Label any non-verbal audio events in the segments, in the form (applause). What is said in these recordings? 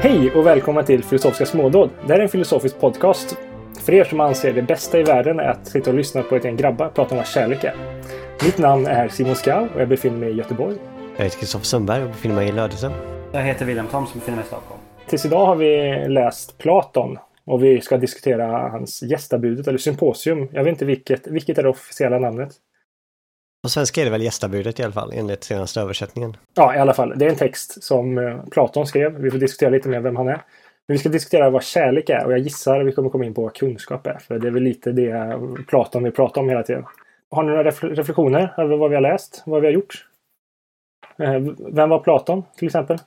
Hej och välkomna till Filosofiska smådåd. Det här är en filosofisk podcast. För er som anser det bästa i världen är att sitta och lyssna på ett gäng grabbar prata om vad kärlek är. Mitt namn är Simon Skau och jag befinner mig i Göteborg. Jag heter Kristoffer Sundberg och befinner mig i Lödöse. Jag heter William Thomson och befinner mig i Stockholm. Tills idag har vi läst Platon och vi ska diskutera hans gästabudet eller symposium. Jag vet inte vilket. Vilket är det officiella namnet? På svenska är det väl gästabudet i alla fall, enligt senaste översättningen. Ja, i alla fall. Det är en text som eh, Platon skrev. Vi får diskutera lite mer vem han är. Men vi ska diskutera vad kärlek är och jag gissar att vi kommer komma in på vad kunskap är. För det är väl lite det Platon vill prata om hela tiden. Har ni några reflektioner över vad vi har läst? Vad vi har gjort? Eh, vem var Platon till exempel?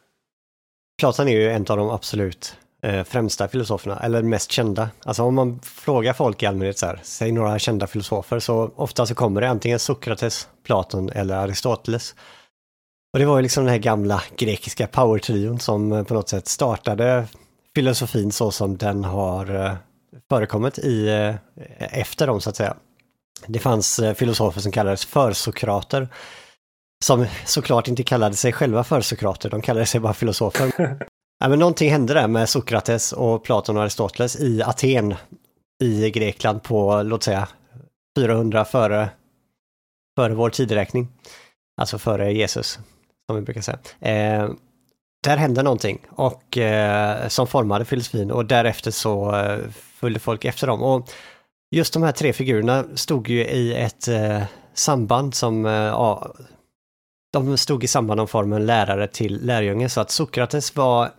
Platon är ju en av de absolut eh, främsta filosoferna, eller mest kända. Alltså om man frågar folk i allmänhet så här, säg några kända filosofer, så ofta så kommer det antingen Sokrates, Platon eller Aristoteles. Och det var ju liksom den här gamla grekiska powertrion som eh, på något sätt startade filosofin så som den har eh, förekommit i, eh, efter dem så att säga. Det fanns filosofer som kallades försokrater, som såklart inte kallade sig själva försokrater, de kallade sig bara filosofer. (laughs) Ja, men någonting hände där med Sokrates och Platon och Aristoteles i Aten i Grekland på, låt säga, 400 före, före vår tideräkning. Alltså före Jesus, som vi brukar säga. Eh, där hände någonting och eh, som formade filosofin och därefter så eh, följde folk efter dem. Och just de här tre figurerna stod ju i ett eh, samband som eh, ja, de stod i samband om formen lärare till lärjunge så att Sokrates var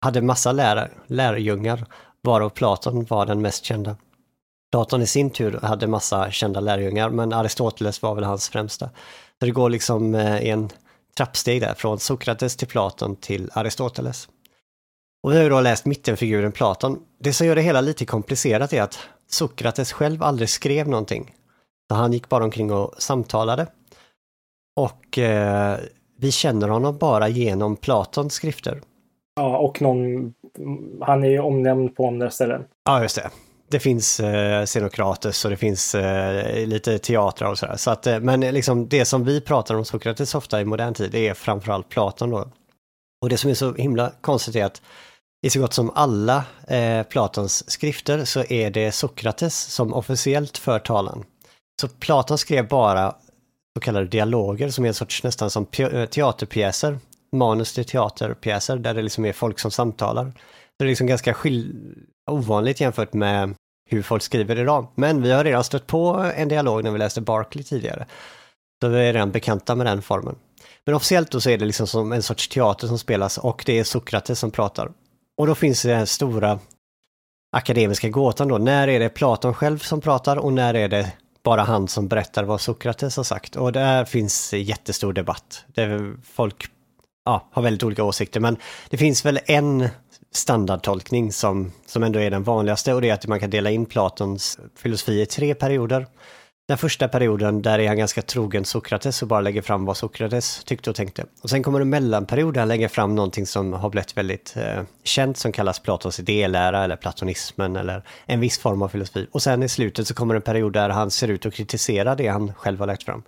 hade massa lär, lärjungar, varav Platon var den mest kända. Platon i sin tur hade massa kända lärjungar, men Aristoteles var väl hans främsta. Så det går liksom eh, i en trappsteg där, från Sokrates till Platon till Aristoteles. Och vi har ju då läst mittenfiguren Platon. Det som gör det hela lite komplicerat är att Sokrates själv aldrig skrev någonting. Så han gick bara omkring och samtalade. Och eh, vi känner honom bara genom Platons skrifter. Ja, och någon... Han är ju omnämnd på andra ställen. Ja, just det. Det finns eh, Xenokrates och det finns eh, lite teatrar och sådär. Så att, eh, men eh, liksom det som vi pratar om Sokrates ofta i modern tid, det är framförallt Platon då. Och det som är så himla konstigt är att i så gott som alla eh, Platons skrifter så är det Sokrates som officiellt för talan. Så Platon skrev bara så kallade dialoger som är en sorts nästan som eh, teaterpjäser manus till teaterpjäser där det liksom är folk som samtalar. Det är liksom ganska ovanligt jämfört med hur folk skriver idag. Men vi har redan stött på en dialog när vi läste Barkley tidigare. Så vi är redan bekanta med den formen. Men officiellt då så är det liksom som en sorts teater som spelas och det är Sokrates som pratar. Och då finns det den stora akademiska gåtan då. När är det Platon själv som pratar och när är det bara han som berättar vad Sokrates har sagt? Och där finns jättestor debatt. Där folk ja, har väldigt olika åsikter, men det finns väl en standardtolkning som, som ändå är den vanligaste och det är att man kan dela in Platons filosofi i tre perioder. Den första perioden, där är han ganska trogen Sokrates och bara lägger fram vad Sokrates tyckte och tänkte. Och sen kommer en mellanperiod där han lägger fram någonting som har blivit väldigt eh, känt som kallas Platons idélära eller platonismen eller en viss form av filosofi. Och sen i slutet så kommer en period där han ser ut att kritisera det han själv har lagt fram.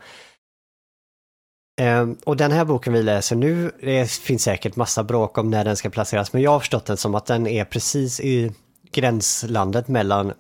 Ehm, och den här boken vi läser nu, det finns säkert massa bråk om när den ska placeras, men jag har förstått den som att den är precis i gränslandet mellan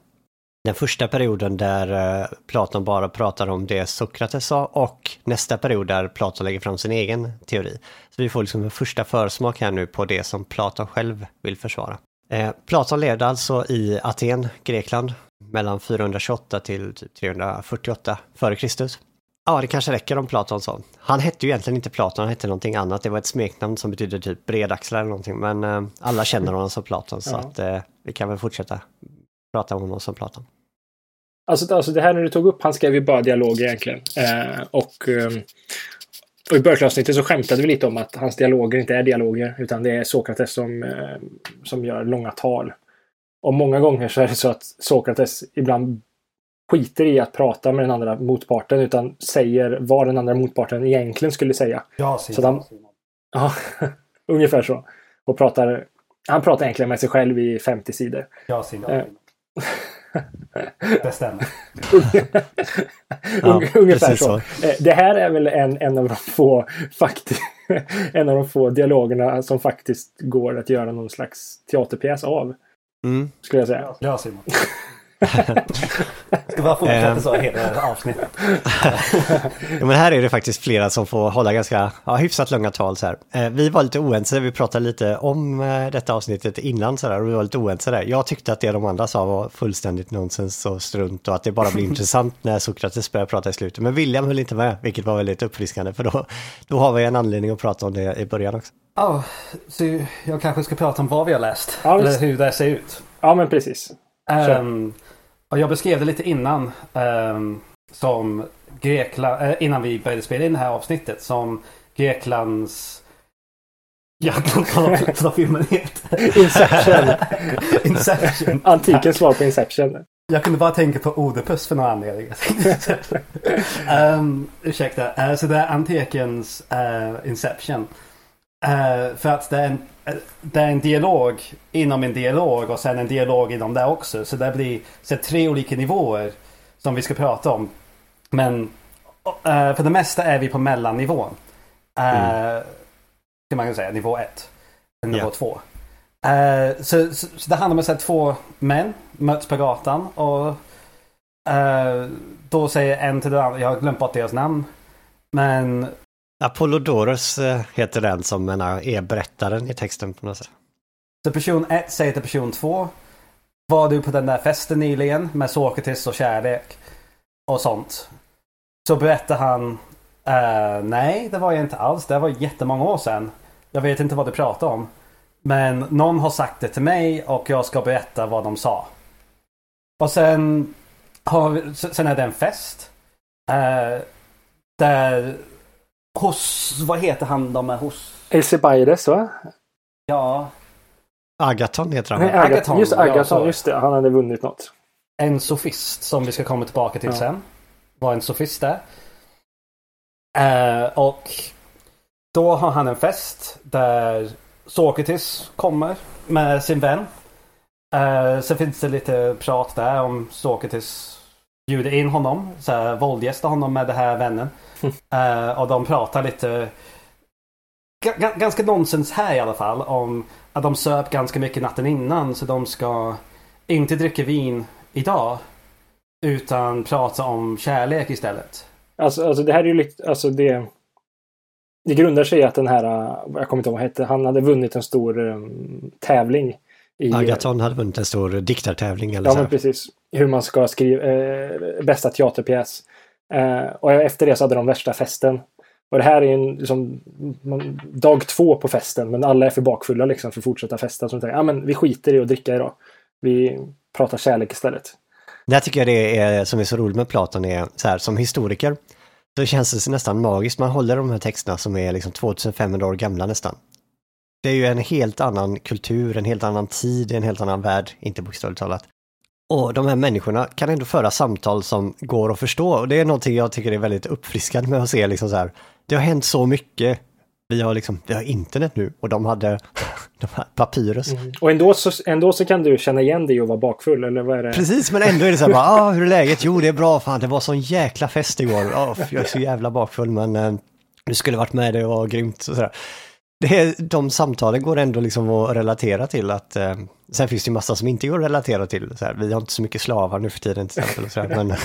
den första perioden där eh, Platon bara pratar om det Sokrates sa och nästa period där Platon lägger fram sin egen teori. Så vi får liksom en första försmak här nu på det som Platon själv vill försvara. Eh, Platon levde alltså i Aten, Grekland, mellan 428 till typ 348 f.Kr. Ja, det kanske räcker om Platon sa. Han hette ju egentligen inte Platon, han hette någonting annat. Det var ett smeknamn som betyder typ bredaxlar eller någonting. Men eh, alla känner honom som Platon så att eh, vi kan väl fortsätta prata om honom som Platon. Alltså, alltså det här när du tog upp, han skrev ju bara dialoger egentligen. Eh, och, eh, och i början så skämtade vi lite om att hans dialoger inte är dialoger utan det är Sokrates som, eh, som gör långa tal. Och många gånger så är det så att Sokrates ibland skiter i att prata med den andra motparten utan säger vad den andra motparten egentligen skulle säga. Ja, Simon. Så han, ja, (laughs) ungefär så. Och pratar, han pratar egentligen med sig själv i 50 sidor. Ja, Simon. Eh, (laughs) Det stämmer. (laughs) Ja, Ungefär precis så. Eh, Det här är väl en, en av de få fakti- en av de få dialogerna som faktiskt går att göra någon slags teaterpjäs av. Mm. Skulle jag säga. Ja, Simon. Ska bara fortsätta så hela avsnittet. Ja, men här är det faktiskt flera som får hålla ganska ja, hyfsat långa tal så här. Eh, vi var lite oense, vi pratade lite om eh, detta avsnittet innan så där, och vi var lite oense där. Jag tyckte att det de andra sa var fullständigt nonsens och strunt och att det bara blir (laughs) intressant när Sokrates börjar prata i slutet. Men William höll inte med, vilket var väldigt uppfriskande för då, då har vi en anledning att prata om det i början också. Oh, så jag kanske ska prata om vad vi har läst. Ja, eller hur det ser ut. Ja, men precis. Kör. Jag beskrev det lite innan. ehm, som Grekland, eh, innan vi började spela in det här avsnittet. Som Greklands... Jag (laughs) glömde vad- vad filmen heter. Inception. (laughs) Inception. Antikens svar på Inception. Jag kunde bara tänka på Oedipus för någon anledning. um, (laughs) ursäkta. Uh, så det är antikens eh, Inception. Eh, för att det är, en, eh, det är en dialog inom en dialog och sen en dialog inom det också. Så det blir så tre olika nivåer som vi ska prata om. Men eh, för det mesta är vi på mellannivån. Uh, Kan man säga, nivå ett. Nivå Ja. två. Eh, så, så, så det handlar om att här, två män möts på gatan och då säger en till den andra, jag har glömt bort deras namn. Men Apollodorus eh, heter den som menar, är berättaren i texten på något sätt. så person ett säger till person två. Var du på den där festen nyligen med Sokrates och kärlek? Och sånt. Så berättar han eh, Nej, det var jag inte alls. Det var jättemånga år sedan. Jag vet inte vad du pratar om. Men någon har sagt det till mig och jag ska berätta vad de sa. Och sen, har vi, sen är det en fest. Eh, där hos, vad heter han de är hos? Alcibiades, va? Ja, Agaton heter han. Nej? Agaton. Agaton, Just ja, Agaton, så. just det. Han hade vunnit något. en sofist som vi ska komma tillbaka till Ja. sen. Var en sofist där. Eh, och då har han en fest där Sokrates kommer med sin vän. Uh, sen finns det lite prat där om Sokrates bjuder in honom, så här, våldgästar honom med den här vännen. (laughs) Eh, och de pratar lite ga- ga- ganska nonsens här i alla fall om att de söp ganska mycket natten innan så de ska inte dricka vin idag. Utan prata om kärlek istället. Alltså, alltså det här är ju lite, alltså det... Det grundar sig i att den här, äh, jag kommer inte ihåg vad han hette, han hade vunnit en stor um, tävling. I, Agaton hade vunnit en stor diktartävling eller Ja, så. men här. precis. Hur man ska skriva eh, bästa teaterpjäs. Eh, och efter det så hade de värsta festen. Och det här är en liksom, man, dag två på festen, men alla är för bakfulla liksom för att fortsätta festa. Så de tänker, ja men vi skiter i att dricka idag. Vi pratar kärlek istället. Där tycker jag det är, som är så roligt med Platon är, så här, som historiker, så känns det nästan magiskt. Man håller de här texterna som är liksom 2500 år gamla nästan. Det är ju en helt annan kultur, en helt annan tid, en helt annan värld, inte bokstavligt talat. Och de här människorna kan ändå föra samtal som går att förstå. Och det är någonting jag tycker är väldigt uppfriskande med att se liksom så här. Det har hänt så mycket. Vi har liksom, vi har internet nu och de hade (laughs) de här papyrus. Och ändå så, ändå så kan du känna igen dig och vara bakfull, eller vad är det? Precis, men ändå är det så här bara, (laughs) ah, hur är läget? Jo, det är bra, fan, det var sån jäkla fest igår. Ah, jag är så jävla bakfull, men eh, du skulle varit med, det var grymt. Och sådär. Det är, de samtalen går ändå liksom att relatera till att, eh, sen finns det ju massa som inte går att relatera till. Så här, vi har inte så mycket slavar nu för tiden till exempel. Och så här, (laughs) men, (laughs)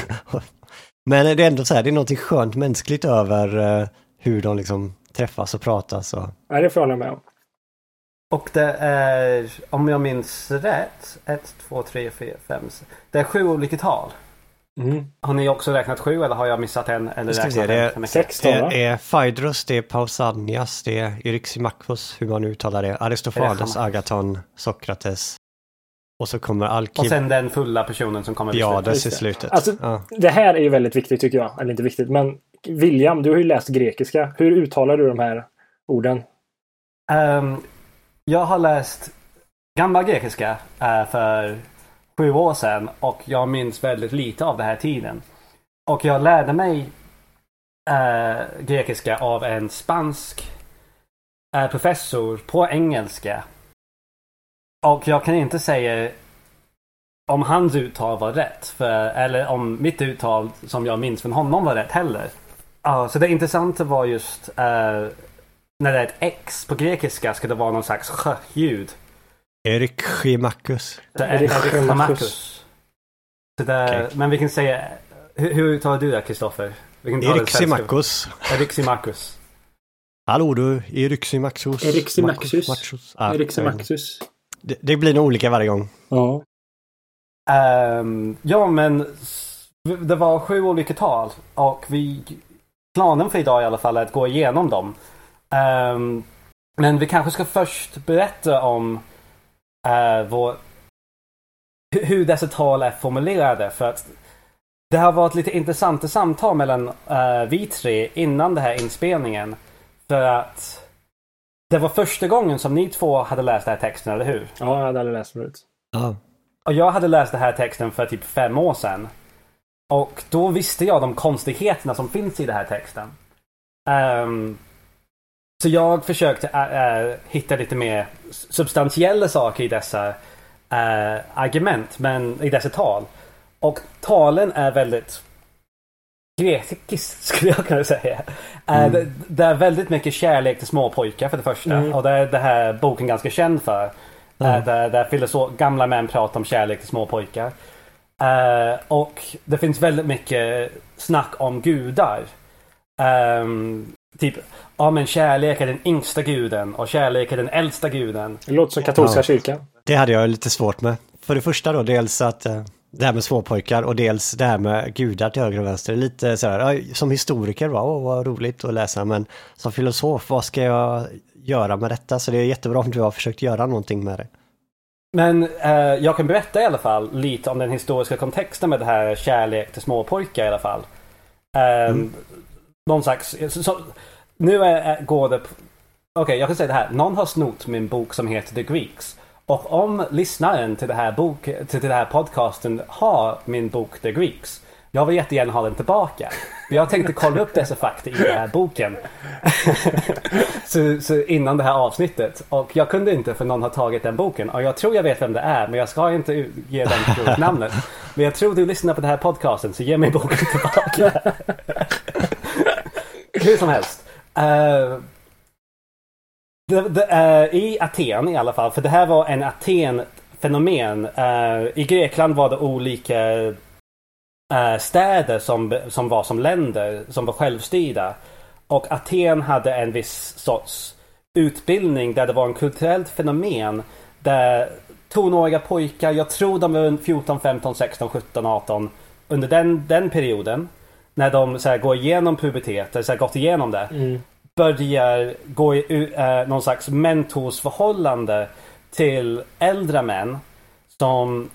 men det är ändå så här, det är något skönt mänskligt över eh, hur de liksom träffas och pratas. Och, Nej, det får jag hålla med om. Och det är, om jag minns rätt, 1, 2, 3, 4, 5, Det är sju olika tal. Mm. Har ni också räknat sju eller har jag missat en? Eller vi se, räknat det är en mycket? Sex va? Det är Phaedrus, det är Pausanias, det är Eryximakos, hur man nu uttalar det, Aristofanes, Är det Agaton, Sokrates. Och så kommer Och Alkibiades sen den fulla personen som kommer vid slutet. I slutet. Alltså- ja. Det här är ju väldigt viktigt tycker jag. Eller inte viktigt, men William, du har ju läst grekiska. Hur uttalar du de här orden? Ehm, jag har läst gamla grekiska eh, för sju år sedan och jag minns väldigt lite av den här tiden. Och jag lärde mig äh, grekiska av en spansk äh, professor på engelska. Och jag kan inte säga om hans uttal var rätt. För, eller om mitt uttal som jag minns från honom var rätt heller. Ja, så det intressanta var just uh, när det är ett X på grekiska ska det vara någon slags ljud. Erik Schimakus. Erik Schimakus. Okay. Men vi kan säga, hur, hur uttalar du det Kristoffer? Erik Simakos. Erik Simakos. Hallå du, Erik Simakos. Erik Simakos. Erik Simakos. Det, det blir nog olika varje gång. Ja. Um, ja, men det var sju olika tal och vi planen för idag i alla fall är att gå igenom dem. Um, men vi kanske ska först berätta om uh, vår, hur dessa tal är formulerade. För att det har varit lite intressanta samtal mellan uh, vi tre innan den här inspelningen. För att det var första gången som ni två hade läst den här texten, eller hur? Ja, jag hade aldrig läst förut. Ja. Och jag hade läst den här texten för typ fem år sedan. Och då visste jag de konstigheterna som finns i den här texten. Um, så jag försökte uh, uh, hitta lite mer substantiella saker i dessa uh, argument, men i dessa tal. Och talen är väldigt grekiskt (laughs) skulle jag kunna säga. Mm. Det, det, är väldigt mycket kärlek till småpojkar för det första. Mm. Och det är det här boken ganska känd för. Mm. Där, där filosof, gamla män pratar om kärlek till småpojkar. Uh, och det finns väldigt mycket snack om gudar. Um, typ, ja men kärlek är den yngsta guden och kärlek är den äldsta guden. Det låter som katolska ja. kyrkan. Det hade jag lite svårt med. För det första då, dels att uh, det här med småpojkar och dels det här med gudar till höger och vänster. Lite sådär, som historiker, wow, vad roligt att läsa, men som filosof, vad ska jag göra med detta? Så det är jättebra om du har försökt göra någonting med det. Men eh, jag kan berätta i alla fall lite om den historiska kontexten med det här kärlek till småpojkar i alla fall. Eh, mm. Någon slags... Så, så, nu är, går det... Okej, okay, jag kan säga det här. Någon har snott min bok som heter The Greeks. Och om lyssnaren till det här, bok, till det här podcasten har min bok The Greeks. Jag vill jättegärna ha den tillbaka. Jag tänkte kolla upp dessa fakta i den här boken. (laughs) så, så, innan det här avsnittet. Och jag kunde inte för någon har tagit den boken. Och jag tror jag vet vem det är. Men jag ska inte ge den (laughs) namnet. Men jag tror du lyssnar på den här podcasten så ge mig boken tillbaka. (laughs) Hur som helst. Uh, det, det, uh, I Aten i alla fall, för det här var en Aten-fenomen. Uh, I Grekland var det olika uh, städer som, som var som länder, som var självstyrda. Och Aten hade en viss sorts utbildning där det var en kulturellt fenomen där tonåriga pojkar, jag tror de var 14, 15, 16, 17, 18 under den, den perioden när de så här, går igenom pubertet, eller så här, gått igenom det. Mm börjar gå i äh, någon slags mentorsförhållande till äldre män som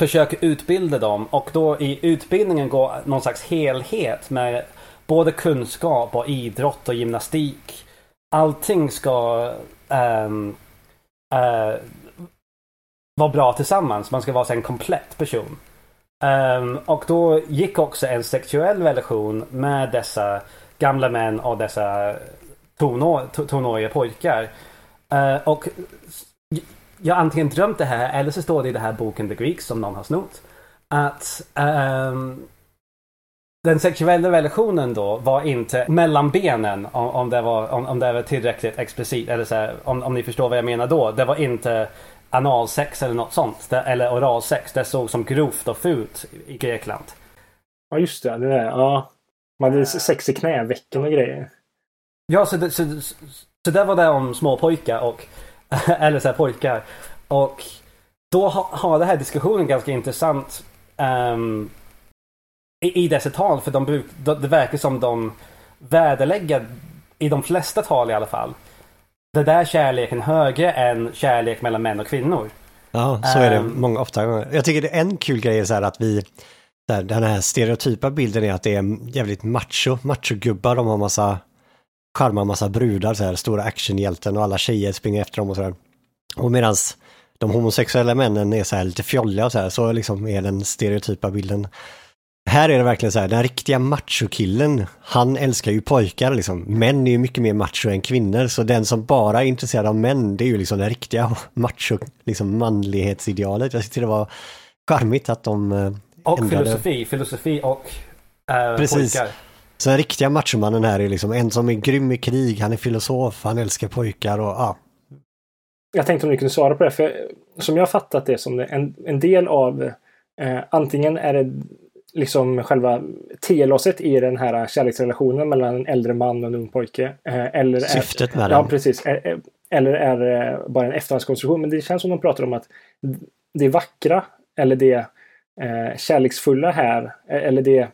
försöker utbilda dem och då i utbildningen går någon slags helhet med både kunskap och idrott och gymnastik. Allting ska ähm, äh, vara bra tillsammans. Man ska vara en komplett person. Um, och då gick också en sexuell relation med dessa gamla män och dessa tonåriga pojkar. Uh, och jag har antingen drömt det här eller så står det i den här boken The Greeks som någon har snott. Att um, den sexuella relationen då var inte mellan benen om, om, det, var, om, om det var tillräckligt explicit. Eller så här, om, om ni förstår vad jag menar då. Det var inte analsex eller något sånt. Eller oralsex. Det såg som grovt och fult i Grekland. Ja just det. det där, ja. Man hade sex i knävecken och grejer. Ja, så det, så, så där var det om små pojkar och (laughs) eller så här pojkar. Och då har, har den här diskussionen ganska intressant um, i, i dessa tal. För de bruk, det verkar som de värdelägger, i de flesta tal i alla fall, det där kärleken högre än kärlek mellan män och kvinnor. Ja, så är det um, många ofta. Jag tycker det är en kul grej är så här att vi där, den här stereotypa bilden är att det är jävligt macho, machogubbar, de har massa charmar massa brudar så här, stora actionhjälten och alla tjejer springer efter dem och sådär. Och medans de homosexuella männen är så här lite fjolliga och så här, så liksom är den stereotypa bilden. Här är det verkligen så här, den riktiga machokillen, han älskar ju pojkar liksom. Män är ju mycket mer macho än kvinnor, så den som bara är intresserad av män, det är ju liksom det riktiga (laughs) macho, liksom manlighetsidealet. Jag tyckte det var charmigt att de eh, Och ändrade. filosofi, filosofi och eh, Precis. pojkar. Så den riktiga machomannen här är liksom en som är grym i krig, han är filosof, han älskar pojkar och ja. Jag tänkte om ni kunde svara på det. För som jag har fattat det som det, en, en del av eh, antingen är det liksom själva telåset i den här kärleksrelationen mellan en äldre man och en ung pojke. Eh, eller Syftet är, med Ja, den. precis. Eh, eh, Eller är det bara en efterhandskonstruktion. Men det känns som de pratar om att det vackra eller det eh, kärleksfulla här, eller det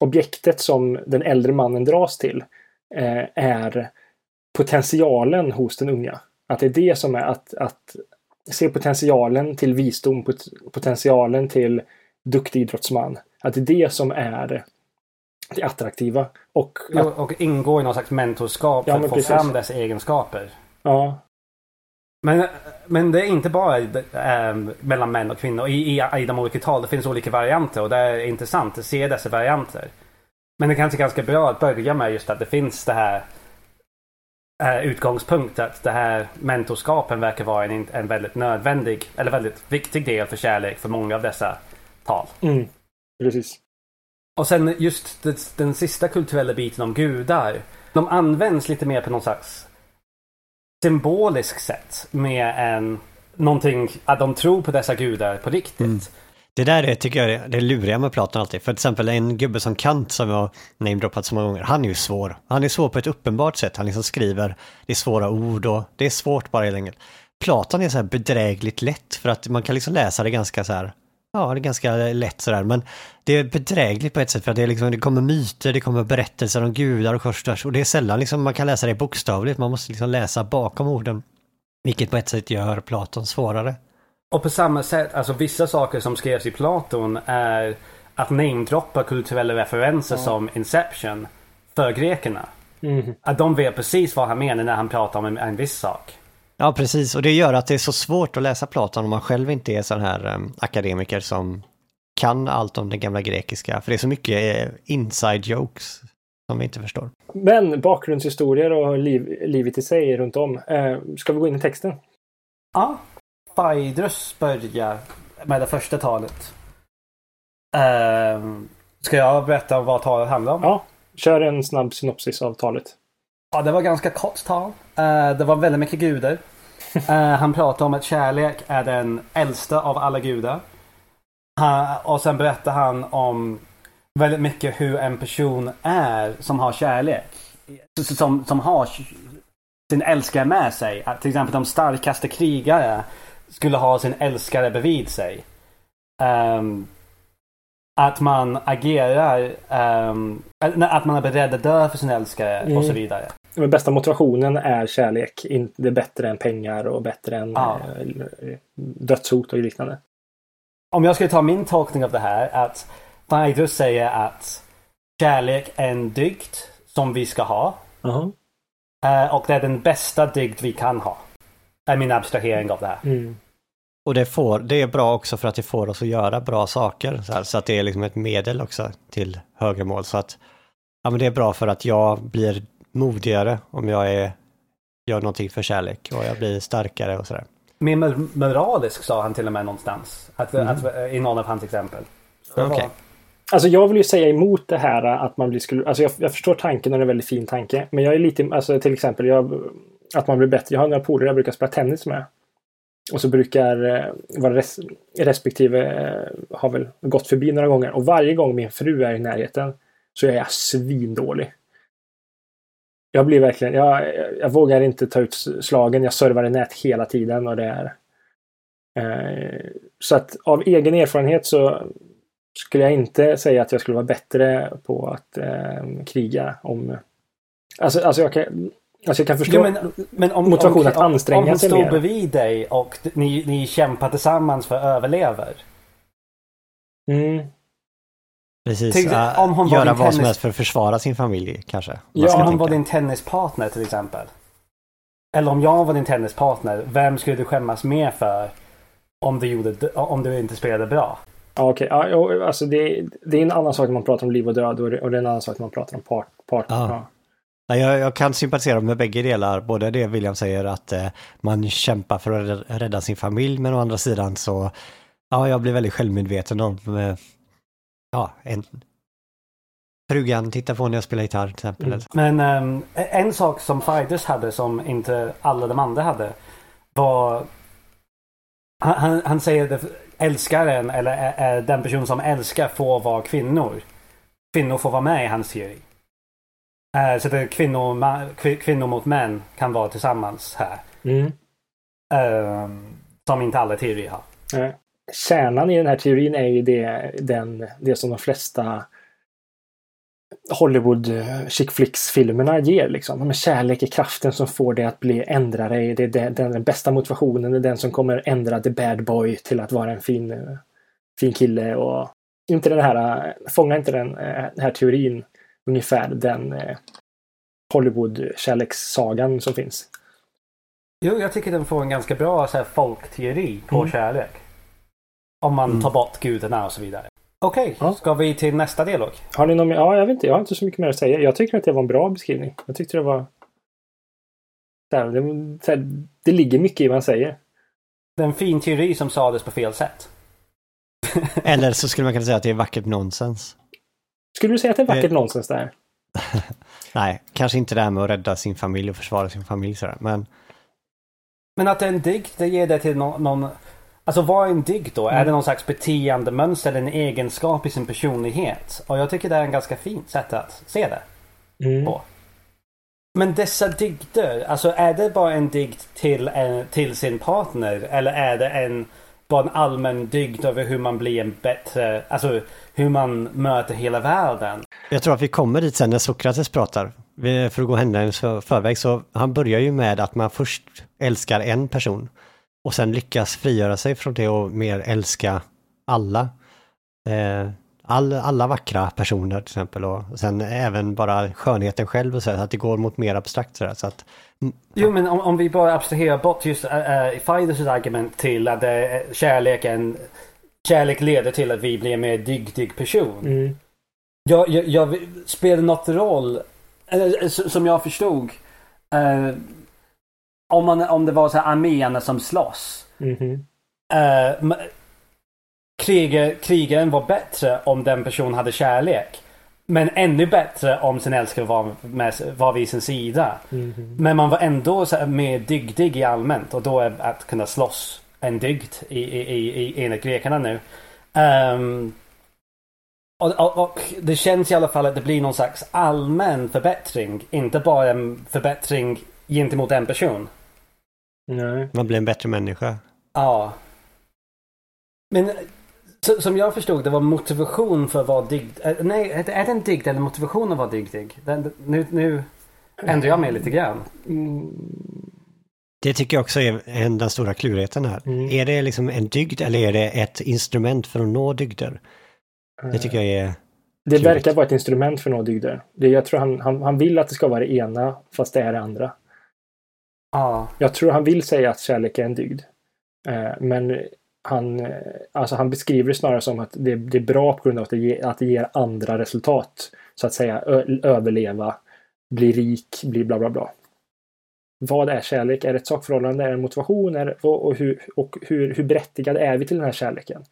objektet som den äldre mannen dras till, eh, är potentialen hos den unga. Att det är det som är att, att se potentialen till visdom, pot- potentialen till duktig idrottsman. Att det är det som är det attraktiva. Och att, Och ingå i någon slags mentorskap Ja, för men att få precis. fram dessa egenskaper. ja, Men, men det är inte bara äh, mellan män och kvinnor. I, i, I de olika tal det finns olika varianter och det är intressant att se dessa varianter. Men det kanske är ganska bra att börja med just att det finns det här äh, utgångspunkt att det här mentorskapen verkar vara en, en väldigt nödvändig eller väldigt viktig del för kärlek för många av dessa tal. mm, precis. Och sen just det, den sista kulturella biten om gudar. De används lite mer på någon slags symbolisk sätt. Mer än någonting, att de tror på dessa gudar på riktigt. Mm. Det där är, tycker jag är det luriga med Platon alltid. För till exempel en gubbe som Kant som jag har namedroppat så många gånger, han är ju svår. Han är svår på ett uppenbart sätt. Han liksom skriver, det är svåra ord och det är svårt bara helt enkelt. Platon är så här bedrägligt lätt för att man kan liksom läsa det ganska så här, ja det är ganska lätt sådär. Men det är bedrägligt på ett sätt för att det, är liksom, det kommer myter, det kommer berättelser om gudar och kors och det är sällan liksom man kan läsa det bokstavligt, man måste liksom läsa bakom orden. Vilket på ett sätt gör Platon svårare. Och på samma sätt, alltså vissa saker som skrevs i Platon är att namedroppa kulturella referenser som Inception för grekerna. Mm. Att de vet precis vad han menar när han pratar om en, en viss sak. Ja, precis. Och det gör att det är så svårt att läsa Platon om man själv inte är sån här um, akademiker som kan allt om den gamla grekiska. För det är så mycket eh, inside jokes som vi inte förstår. Men bakgrundshistorier och liv, livet i sig runt om. Eh, ska vi gå in i texten? Ja. Phaedrus börjar med det första talet. Ehm, ska jag berätta vad talet handlar om? Ja, kör en snabb synopsis av talet. Ja, det var ganska kort tal. Eh, det var väldigt mycket gudar. Eh, han pratade om att kärlek är den äldsta av alla gudar. Ha- och sen berättar han om väldigt mycket hur en person är som har kärlek. Som, som har sin älskare med sig. Att till exempel de starkaste krigare skulle ha sin älskare bredvid sig. Ehm, att man agerar, ehm, att man är beredd att dö för sin älskare och så Mm. vidare. Den bästa motivationen är kärlek. Det är bättre än pengar och bättre än Ja. eh, dödshot och liknande. Om jag skulle ta min tolkning av det här att Phaedrus säger att kärlek är en dygd som vi ska ha. Jaha. eh, Och det är den bästa dygd vi kan ha. Är min abstrahering av det här. Mm. Och det, får, det är bra också för att det får oss att göra bra saker. Så, här, så att det är liksom ett medel också till högre mål. Så att ja, men det är bra för att jag blir modigare om jag är, gör någonting för kärlek. Och jag blir starkare och sådär. Mer mor- moralisk sa han till och med någonstans. Att, Mm. att, eh, I någon av hans exempel. Okej. var- Alltså jag vill ju säga emot det här att man blir skulle, alltså jag, jag förstår tanken och det är en väldigt fin tanke. Men jag är lite, alltså till exempel jag, att man blir bättre. Jag har några polare jag brukar spela tennis med. Och så brukar eh, vara res, respektive eh, har väl gått förbi några gånger. Och varje gång min fru är i närheten så är jag svindålig. Jag blir verkligen, jag, jag, vågar inte ta ut slagen. Jag servar i nät hela tiden och det är eh, så att av egen erfarenhet så skulle jag inte säga att jag skulle vara bättre på att eh, kriga om... Alltså, alltså, jag kan, alltså jag kan förstå... Jo, men, men om, motivation om, att anstränga om hon sig står mer. bredvid dig och ni, ni kämpar tillsammans för att överleva. mm, Precis. Tänk- äh, om hon göra vad som tennis- helst för att försvara sin familj kanske. Ja, om hon tänka. var din tennispartner till exempel. Eller om jag var din tennispartner. Vem skulle du skämmas mer för? Om du, gjorde, om du inte spelade bra. ja, okej. Ja, jo, alltså det, det är en annan sak när man pratar om liv och död och det, och det är en annan sak när man pratar om part, partner. Ja. Ja. Nej, Jag, jag kan sympatisera med bägge delar. Både det William säger att eh, man kämpar för att rädda- rädda sin familj men å andra sidan så Ja, jag blir väldigt självmedveten om eh, ja, en frugan tittar på när jag spelar gitarr till exempel. Mm. Men ehm, en sak som Fighters hade som inte alla de andra hade var han, han, han säger att älskaren eller ä- ä- den person som älskar får vara kvinnor. Kvinnor får vara med i hans teori. Eh, så att kvinnor, ma- kvi- kvinnor mot män kan vara tillsammans här. Mm. Ehm, som inte alla teorier har. Eh, Kärnan i den här teorin är ju det, den, det som de flesta Hollywood eh, chick flicks-filmerna ger. Liksom. Men kärlek är kraften som får dig att bli ändra dig. Det är den, den, bästa motivationen. Det är den som kommer ändra the bad boy till att vara en fin, eh, fin kille. Och inte den här, eh, fånga inte den, den här teorin ungefär den Hollywood-kärlekssagan som finns. Jo, jag tycker den får en ganska bra så här, folkteori på Mm. kärlek. Om man Mm. tar bort gudarna och så vidare. Okej, Ja. ska vi till nästa dialog? Har ni någon, ja, jag vet inte. Jag har inte så mycket mer att säga. Jag tycker att det var en bra beskrivning. Jag tyckte det var... Här, det, här, det ligger mycket i vad han säger. Det är en fin teori som sades på fel sätt. (laughs) Eller så skulle man kunna säga att det är vackert nonsens. Skulle du säga att det är vackert Eh. nonsens där? (laughs) Nej, kanske inte det här med att rädda sin familj och försvara sin familj sådär. Men Men att det är en dikt, det ger det till någon... någon alltså vad är en dikt då? Är Mm. det någon slags beteendemönster eller en egenskap i sin personlighet? Och jag tycker det är en ganska fint sätt att se det Mm. på. Men dessa dikter, alltså är det bara en dikt till, en, till sin partner? Eller är det en, bara en allmän dikt över hur man blir en bättre, alltså hur man möter hela världen? jag tror att vi kommer dit sen när Sokrates pratar. Vi- För att gå händelsen för, förväg så han börjar ju med att man först älskar en person och sen lyckas frigöra sig från det och mer älska alla. Eh, all, alla vackra personer till exempel och sen även bara skönheten själv och så, här, så att det går mot mer abstrakt sådär. Så att, Jo men om, om vi bara abstraherar bort just uh, uh, Fiders argument till att uh, kärleken Kärlek leder till att vi blir en mer dygdig person. Mm. Jag, jag, jag spelar något roll, eller, som jag förstod. eh, om, man, om det var så här arméerna som slåss. Mhm. Uh, krigar, krigaren var bättre om den personen hade kärlek. Men ännu bättre om sin älskare var, med, var vid sin sida. Mhm. Men man var ändå så mer dygdig i allmänt och då är att kunna slåss en dygd i, i, i, i enligt grekerna nu. Ehm, och, och, och det känns i alla fall att det blir någon slags allmän förbättring. Inte bara en förbättring gentemot en person. Nej. man blir en bättre människa. Ja. Men så, som jag förstod det var motivation för att vara dygd. eh, Nej, är det, är det en dygd eller motivation att vara dygdig? Den, nu, nu ändrar jag mig lite grann. Mm. Det tycker jag också är en, den stora klurigheten här. Mm. Är det liksom en dygd eller är det ett instrument för att nå dygder? Det tycker jag är... Det klurigt. verkar vara ett instrument för att nå dygder. Det, jag tror han, han, han vill att det ska vara det ena, fast det är det andra. Ah. Jag tror han vill säga att kärlek är en dygd. Eh, men han, eh, alltså han beskriver det snarare som att det, det är bra på grund av att det, ger, att det ger andra resultat. Så att säga ö, överleva, bli rik, bli bla bla bla. Vad är kärlek? Är det ett sakförhållande? Är det en motivation? Är det, och och, hur, och hur, hur berättigade är vi till den här kärleken?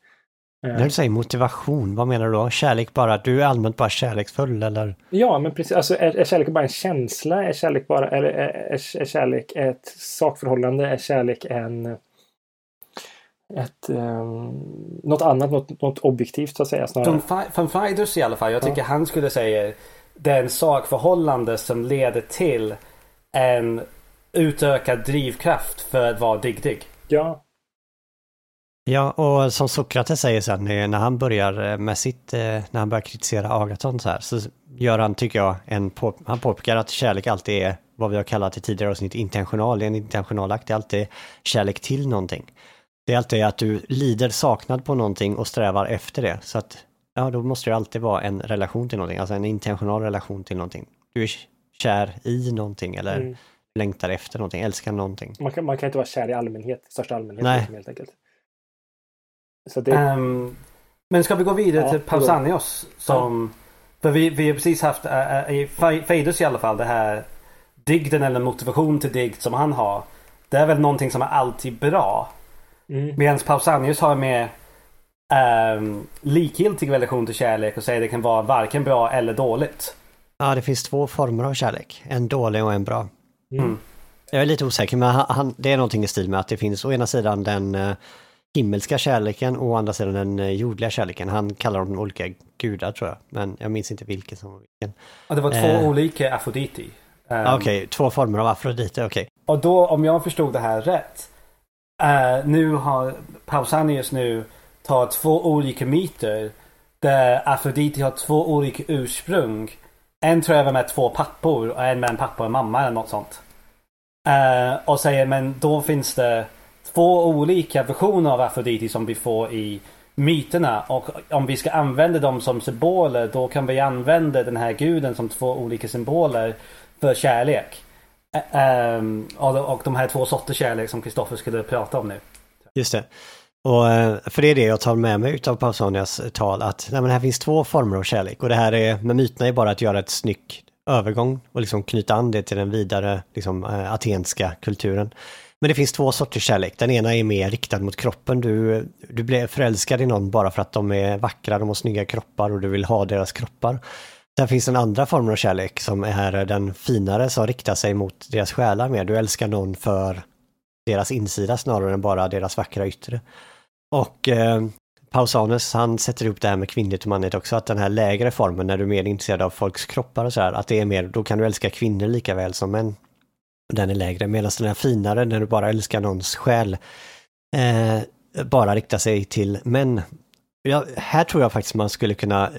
Eh, När du säger motivation, vad menar du då? Kärlek bara, du är allmänt bara kärleksfull eller? Ja, men precis. Alltså, är, är kärlek bara en känsla? Är kärlek bara är, är, är, är kärlek ett sakförhållande? Är kärlek en ett, um, något annat, något, något objektivt så att säga snarare? Från Fidus i alla fall. Jag tycker han skulle säga det är en sakförhållande som leder till en utökad drivkraft för att vara dygdig. Ja. Ja, och som Sokrates säger sen när han börjar eh, med sitt, eh, när han börjar kritisera Agaton så här, så gör han, tycker jag, en på, han påpekar att kärlek alltid är vad vi har kallat i tidigare avsnitt intentional. Det är en intentionalakt, det är alltid kärlek till någonting. Det är alltid att du lider saknad på någonting och strävar efter det. Så att, ja, då måste det alltid vara en relation till någonting, alltså en intentional relation till någonting. Du är kär i någonting eller Mm. längtar efter någonting, älskar någonting. Man, kan, man kan inte vara kär i allmänhet, i största allmänhet. Nej. Helt enkelt. Så det, Ehm, men ska vi gå vidare Ja, till. Pausanios? Som, För vi, vi har precis haft, äh, i Feidus i alla fall, det här dygden eller motivation till dygd som han har. Det är väl någonting som är alltid bra. mm, Medan Pausanius har med um, likgiltig relation till kärlek och säger att det kan vara varken bra eller dåligt. Ja, det finns två former av kärlek. En dålig och en bra. Mm. Jag är lite osäker, men han, han, det är någonting i stil med att det finns å ena sidan den eh, himmelska kärleken och å andra sidan den eh, jordliga kärleken. Han kallar dem olika gudar tror jag, men jag minns inte vilken som var vilken. Ja, det var två Eh. olika Afroditi. Um, Okej, två former av Afrodite, okej. Och då, om jag förstod det här rätt. eh, nu har Pausanias nu tar två olika myter. Där Afrodite har två olika ursprung. En tror jag var med två pappor och en med en pappa och en mamma eller något sånt. Eh, och säger men då finns det två olika versioner av Afrodite som vi får i myterna. Och om vi ska använda dem som symboler då kan vi använda den här guden som två olika symboler för kärlek. Ehm, och, de här två sorters kärlek som Kristoffer skulle prata om nu. Just det. Och eh, för det är det jag tar med mig utav Pausanias eh, tal, att nej, men här finns två former av kärlek. Och det här är, med myterna är bara att göra ett snyggt övergång och liksom knyta an det till den vidare liksom, eh, atenska kulturen. Men det finns två sorters kärlek. Den ena är mer riktad mot kroppen. Du, du blir förälskad i någon bara för att de är vackra, de har snygga kroppar och du vill ha deras kroppar. Sen finns den andra formen av kärlek som är den finare som riktar sig mot deras själar mer. Du älskar någon för deras insida snarare än bara deras vackra yttre. Och eh, Pausanus han sätter ihop det här med kvinnligt och manligt också, att den här lägre formen när du är mer intresserad av folks kroppar och sådär, att det är mer, då kan du älska kvinnor lika väl som män. Den är lägre, medan den är finare när du bara älskar någons själ, eh, bara riktar sig till män. Ja, här tror jag faktiskt man skulle kunna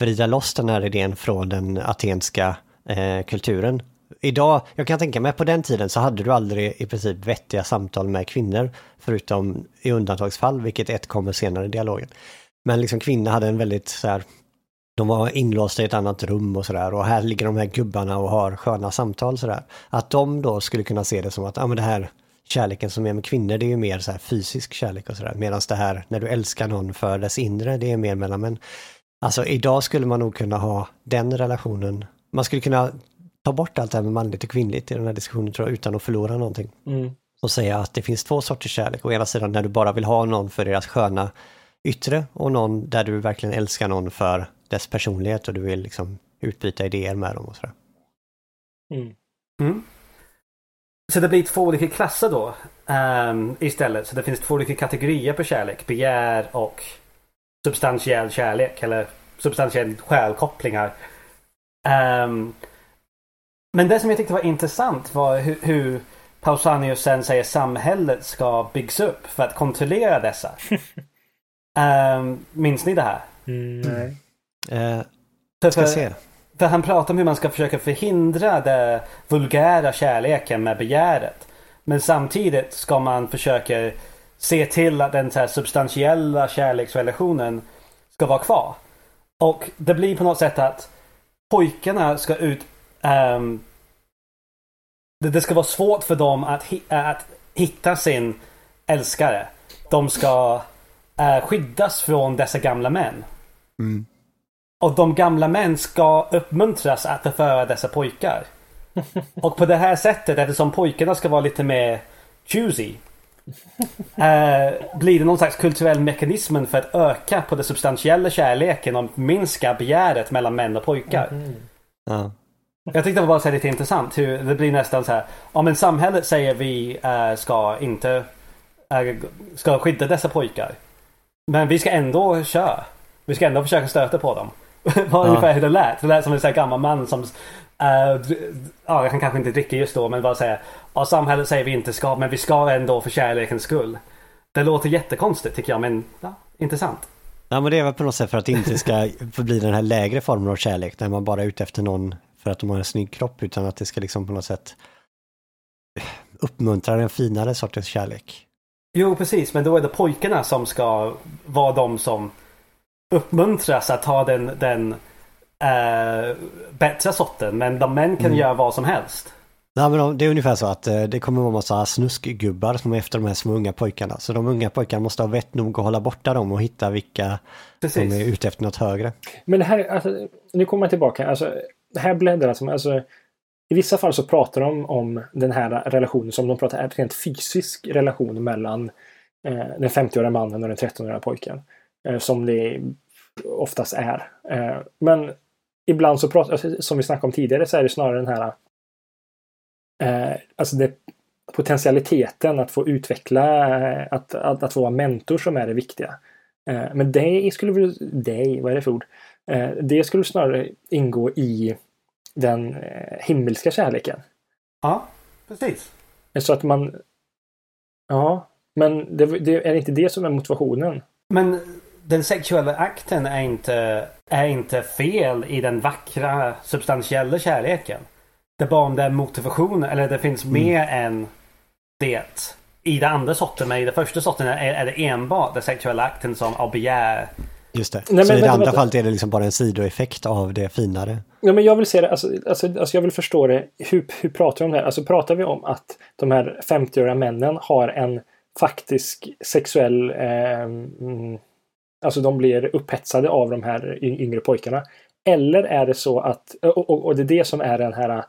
vrida loss den här idén från den atenska eh, kulturen. Idag, jag kan tänka mig på den tiden så hade du aldrig i princip vettiga samtal med kvinnor, förutom i undantagsfall, vilket ett kommer senare i dialogen. Men liksom kvinnor hade en väldigt så här, de var inlåsta i ett annat rum och sådär och här ligger de här gubbarna och har sköna samtal sådär. Att de då skulle kunna se det som att, ja men det här kärleken som är med kvinnor det är ju mer så här fysisk kärlek och sådär. Medan det här när du älskar någon för dess inre, det är mer mellan män. Alltså idag skulle man nog kunna ha den relationen. Man skulle kunna ta bort allt det här med manligt och kvinnligt i den här diskussionen tror jag, utan att förlora någonting. Mm. Och säga att det finns två sorters kärlek. Å ena sidan när du bara vill ha någon för deras sköna yttre och någon där du verkligen älskar någon för dess personlighet och du vill liksom utbyta idéer med dem och sådär. Mm. Mm. Så det blir två olika klasser då ehm, istället. Så det finns två olika kategorier på kärlek. Begär och substantiell kärlek eller substantiell själkopplingar. Ehm, men det som jag tyckte var intressant var hur, hur Pausanius sen säger samhället ska byggas upp för att kontrollera dessa. (laughs) Ehm, minns ni det här? Mm, nej. Eh, ska för, se. för han pratar om hur man ska försöka förhindra den vulgära kärleken med begäret. Men samtidigt ska man försöka se till att den så här substantiella kärleksrelationen ska vara kvar. Och det blir på något sätt att pojkarna ska ut... ehm, det, det ska vara svårt för dem att, hi- att hitta sin älskare. De ska eh, skyddas från dessa gamla män. Mm. Och de gamla män ska uppmuntras att förföra dessa pojkar. (laughs) Och på det här sättet, eftersom pojkarna ska vara lite mer choosy. Eh, blir det någon slags kulturell mekanism för att öka på den substantiella kärleken och minska begäret mellan män och pojkar. Ja. Jag tyckte det var bara så här lite intressant hur det blir nästan så här. Ja men samhället säger vi eh, ska inte eh, ska skydda dessa pojkar. Men vi ska ändå köra. Vi ska ändå försöka stöta på dem. (laughs) Var Ja. ungefär hur det lät. Det lät som en sån här gammal man som d- Ja, han kanske inte dricker just då men bara säger Ja, samhället säger vi inte ska men vi ska ändå för kärlekens skull. Det låter jättekonstigt tycker jag men ja, intressant. ja, men det är väl på något sätt för att det inte ska (laughs) förbli den här lägre formen av kärlek, när man bara är ute efter någon för att de har en snygg kropp, utan att det ska liksom på något sätt uppmuntra den finare sortens kärlek. Jo precis men då är det pojkarna som ska vara de som uppmuntras att ta den, den eh, bättre sorten. Men de män kan Mm. göra vad som helst. Nej, men de- det är ungefär så att eh, det kommer vara massa snuskgubbar som är efter de här små unga pojkarna. Så de unga pojkarna måste ha vett nog att hålla borta dem och hitta vilka som Precis. är ute efter något högre. Men det här, alltså, nu kommer jag tillbaka. Alltså, här bläddras som, alltså, I vissa fall så pratar de om den här relationen som de pratar en rent fysisk relation mellan eh, den 50-åriga mannen och den 13-åriga pojken. Eh, som det oftast är. Eh, men ibland så pratar, alltså, som vi snackade om tidigare, så är det snarare den här eh, alltså det, potentialiteten att få utveckla, att, att, att få vara mentor som är det viktiga. Men det skulle väl, det, vad är det för ord? Det skulle snarare ingå i den himmelska kärleken. Ja, precis. Så att man... Ja, men det, det är inte det som är motivationen. Men den sexuella akten är inte, är inte fel i den vackra substantiella kärleken. Det är bara om det är motivation eller det finns mm. mer än det. I den andra sorten, men i den första sorten är, är det enbart den sexuella akten som av begär. Just det. Nej, så i det andra fallet är det liksom bara en sidoeffekt av det finare. Ja, men jag vill se det, alltså, alltså, alltså jag vill förstå det. Hur, hur pratar vi om det här? Alltså pratar vi om att de här 50-åriga männen har en faktisk sexuell eh, mm, Alltså de blir upphetsade av de här yngre pojkarna. Eller är det så att, och, och, och det är det som är den här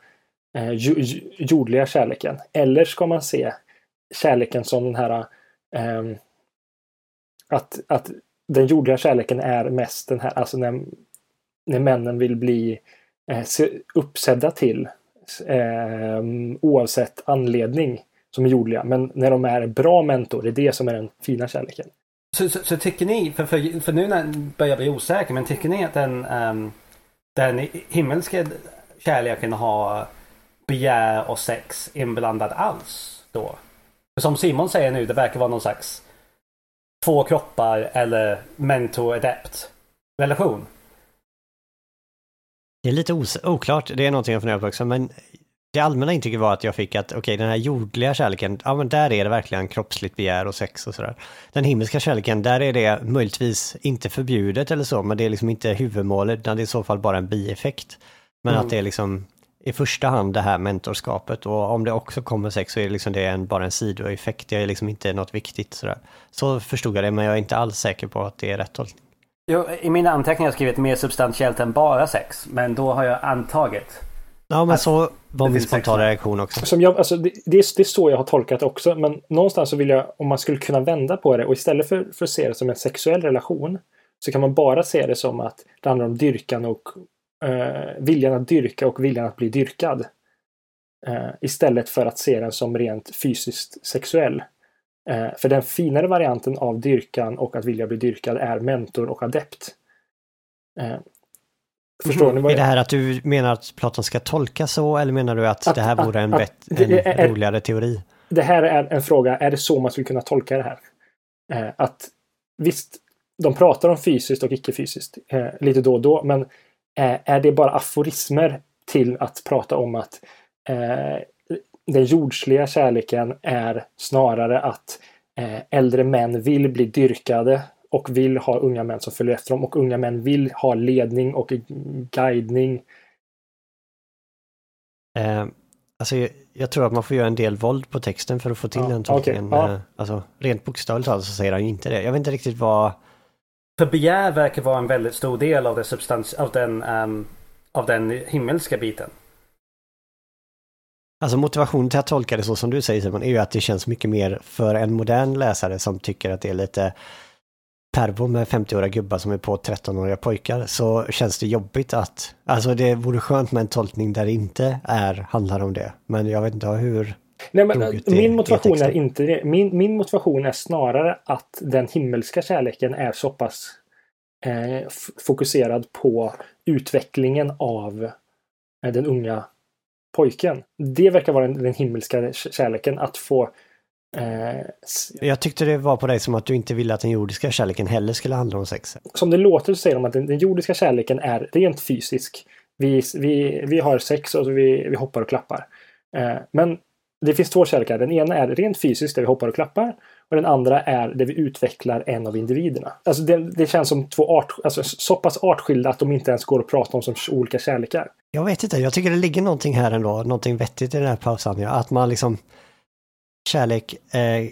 eh, jordliga kärleken. Eller ska man se kärleken som den här eh, att, att den jordliga kärleken är mest den här, alltså när, när männen vill bli eh, uppsedda till eh, oavsett anledning som är jordliga. Men när de är bra mentor, det är det som är den fina kärleken. Så, så, så, tycker ni, för, för, för nu när jag börjar bli osäker, men tycker ni att den, um, den himmelska kärleken har begär och sex inblandad alls då? För som Simon säger nu, det verkar vara någon slags två kroppar eller mentor-adept relation. Det är lite oklart, det är någonting jag funderar på också, men det allmänna intrycket var att jag fick att okej, okay, den här jordliga kärleken, ja men där är det verkligen kroppsligt begär och sex och sådär. Den himmelska kärleken, där är det möjligtvis inte förbjudet eller så, men det är liksom inte huvudmålet, utan det är i så fall bara en bieffekt. Men mm. att det är liksom i första hand det här mentorskapet och om det också kommer sex så är det liksom det en, bara en sidoeffekt, det är liksom inte något viktigt sådär. Så förstod jag det, men jag är inte alls säker på att det är rätt tolkning. I mina anteckningar har jag skrivit mer substantiellt än bara sex, men då har jag antagit Ja, men så var min spontana reaktion också. Som jag, alltså, det, det, är, det är så jag har tolkat det också. Men någonstans så vill jag, om man skulle kunna vända på det och istället för, för att se det som en sexuell relation så kan man bara se det som att det handlar om dyrkan och eh, viljan att dyrka och viljan att bli dyrkad. Eh, istället för att se den som rent fysiskt sexuell. Eh, för den finare varianten av dyrkan och att vilja bli dyrkad är mentor och adept. Förstår ni vad. Är det här att du menar att Platon ska tolka så eller menar du att, att det här vore en, att, en är, roligare teori? Det här är en fråga, är det så man skulle kunna tolka det här? Eh, att visst, de pratar om fysiskt och icke-fysiskt eh, lite då och då, men eh, är det bara aforismer till att prata om att eh, den jordsliga kärleken är snarare att eh, äldre män vill bli dyrkade och vill ha unga män som följer efter dem och unga män vill ha ledning och guidning. Eh, alltså, jag, jag, tror att man får göra en del våld på texten för att få till ja, den tolkningen. Okay, ja. eh, alltså, rent bokstavligt talat så säger han ju inte det. Jag vet inte riktigt vad... För begär verkar vara en väldigt stor del av, det substans, av, den, um, av den himmelska biten. Alltså motivationen till att tolka det så som du säger Simon är ju att det känns mycket mer för en modern läsare som tycker att det är lite pervo med 50-åriga gubbar som är på 13-åriga pojkar så känns det jobbigt att, alltså det vore skönt med en tolkning där det inte är, handlar om det. Men jag vet inte hur Nej, men, min motivation är inte det. Min, min motivation är snarare att den himmelska kärleken är så pass eh, fokuserad på utvecklingen av eh, den unga pojken. Det verkar vara den, den himmelska kärleken, att få Eh, jag tyckte det var på dig som att du inte ville att den jordiska kärleken heller skulle handla om sex. Som det låter så säger de att den, den jordiska kärleken är rent fysisk. Vi, vi, vi har sex och vi, vi hoppar och klappar. Eh, men det finns två kärlekar. Den ena är rent fysiskt där vi hoppar och klappar. Och den andra är där vi utvecklar en av individerna. Alltså det, det känns som två art, alltså så pass artskilda att de inte ens går att prata om som olika kärlekar. Jag vet inte, jag tycker det ligger någonting här ändå, någonting vettigt i den här pausan. Att man liksom kärlek, eh,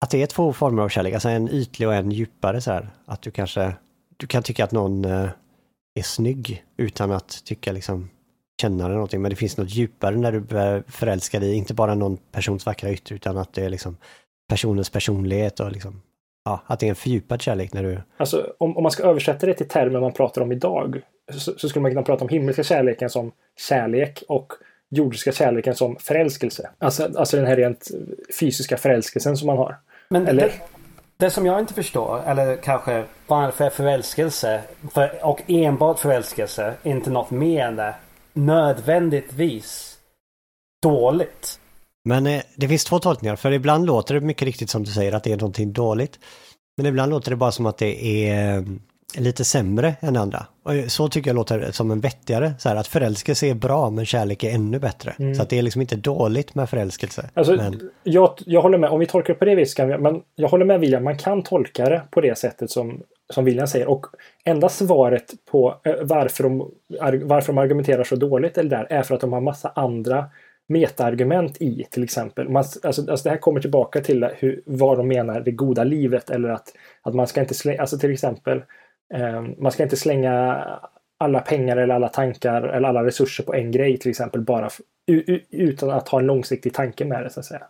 att det är två former av kärlek, alltså en ytlig och en djupare så här. Att du kanske, du kan tycka att någon eh, är snygg utan att tycka liksom, känna det någonting, men det finns något djupare när du börjar förälska dig, inte bara någon persons vackra yttre utan att det är liksom personens personlighet och liksom ja, att det är en fördjupad kärlek när du... Alltså om, om man ska översätta det till termer man pratar om idag så, så skulle man kunna prata om himmelska kärleken som kärlek och jordiska kärleken som förälskelse. Alltså, alltså den här rent fysiska förälskelsen som man har. Men Eller? det, det som jag inte förstår, eller kanske varför förälskelse för, och enbart förälskelse inte något mer än det nödvändigtvis dåligt? Men eh, det finns två tolkningar, för ibland låter det mycket riktigt som du säger att det är någonting dåligt. Men ibland låter det bara som att det är lite sämre än andra. Och så tycker jag låter som en vettigare, så här att förälskelse är bra men kärlek är ännu bättre. Mm. Så att det är liksom inte dåligt med förälskelse. Alltså, men, jag, jag håller med. Om vi tolkar på det viset kan vi, men jag håller med William. Man kan tolka det på det sättet som, som William säger. Och enda svaret på eh, varför, de, ar- varför de argumenterar så dåligt eller där är för att de har massa andra metaargument i till exempel. Man, alltså, alltså det här kommer tillbaka till hur, vad de menar det goda livet eller att, att man ska inte slänga, alltså till exempel man ska inte slänga alla pengar eller alla tankar eller alla resurser på en grej till exempel bara utan att ha en långsiktig tanke med det så att säga.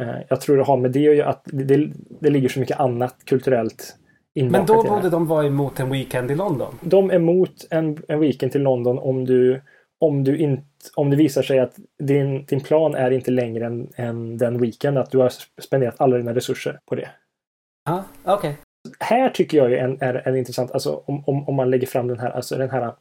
Eh, Jag tror det har med det att det, det, ligger så mycket annat kulturellt Men då borde de vara emot en weekend i London. De är emot en, en weekend till London om du om du, inte, om det visar sig att din, din plan är inte längre än, än den weekend, att du har spenderat alla dina resurser på det. Ja, okej. Här tycker jag ju en, är, är intressant, alltså om, om, om man lägger fram den här, alltså den här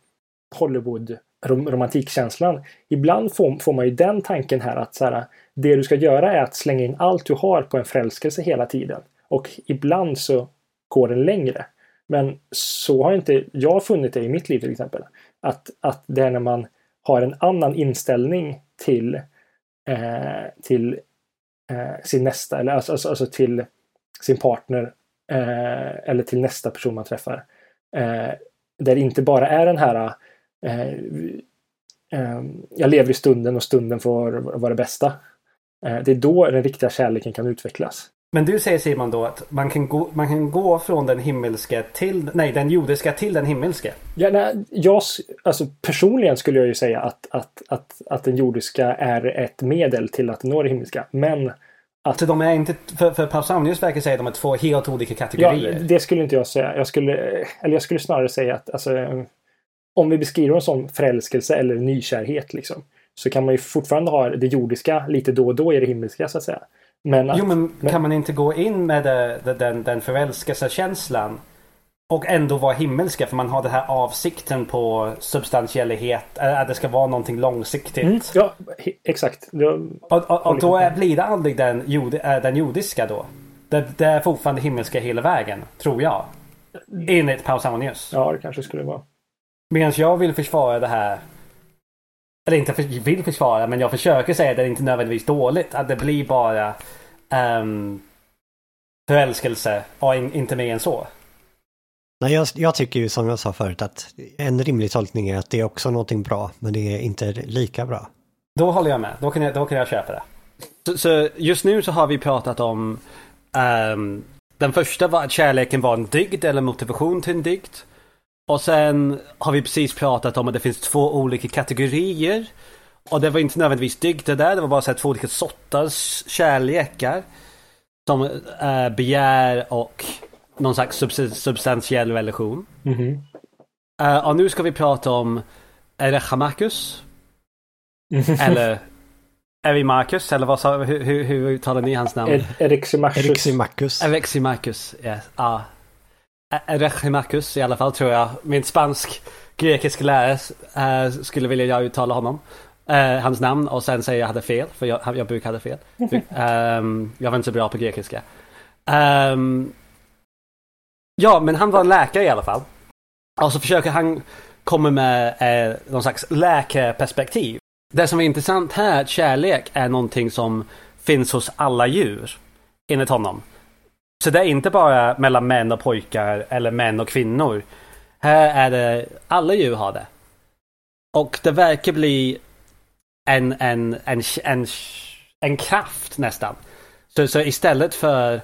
Hollywood romantikkänslan. Ibland får, får man ju den tanken här att så här, det du ska göra är att slänga in allt du har på en förälskelse hela tiden. Och ibland så går den längre. Men så har inte jag funnit det i mitt liv till exempel. Att, att det är när man har en annan inställning till, eh, till eh, sin nästa, eller alltså, alltså, alltså till sin partner eh, eller till nästa person man träffar. Eh, där det inte bara är den här eh, eh, jag lever i stunden och stunden får vara det bästa. Det är då den riktiga kärleken kan utvecklas. Men du säger Simon då att man kan, gå, man kan gå från den himmelske till, nej den jordiska till den himmelske. Ja, nej, jag, alltså, personligen skulle jag ju säga att, att, att, att den jordiska är ett medel till att nå det himmelska. Men Så de är inte, för, för Pausanius verkar säga att de är två helt olika ja, kategorier. det skulle inte jag säga. Jag skulle, eller jag skulle snarare säga att alltså, om vi beskriver dem som förälskelse eller nykärhet liksom, så kan man ju fortfarande ha det jordiska lite då och då i det himmelska så att säga. Men, att, Jo men men- kan man inte gå in med det, den, den förälskelsekänslan och ändå vara himmelska för man har den här avsikten på substantiellighet, äh, att det ska vara någonting långsiktigt. Mm, ja, exakt. Och, och, och då är, blir det aldrig den, jord, äh, den jordiska då. Det, det är fortfarande himmelska hela vägen, tror jag. Enligt Pausanius. Ja, det kanske skulle vara. Medan jag vill försvara det här. Eller inte vill försvara, men jag försöker säga att det är inte nödvändigtvis dåligt. Att det blir bara um, förälskelse och in, inte mer än så. Nej, jag, jag tycker ju som jag sa förut att en rimlig tolkning är att det är också någonting bra, men det är inte lika bra. Då håller jag med. Då kan jag, då kan jag köpa det. Så, så just nu så har vi pratat om ehm, den första var att kärleken var en dygd eller motivation till en dygd. Och sen har vi precis pratat om att det finns två olika kategorier. Och det var inte nödvändigtvis dygder där, det var bara så här två olika sorters kärlekar. Som uh, begär och någon slags subs- substantiell relation. Mhm. Eh, och nu ska vi prata om Erechamachus. Eller Erimachus, eller vad sa hur, hur, hur uttalar ni hans namn? Ereximachus, yes. ja. E- Erechimachus i alla fall tror jag. Min spansk grekisk lärare eh, skulle vilja jag uttala honom. Eh, hans namn och sen säga jag hade fel, för jag, jag brukar hade fel. (laughs) Ehm, jag var inte så bra på grekiska. Ehm, ja, men han var en läkare i alla fall. Och så försöker han komma med eh, någon slags läkarperspektiv. Det som är intressant här är att kärlek är någonting som finns hos alla djur. Enligt honom. Så det är inte bara mellan män och pojkar eller män och kvinnor. Här är det, alla djur har det. Och det verkar bli en, en, en, en, en kraft nästan. Så, så istället för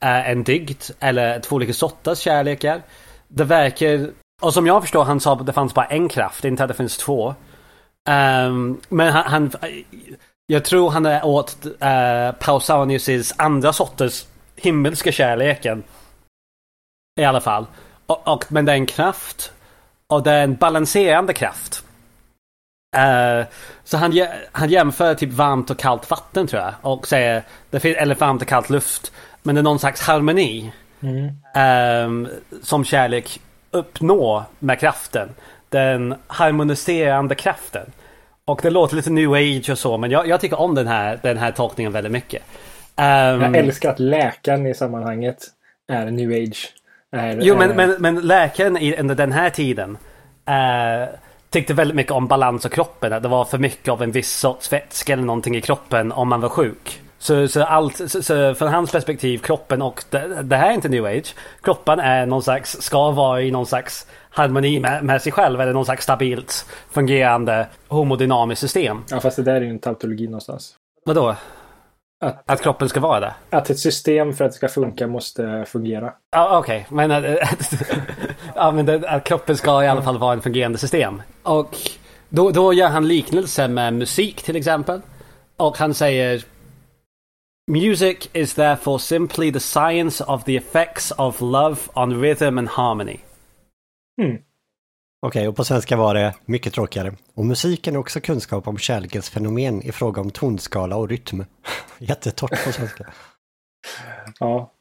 är en dygd eller två olika sorters kärlekar. Det verkar, och som jag förstår han sa att det fanns bara en kraft, inte att det finns två. Um, men han, han, jag tror han är åt eh, uh, Pausanius andra sorters himmelska kärleken. I alla fall. Och, och, men det är en kraft. Och det är en balanserande kraft. Uh, så han, han jämför typ varmt och kallt vatten tror jag. Och säger, det finns, eller varmt och kallt luft. Men det är någon slags harmoni. Mm. Um, som kärlek uppnår med kraften. Den harmoniserande kraften. Och det låter lite new age och så men jag, jag tycker om den här, den här tolkningen väldigt mycket. Um, jag älskar att läkaren i sammanhanget är new age. Är, jo men, men, men läkaren i, under den här tiden uh, tyckte väldigt mycket om balans och kroppen. Att det var för mycket av en viss sorts vätska eller någonting i kroppen om man var sjuk. Så, så, allt, så, så från hans perspektiv, kroppen och det, det, här är inte new age. Kroppen är någon slags, ska vara i någon slags harmoni med, med sig själv eller någon slags stabilt fungerande homodynamiskt system. Ja fast det där är ju en tautologi någonstans. Vadå? Att, att kroppen ska vara det? Att ett system för att det ska funka måste fungera. Ja okej, okay. men, (laughs) ja, men det, att kroppen ska i alla fall vara en fungerande system. Och då, då gör han liknelse med musik till exempel. Och han säger Music is therefore simply the science of the effects of love on rhythm and harmony. Mm. Okej, okay, och på svenska var det mycket tråkigare. Och musiken är också kunskap om kärlekens fenomen i fråga om tonskala och rytm. (laughs) Jättetorrt på svenska. (laughs) ja.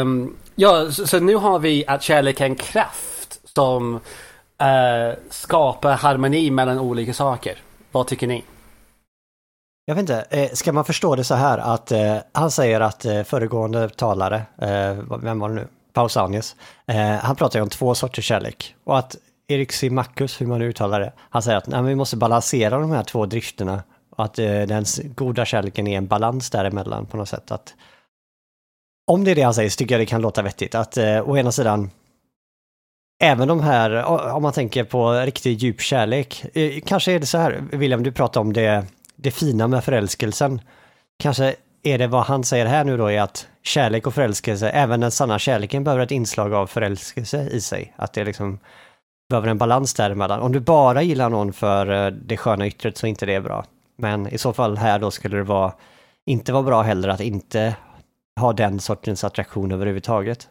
Um, ja, så, så, nu har vi att kärlek är en kraft som uh, skapar harmoni mellan olika saker. Vad tycker ni? Jag vet inte, eh, ska man förstå det så här att eh, han säger att eh, föregående talare, eh, vem var det nu? Pausanias, eh, han pratar ju om två sorters kärlek. Och att Erik Simakus, hur man nu uttalar det, han säger att nej, vi måste balansera de här två drifterna. Och att eh, den goda kärleken är en balans däremellan på något sätt. Att, om det är det han säger så tycker jag det kan låta vettigt. Att eh, å ena sidan, även de här, om man tänker på riktigt djup kärlek, eh, kanske är det så här, William, du pratar om det, det fina med förälskelsen. Kanske är det vad han säger här nu då är att kärlek och förälskelse, även den sanna kärleken behöver ett inslag av förälskelse i sig. Att det liksom behöver en balans däremellan. Om du bara gillar någon för eh, det sköna yttret så är inte det bra. Men i så fall här då skulle det vara, inte vara bra heller att inte ha den sortens attraktion överhuvudtaget.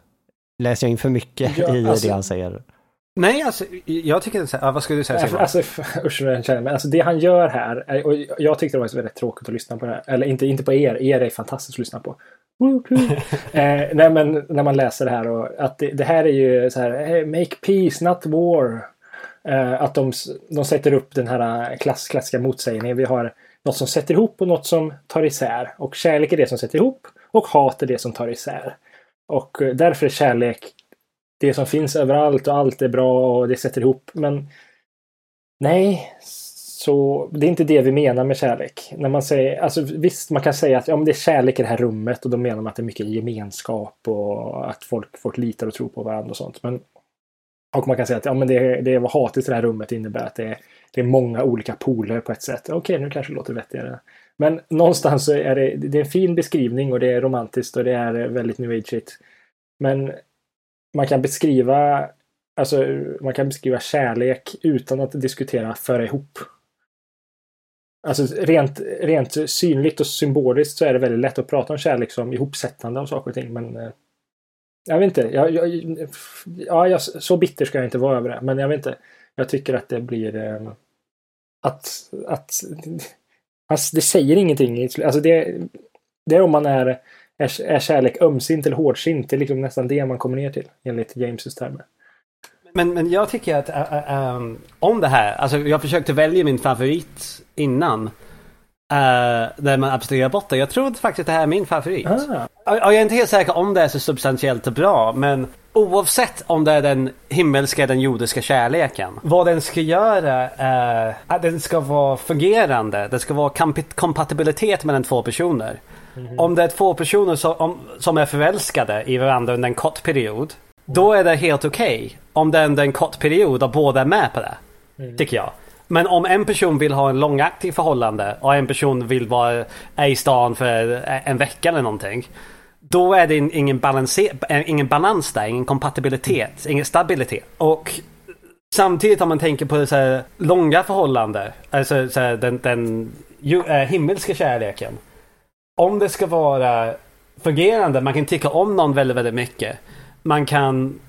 Läser jag in för mycket ja, i alltså, det han säger? Nej, alltså jag tycker inte ja, Vad skulle du säga Simon? Alltså, (laughs) usch vad jag känner men alltså det han gör här, och jag tyckte det var väldigt tråkigt att lyssna på det här. Eller inte, inte på er, er är fantastiskt att lyssna på. (laughs) eh, nej men när man läser det här och att det, det här är ju så här, make peace not war. Eh, att de, de sätter upp den här klass, klassiska motsägningen. Vi har något som sätter ihop och något som tar isär. Och kärlek är det som sätter ihop och hat är det som tar isär. Och eh, därför är kärlek det som finns överallt och allt är bra och det sätter ihop. Men nej, så det är inte det vi menar med kärlek. När man säger, alltså visst, man kan säga att ja, men det är kärlek i det här rummet och då menar man att det är mycket gemenskap och att folk, folk litar och tror på varandra och sånt. Men, och man kan säga att ja, men det, det vad hatet i det här rummet innebär att det är, det är många olika poler på ett sätt. Okej, nu kanske det låter vettigare. Men någonstans så är det, det är en fin beskrivning och det är romantiskt och det är väldigt new age Men man kan beskriva Alltså, man kan beskriva kärlek utan att diskutera föra ihop. Alltså rent, rent synligt och symboliskt så är det väldigt lätt att prata om kärlek som ihopsättande av saker och ting. Men eh, jag vet inte. Jag, jag, ja, jag, så bitter ska jag inte vara över det. Men jag vet inte. Jag tycker att det blir eh, att, att (laughs) alltså, det säger ingenting. Alltså det, det är om man är, är, är kärlek ömsint eller hårdsint. Det är liksom nästan det man kommer ner till enligt James termer. Men, men jag tycker att uh, um, om det här, alltså jag försökte välja min favorit innan. Uh, där man abstraherar bort det. Jag tror faktiskt att det här är min favorit. Ah. Och, jag är inte helt säker om det är så substantiellt och bra. Men oavsett om det är den himmelska den jordiska kärleken. Vad den ska göra är att den ska vara fungerande. Det ska vara kompatibilitet mellan två personer. Mm. Om det är två personer som, om, som är förälskade i varandra under en kort period. Då är det helt okej. Okay, om det är en kort period och båda är med på det. Mm. Tycker jag. Men om en person vill ha en långaktig förhållande och en person vill vara i stan för en vecka eller någonting. Då är det ingen, balanser, ingen balans där, ingen kompatibilitet, ingen stabilitet. Och samtidigt om man tänker på så här, långa förhållanden, alltså så här, den, den ju, äh, himmelska kärleken. Om det ska vara fungerande. Man kan tycka om någon väldigt, väldigt mycket. Man kan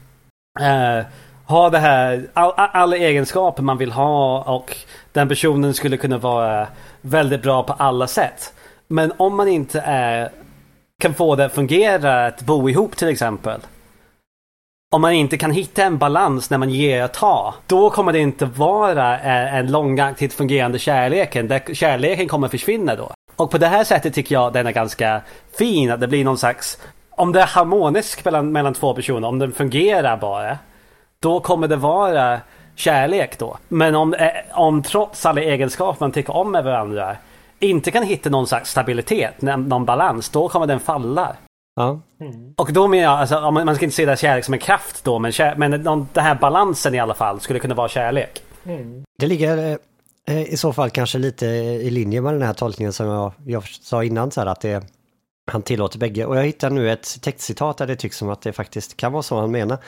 eh, ha det här, all, alla egenskaper man vill ha och den personen skulle kunna vara väldigt bra på alla sätt. Men om man inte är, kan få det att fungera att bo ihop till exempel. Om man inte kan hitta en balans när man ger och tar. Då kommer det inte vara eh, en långaktigt fungerande kärleken. Där kärleken kommer försvinna då. Och på det här sättet tycker jag den är ganska fin. Att det blir någon slags... Om det är harmoniskt mellan, mellan två personer, om den fungerar bara. Då kommer det vara kärlek då. Men om, eh, om trots alla egenskaper man tycker om med varandra inte kan hitta någon slags stabilitet, någon balans, då kommer den falla. Ja. Mm. Och då menar jag, alltså, man ska inte se det kärlek som en kraft då, men, kär, men den här balansen i alla fall skulle kunna vara kärlek. Mm. Det ligger eh, Eh, i så fall kanske lite i linje med den här tolkningen som jag, jag sa innan, så här, att det, han tillåter bägge. Och jag hittar nu ett textcitat där det tycks som att det faktiskt kan vara så han menar.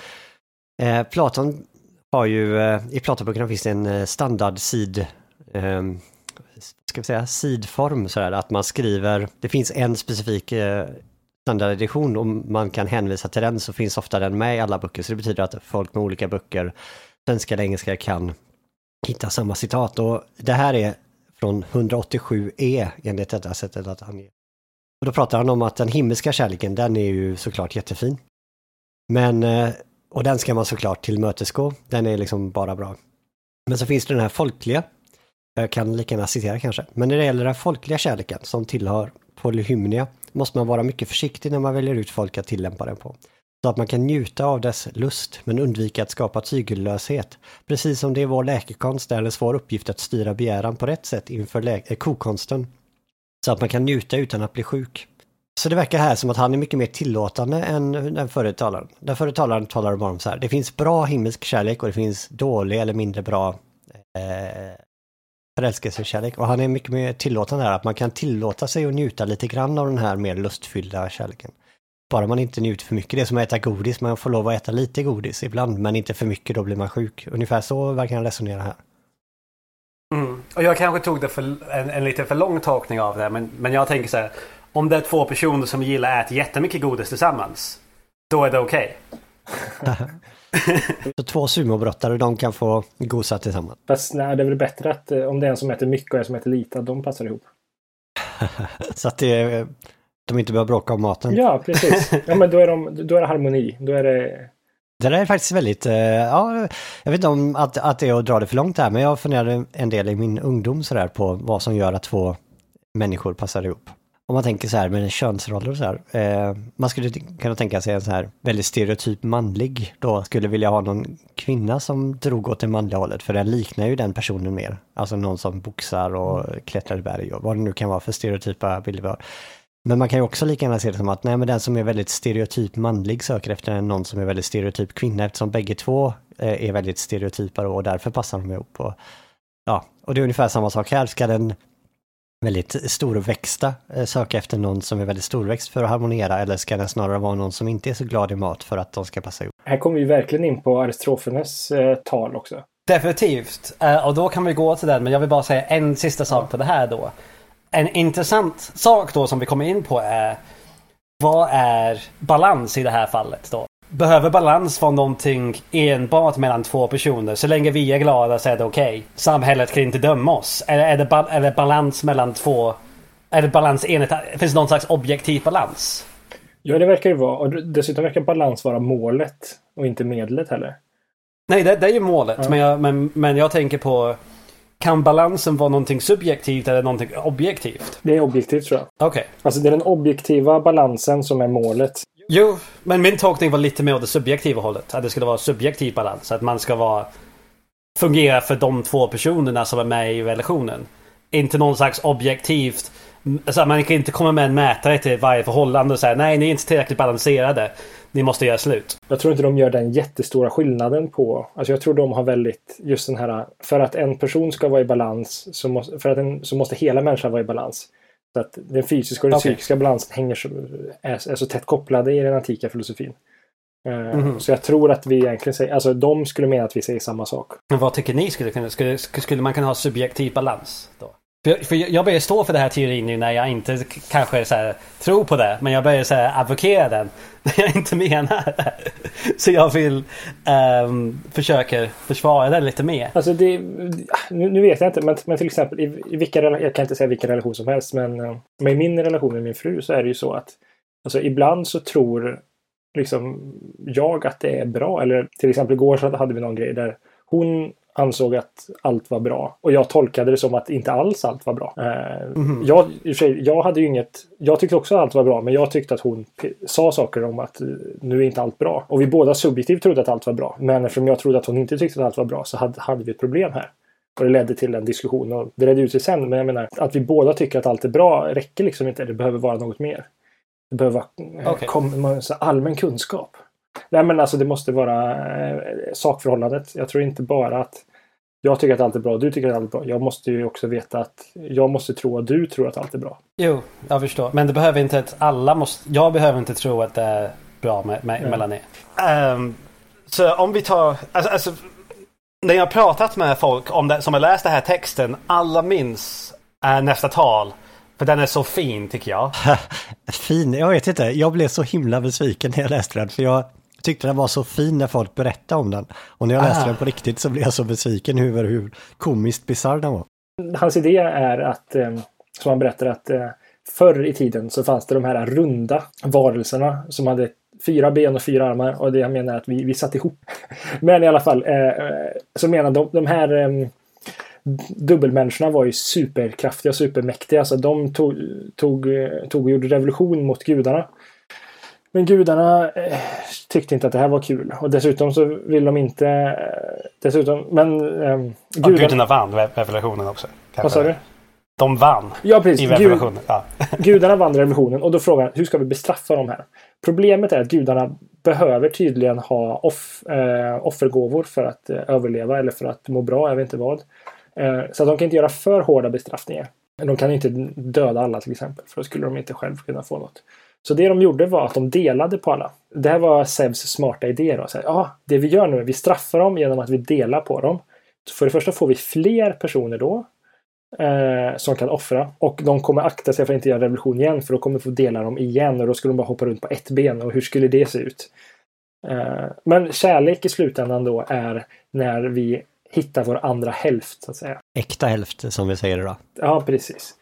Eh, Platon har ju, eh, i Platonböckerna finns det en eh, standard sid, eh, ska vi säga, sidform sådär, att man skriver, det finns en specifik eh, standardedition och man kan hänvisa till den så finns ofta den med i alla böcker. Så det betyder att folk med olika böcker, svenska eller engelska, kan hitta samma citat. Och det här är från 187e enligt detta sättet att ange. Och då pratar han om att den himmelska kärleken, den är ju såklart jättefin. Men, eh, och den ska man såklart tillmötesgå, den är liksom bara bra. Men så finns det den här folkliga, jag kan lika gärna citera kanske, men när det gäller den folkliga kärleken som tillhör polyhymnia måste man vara mycket försiktig när man väljer ut folk att tillämpa den på. Så att man kan njuta av dess lust men undvika att skapa tygellöshet. Precis som det är vår läkekonst är en svår uppgift att styra begäran på rätt sätt inför äh, kokonsten. Så att man kan njuta utan att bli sjuk. Så det verkar här som att han är mycket mer tillåtande än den förre talaren. Den förre talaren talar bara om så här, det finns bra himmelsk kärlek och det finns dålig eller mindre bra eh, förälskelsekärlek. Och han är mycket mer tillåtande här, att man kan tillåta sig att njuta lite grann av den här mer lustfyllda kärleken. Bara man inte njuter för mycket. Det är som att äta godis, man får lov att äta lite godis ibland, men inte för mycket, då blir man sjuk. Ungefär så verkar han resonera här. Mm. Och jag kanske tog det för en, en lite för lång tolkning av det, men, men jag tänker så här. Om det är två personer som gillar att äta jättemycket godis tillsammans, då är det okej. Okay. (laughs) Så två sumobrottare, de kan få gosa tillsammans. Fast nej, det är väl bättre att eh, om det är en som äter mycket och en som äter lite, att de passar ihop. (laughs) så att det, de inte behöver bråka om maten. Ja, precis. Ja, men då är, de, då är det harmoni. Då är det... Det där är faktiskt väldigt, eh, ja, jag vet inte om att, att det är att dra det för långt här, men jag funderade en del i min ungdom sådär på vad som gör att två människor passar ihop om man tänker så här med könsroller och så här. Eh, man skulle kunna tänka sig en så här väldigt stereotyp manlig då skulle vilja ha någon kvinna som drog åt det manliga hållet för den liknar ju den personen mer. Alltså någon som boxar och klättrar i berg och vad det nu kan vara för stereotypa bilder vi har. Men man kan ju också lika gärna se det som att nej men den som är väldigt stereotyp manlig söker efter någon som är väldigt stereotyp kvinna eftersom bägge två eh, är väldigt stereotypa och därför passar de ihop. Och, ja, och det är ungefär samma sak här. Ska den väldigt storväxta eh, söka efter någon som är väldigt storväxt för att harmonera eller ska den snarare vara någon som inte är så glad i mat för att de ska passa ihop? Här kommer vi verkligen in på Aristofanes eh, tal också. Definitivt. Och då kan vi gå till den, men jag vill bara säga en sista sak på det här då. En intressant sak då som vi kommer in på är vad är balans i det här fallet då? behöver balans vara någonting enbart mellan två personer. Så länge vi är glada så är det okej. Okay. Samhället kan inte döma oss. Eller är det, ba är det balans mellan två... Är det balans enligt... Finns det någon slags objektiv balans? Ja, det verkar det vara. Och dessutom verkar balans vara målet och inte medlet heller. Nej, det, det är ju målet. Ja. Men, jag, men, men jag tänker på... Kan balansen vara någonting subjektivt eller någonting objektivt? Det är objektivt tror jag. Okej. Okay. Alltså det är den objektiva balansen som är målet. Jo, men min tolkning var lite mer åt det subjektiva hållet. Att det skulle vara subjektiv balans. Att man ska vara fungera för de två personerna som är med i relationen. Inte någon slags objektivt alltså man kan inte komma med en mätare till varje förhållande och säga nej, ni är inte tillräckligt balanserade. Ni måste göra slut. Jag tror inte de gör den jättestora skillnaden på... Alltså jag tror de har väldigt just den här... För att en person ska vara i balans så måste, för att en, så måste hela människan vara i balans. Så att den fysiska och den okay. psykiska balansen hänger så, är, är, så tätt kopplade i den antika filosofin. Mm. Så jag tror att vi egentligen säger, alltså de skulle mena att vi säger samma sak. Men vad tycker ni skulle kunna, skulle, skulle man kunna ha subjektiv balans då? För, för jag börjar stå för den här teorin nu när jag inte kanske så här, tror på det. Men jag börjar så här, advokera den. (laughs) När jag inte menar det. Så jag vill um, försöka försvara den lite mer. Alltså det, nu, nu vet jag inte, men, men till exempel i, i vilka jag kan inte säga vilken relation som helst, men, eh, men i min relation med min fru så är det ju så att alltså ibland så tror liksom jag att det är bra. Eller till exempel igår så hade vi någon grej där hon ansåg att allt var bra och jag tolkade det som att inte alls allt var bra. Eh, jag, sig, jag hade ju inget. Jag tyckte också att allt var bra, men jag tyckte att hon sa saker om att eh, nu är inte allt bra. Och vi båda subjektivt trodde att allt var bra. Men eftersom jag trodde att hon inte tyckte att allt var bra så hade, hade vi ett problem här. Och det ledde till en diskussion och det ledde ut sig sen. Men jag menar att vi båda tycker att allt är bra räcker liksom inte. Det behöver vara något mer. Det behöver vara eh, Okej. kom, allmän kunskap. Nej men alltså det måste vara eh, sakförhållandet. Jag tror inte bara att jag tycker att allt är bra, du tycker att allt är bra. Jag måste ju också veta att jag måste tro att du tror att allt är bra. Jo, jag förstår. Men det behöver inte att alla måste... Jag behöver inte tro att det är bra med, med, Nej. mellan er. Ehm, så om vi tar... Alltså, alltså, när jag har pratat med folk om det, som har läst den här texten. Alla minns eh, nästa tal. För den är så fin tycker jag. (laughs) Fin, jag vet inte, jag blev så himla besviken när jag läste den. För jag tyckte den var så fin när folk berättade om den. Och när jag läste Ah. den på riktigt så blev jag så besviken över hur komiskt bisarr den var. Hans idé är att, eh, som han berättar, att eh, förr i tiden så fanns det de här runda varelserna som hade fyra ben och fyra armar. Och det han menar är att vi, vi satt ihop. (laughs) Men i alla fall, eh, så menar de, de här dubbelmänniskorna var ju superkraftiga, supermäktiga. Så de tog, tog, tog och gjorde revolution mot gudarna. Men gudarna eh, tyckte inte att det här var kul. Och dessutom så vill de inte... Eh, dessutom, men... Eh, Och gudarna vann re- revolutionen också. Vad sa du? De vann Ja, precis. i Gud, revolutionen. Ja. (laughs) gudarna vann revolutionen och då frågar han hur ska vi bestraffa de här? Problemet är att gudarna behöver tydligen ha off, eh, offergåvor för att eh, överleva eller för att må bra, jag vet inte vad. Eh, så att de kan inte göra för hårda bestraffningar. De kan inte döda alla till exempel, för då skulle de inte själv kunna få något. Så det de gjorde var att de delade på alla. Det här var Zeus smarta idé. Då. Så här, ja, det vi gör nu är att vi straffar dem genom att vi delar på dem. Så för det första får vi fler personer då eh, som kan offra. Och de kommer akta sig för att inte göra revolution igen för då kommer vi få dela dem igen och då skulle de bara hoppa runt på ett ben och hur skulle det se ut? Eh, men kärlek i slutändan då är när vi hittar vår andra hälft så att säga. Äkta hälft som vi säger idag. Ja, precis.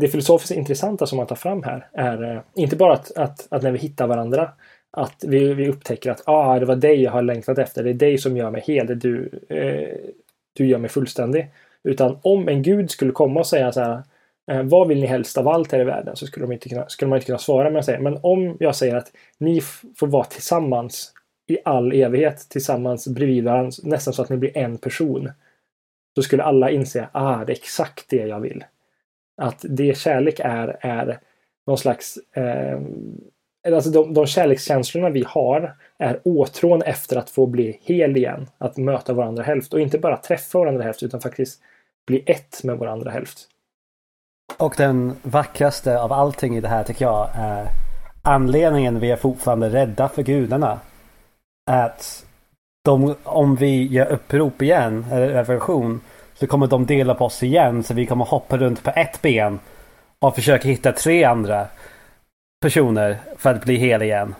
Det filosofiskt intressanta som man tar fram här är eh, inte bara att, att, att när vi hittar varandra att vi, vi upptäcker att ah, det var dig jag har längtat efter. Det är dig som gör mig hel. Det är du, eh, du gör mig fullständig. Utan om en gud skulle komma och säga så här eh, vad vill ni helst av allt här i världen? Så skulle, de inte kunna, skulle man inte kunna svara. med att säga, men om jag säger att ni får vara tillsammans i all evighet tillsammans bredvid varandra, nästan så att ni blir en person. Då skulle alla inse, ah, det är exakt det jag vill. Att det kärlek är, är någon slags... Eh, alltså de, de kärlekskänslorna vi har är åtrån efter att få bli hel igen. Att möta varandra hälft. Och inte bara träffa varandra hälft utan faktiskt bli ett med varandra hälft. Och den vackraste av allting i det här tycker jag är anledningen vi är fortfarande rädda för gudarna. Att de, om vi gör upprop igen, eller revolution, så kommer de dela på oss igen så vi kommer hoppa runt på ett ben och försöka hitta tre andra personer för att bli hel igen.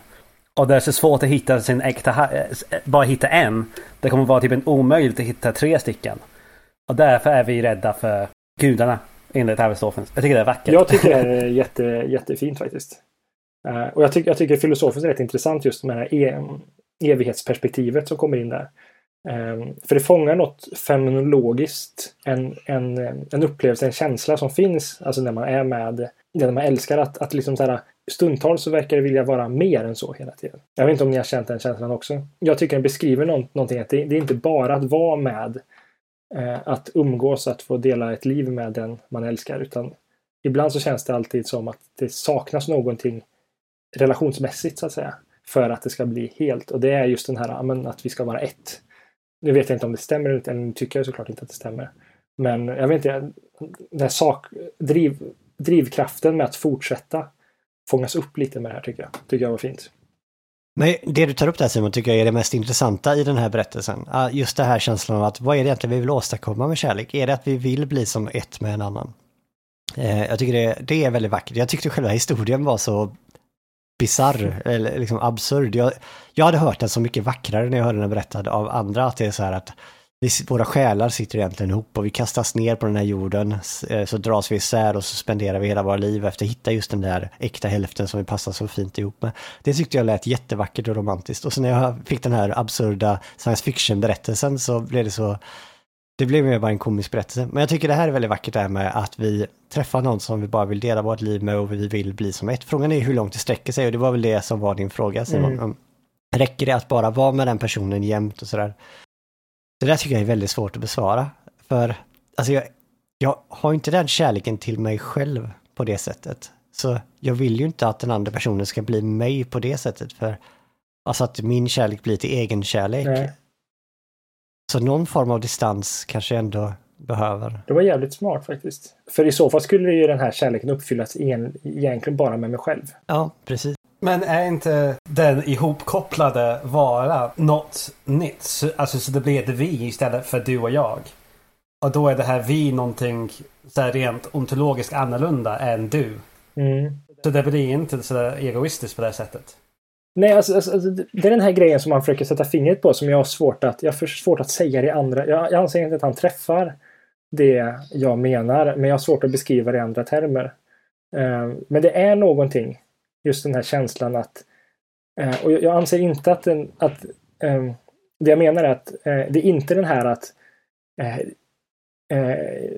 Och det är så svårt att hitta sin äkta, eh, bara hitta en. Det kommer vara typ en omöjligt att hitta tre stycken. Och därför är vi rädda för gudarna. Enligt Aristofens. Jag tycker det är vackert. Jag tycker det (laughs) är jätte, jättefint faktiskt. Eh, och jag, tycker jag tycker filosofiskt är rätt intressant just med det här evighetsperspektivet som kommer in där. Ehm, för det fångar något fenomenologiskt, en, en, en upplevelse, en känsla som finns alltså när man är med, när man älskar att, att liksom så här, stundtals så verkar det vilja vara mer än så hela tiden. Jag vet inte om ni har känt den känslan också. Jag tycker den beskriver någon, någonting, att det, det är inte bara att vara med, eh, att umgås, att få dela ett liv med den man älskar, utan ibland så känns det alltid som att det saknas någonting relationsmässigt så att säga. För att det ska bli helt. Och det är just den här ja, men, att vi ska vara ett. Nu vet jag inte om det stämmer eller nu tycker jag såklart inte att det stämmer. Men jag vet inte, den här sak, driv, drivkraften med att fortsätta fångas upp lite med det här tycker jag. Tycker jag var fint. Men det du tar upp där Simon tycker jag är det mest intressanta i den här berättelsen. Just det här känslan av att vad är det egentligen vi vill åstadkomma med kärlek? Är det att vi vill bli som ett med en annan? Eh, jag tycker det, det är väldigt vackert. Jag tyckte själva historien var så bizarr, eller liksom absurd. Jag, jag hade hört den så mycket vackrare när jag hörde den berättad av andra, att det är så här att vi, våra själar sitter egentligen ihop och vi kastas ner på den här jorden, eh, så dras vi isär och så spenderar vi hela våra liv efter att hitta just den där äkta hälften som vi passar så fint ihop med. Det tyckte jag lät jättevackert och romantiskt. Och sen när jag fick den här absurda science fiction-berättelsen så blev det så det blev mer bara en komisk berättelse. Men jag tycker det här är väldigt vackert det här med att vi träffar någon som vi bara vill dela vårt liv med och vi vill bli som ett. Frågan är hur långt det sträcker sig och det var väl det som var din fråga Simon. Mm. Räcker det att bara vara med den personen jämt och sådär? Det där tycker jag är väldigt svårt att besvara. För alltså jag, jag har inte den kärleken till mig själv på det sättet. Så jag vill ju inte att den andra personen ska bli mig på det sättet. För Alltså att min kärlek blir till egen kärlek. Nej. Så någon form av distans kanske ändå behöver. Det var jävligt smart faktiskt. För i så fall skulle ju den här kärleken uppfyllas en, egentligen bara med mig själv. Ja, precis. Men är inte den ihopkopplade vara något nytt? Alltså så det blir ett vi istället för du och jag. Och då är det här vi någonting så här rent ontologiskt annorlunda än du. Mm. Så det blir inte så egoistiskt på det sättet. Nej, alltså, alltså, alltså det är den här grejen som man försöker sätta fingret på som jag har svårt att, jag har svårt att säga det andra. Jag, jag anser inte att han träffar det jag menar, men jag har svårt att beskriva det i andra termer. Uh, men det är någonting, just den här känslan att, uh, och jag anser inte att, den, att um, det jag menar är att uh, det är inte den här att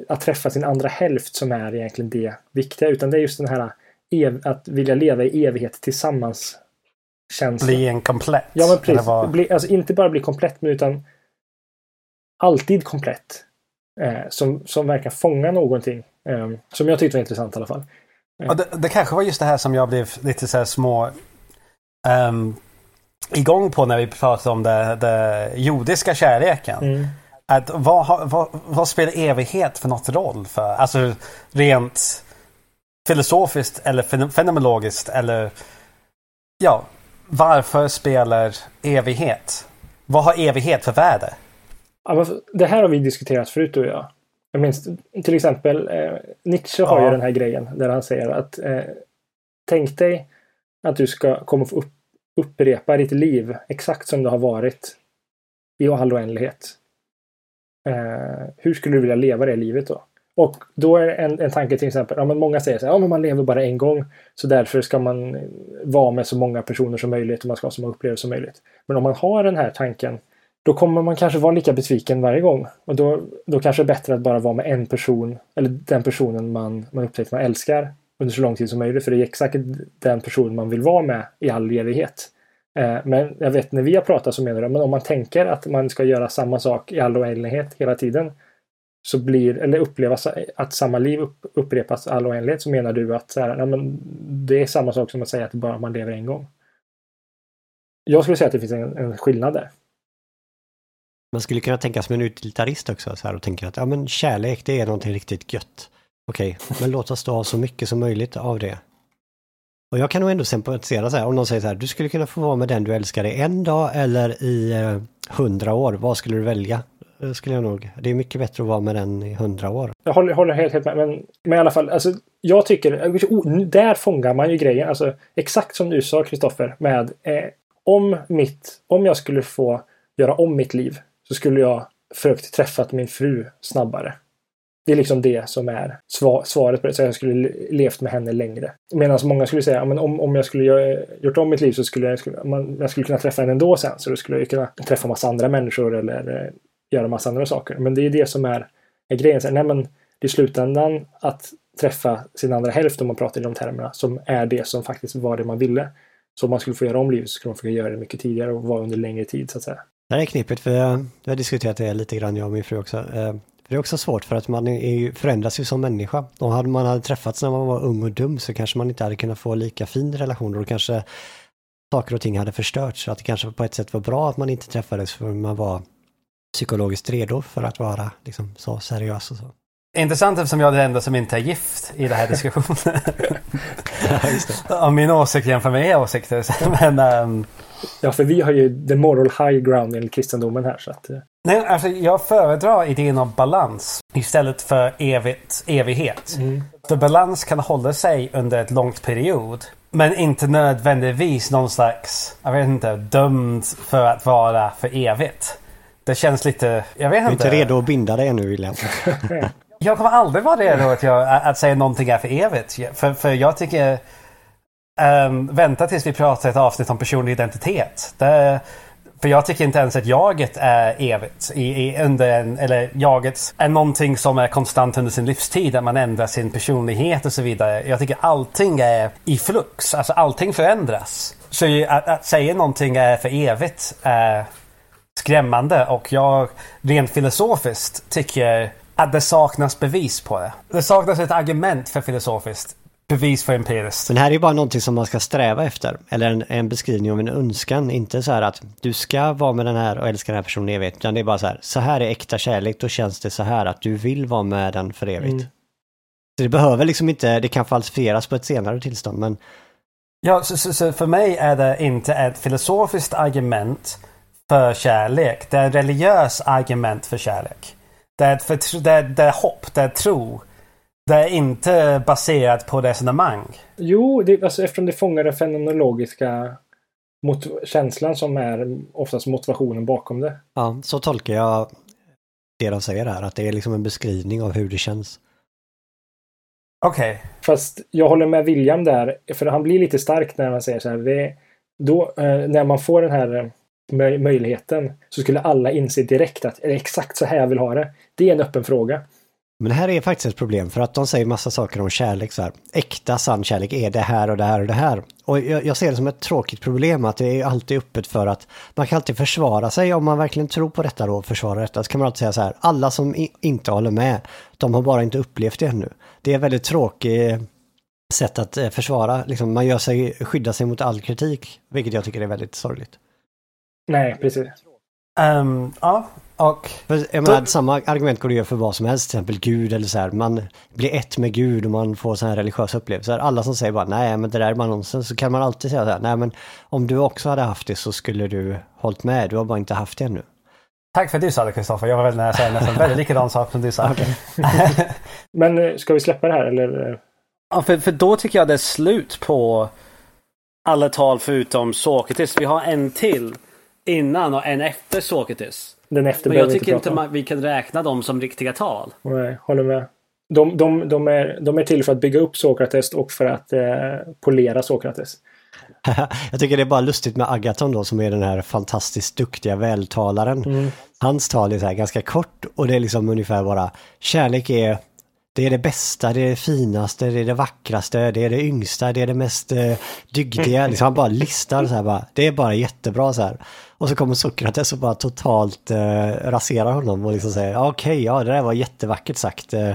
att träffa sin andra hälft som är egentligen det viktiga, utan det är just den här att vilja leva i evighet tillsammans känsla. Bli en komplett? Ja, men precis. Var... Bli, alltså inte bara bli komplett, men utan alltid komplett. Eh, som, som verkar fånga någonting. Eh, som jag tyckte var intressant i alla fall. Eh. Det, det, kanske var just det här som jag blev lite så små um, igång på när vi pratade om det jordiska kärleken. Mm. Att vad, vad, vad, spelar evighet för något roll för? Alltså rent filosofiskt eller fenomenologiskt eller ja, varför spelar evighet? Vad har evighet för värde? det här har vi diskuterat förut du och jag. Jag minns till exempel eh, Nietzsche har ja. ju den här grejen där han säger att eh, tänk dig att du ska komma få upp, upprepa ditt liv exakt som det har varit i all oändlighet. Eh, hur skulle du vilja leva det livet då? Och då är en, en tanke till exempel, ja men många säger så här, ja men man lever bara en gång så därför ska man eh, vara med så många personer som möjligt och man ska ha så många upplevelser som möjligt. Men om man har den här tanken då kommer man kanske vara lika besviken varje gång. Och då, då kanske det är bättre att bara vara med en person, eller den personen man, man upptäcker man älskar under så lång tid som möjligt. För det är exakt den person man vill vara med i all evighet. Eh, men jag vet när vi har pratat så menar du, men om man tänker att man ska göra samma sak i all oändlighet hela tiden så blir, eller upplevas att samma liv upprepas all oändlighet så menar du att så här, nej, men det är samma sak som att säga att bara man lever en gång. Jag skulle säga att det finns en, en skillnad där. Man skulle kunna tänka som en utilitarist också så här, och tänka att ja, men kärlek det är någonting riktigt gött. Okej, okay, men låt oss då ha så mycket som möjligt av det. Och jag kan nog ändå sympatisera så här, om någon säger så här, du skulle kunna få vara med den du älskar i en dag eller i eh, hundra år, vad skulle du välja? Eh, skulle jag nog. Det är mycket bättre att vara med den i hundra år. Jag håller, håller helt, helt med. Men, men i alla fall, alltså, jag tycker, oh, där fångar man ju grejen. Alltså, exakt som du sa Kristoffer, med eh, om, mitt, om jag skulle få göra om mitt liv så skulle jag försökt träffat min fru snabbare. Det är liksom det som är svaret på det. Så jag skulle levt med henne längre. Medan många skulle säga, att om, om jag skulle gjort om mitt liv så skulle jag, skulle, man, jag skulle kunna träffa henne ändå sen. Så då skulle jag kunna träffa massa andra människor eller eh, göra massa andra saker. Men det är det som är, är grejen. Så, nej, men i slutändan att träffa sin andra hälft om man pratar i de termerna som är det som faktiskt var det man ville. Så om man skulle få göra om livet så skulle man få göra det mycket tidigare och vara under längre tid så att säga. Det här är knepigt för jag, jag har diskuterat det lite grann jag och min fru också. Eh, det är också svårt för att man är, förändras ju som människa. Och hade man hade träffats när man var ung och dum så kanske man inte hade kunnat få lika fin relation och kanske saker och ting hade förstörts. Så att det kanske på ett sätt var bra att man inte träffades för man var psykologiskt redo för att vara liksom, så seriös och så. Intressant eftersom jag är den enda som inte är gift i den här (laughs) diskussionen. ja, (laughs) Om min åsikt jämför med era åsikter. (laughs) Men, um, Ja, för vi har ju the moral high ground enligt kristendomen här. Så att, eh. Nej, alltså jag föredrar idén om balans istället för evigt, evighet. Mm. För balans kan hålla sig under ett långt period. Men inte nödvändigtvis någon slags, jag vet inte, dömd för att vara för evigt. Det känns lite, jag vet Du är inte. inte redo att binda dig ännu William. (laughs) Jag kommer aldrig vara redo att, jag, att säga någonting är för evigt. För, för jag tycker... ehm, vänta tills vi pratar ett avsnitt om personlig identitet. Det, för jag tycker inte ens att jaget är evigt. I, i, under en, eller jaget är någonting som är konstant under sin livstid. Att man ändrar sin personlighet och så vidare. Jag tycker allting är i flux. Alltså allting förändras. Så att, att säga någonting är för evigt är skrämmande och jag rent filosofiskt tycker att det saknas bevis på det. Det saknas ett argument för filosofiskt bevis för empiriskt. Men här är ju bara någonting som man ska sträva efter. Eller en, en beskrivning av en önskan. Inte så här att du ska vara med den här och älska den här personen evigt. Utan det är bara så här, så här är äkta kärlek. Då känns det så här att du vill vara med den för evigt. Mm. Så det behöver liksom inte, det kan falsifieras på ett senare tillstånd. Men Ja, så, så, så för mig är det inte ett filosofiskt argument för kärlek. Det är ett religiöst argument för kärlek. Det är, ett förtro- det är, det är hopp, det är tro. Det är inte baserat på resonemang. Jo, det, alltså, eftersom det fångar den fenomenologiska känslan som är oftast motivationen bakom det. ja, så tolkar jag det de säger här. Att det är liksom en beskrivning av hur det känns. Okej. Fast jag håller med William där, för han blir lite stark när man säger så här. Det, då, eh, när man får den här eh, möj- möjligheten så skulle alla inse direkt att är det exakt så här jag vill ha det. Det är en öppen fråga. Men det här är faktiskt ett problem för att de säger massa saker om kärlek så här. Äkta sann kärlek är det här och det här och det här. Och jag, jag ser det som ett tråkigt problem att det är alltid öppet för att man kan alltid försvara sig om man verkligen tror på detta då och försvara detta. Så kan man alltid säga så här, alla som i, inte håller med, de har bara inte upplevt det ännu. Det är ett väldigt tråkigt eh, sätt att eh, försvara, liksom, man gör sig, skyddar sig mot all kritik, vilket jag tycker är väldigt sorgligt. Nej, precis. Ehm, ja, och jag menar, samma argument går att göra för vad som helst, till exempel Gud eller så här. Man blir ett med Gud och man får sådana här religiösa upplevelser. Alla som säger bara nej men det där är bara nonsens, så kan man alltid säga så här, nej men om du också hade haft det så skulle du hållit med, du har bara inte haft det ännu. tack för att du sa det Kristoffer. Jag var väldigt nära att säga nästan väldigt likadan sak som du sa. (laughs) Men eh, ska vi släppa det här eller? Ja, för, för då tycker jag det är slut på alla tal förutom Sokrates. Vi har en till innan och en efter Sokrates. Den efter Men jag tycker inte man, vi kan räkna dem som riktiga tal. Nej, håller med. De, de, de, är, de är till för att bygga upp Sokrates och för att eh, polera Sokrates. (laughs) jag tycker det är bara lustigt med Agaton då som är den här fantastiskt duktiga vältalaren. Mm. Hans tal är så här ganska kort och det är liksom ungefär bara kärlek är det är det bästa, det är det finaste, det är det vackraste, det är det yngsta, det är det mest eh, dygdiga. Liksom han bara listar så här bara, det är bara jättebra så här. Och så kommer Sokrates och bara totalt eh, raserar honom och liksom säger okej, ja det där var jättevackert sagt. Eh,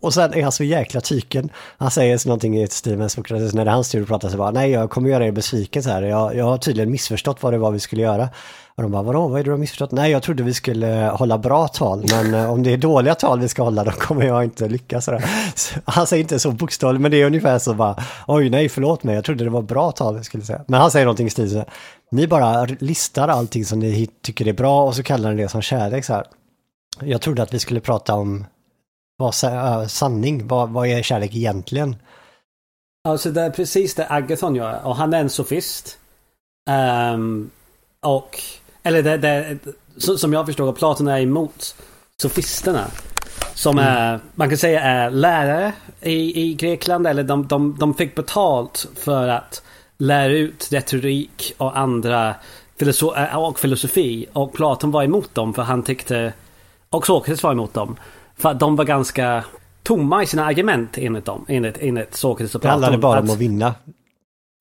och, sen är han så jäkla tyken. Han säger så någonting i stil med Sokrates när det är hans tur att prata så bara nej jag kommer göra er besviken så här. Jag, jag har tydligen missförstått vad det var vi skulle göra. Och de bara vadå, vad är det du har missförstått? Nej jag trodde vi skulle eh, hålla bra tal men eh, om det är dåliga tal vi ska hålla då kommer jag inte lyckas. Så (laughs) Han säger inte så bokstavligt men det är ungefär så bara oj nej förlåt mig jag trodde det var bra tal vi skulle säga. Men han säger någonting i stil så här, ni bara listar allting som ni tycker är bra och så kallar ni det som kärlek så här. Jag trodde att vi skulle prata om vad sa- sanning, vad, vad är kärlek egentligen? Alltså det är precis det Agathon gör. Och han är en sofist. Ehm, och, eller det, det, som jag förstår Platon är emot sofisterna. Som är, man kan säga är lärare i, i Grekland. Eller de, de, de fick betalt för att lära ut retorik och andra filoso äh, och filosofi. Och Platon var emot dem för han tyckte, och Sokrates var emot dem. För att de var ganska tomma i sina argument enligt dem. Enligt, enligt Sokrates och Det Platon. handlade bara om Att vinna.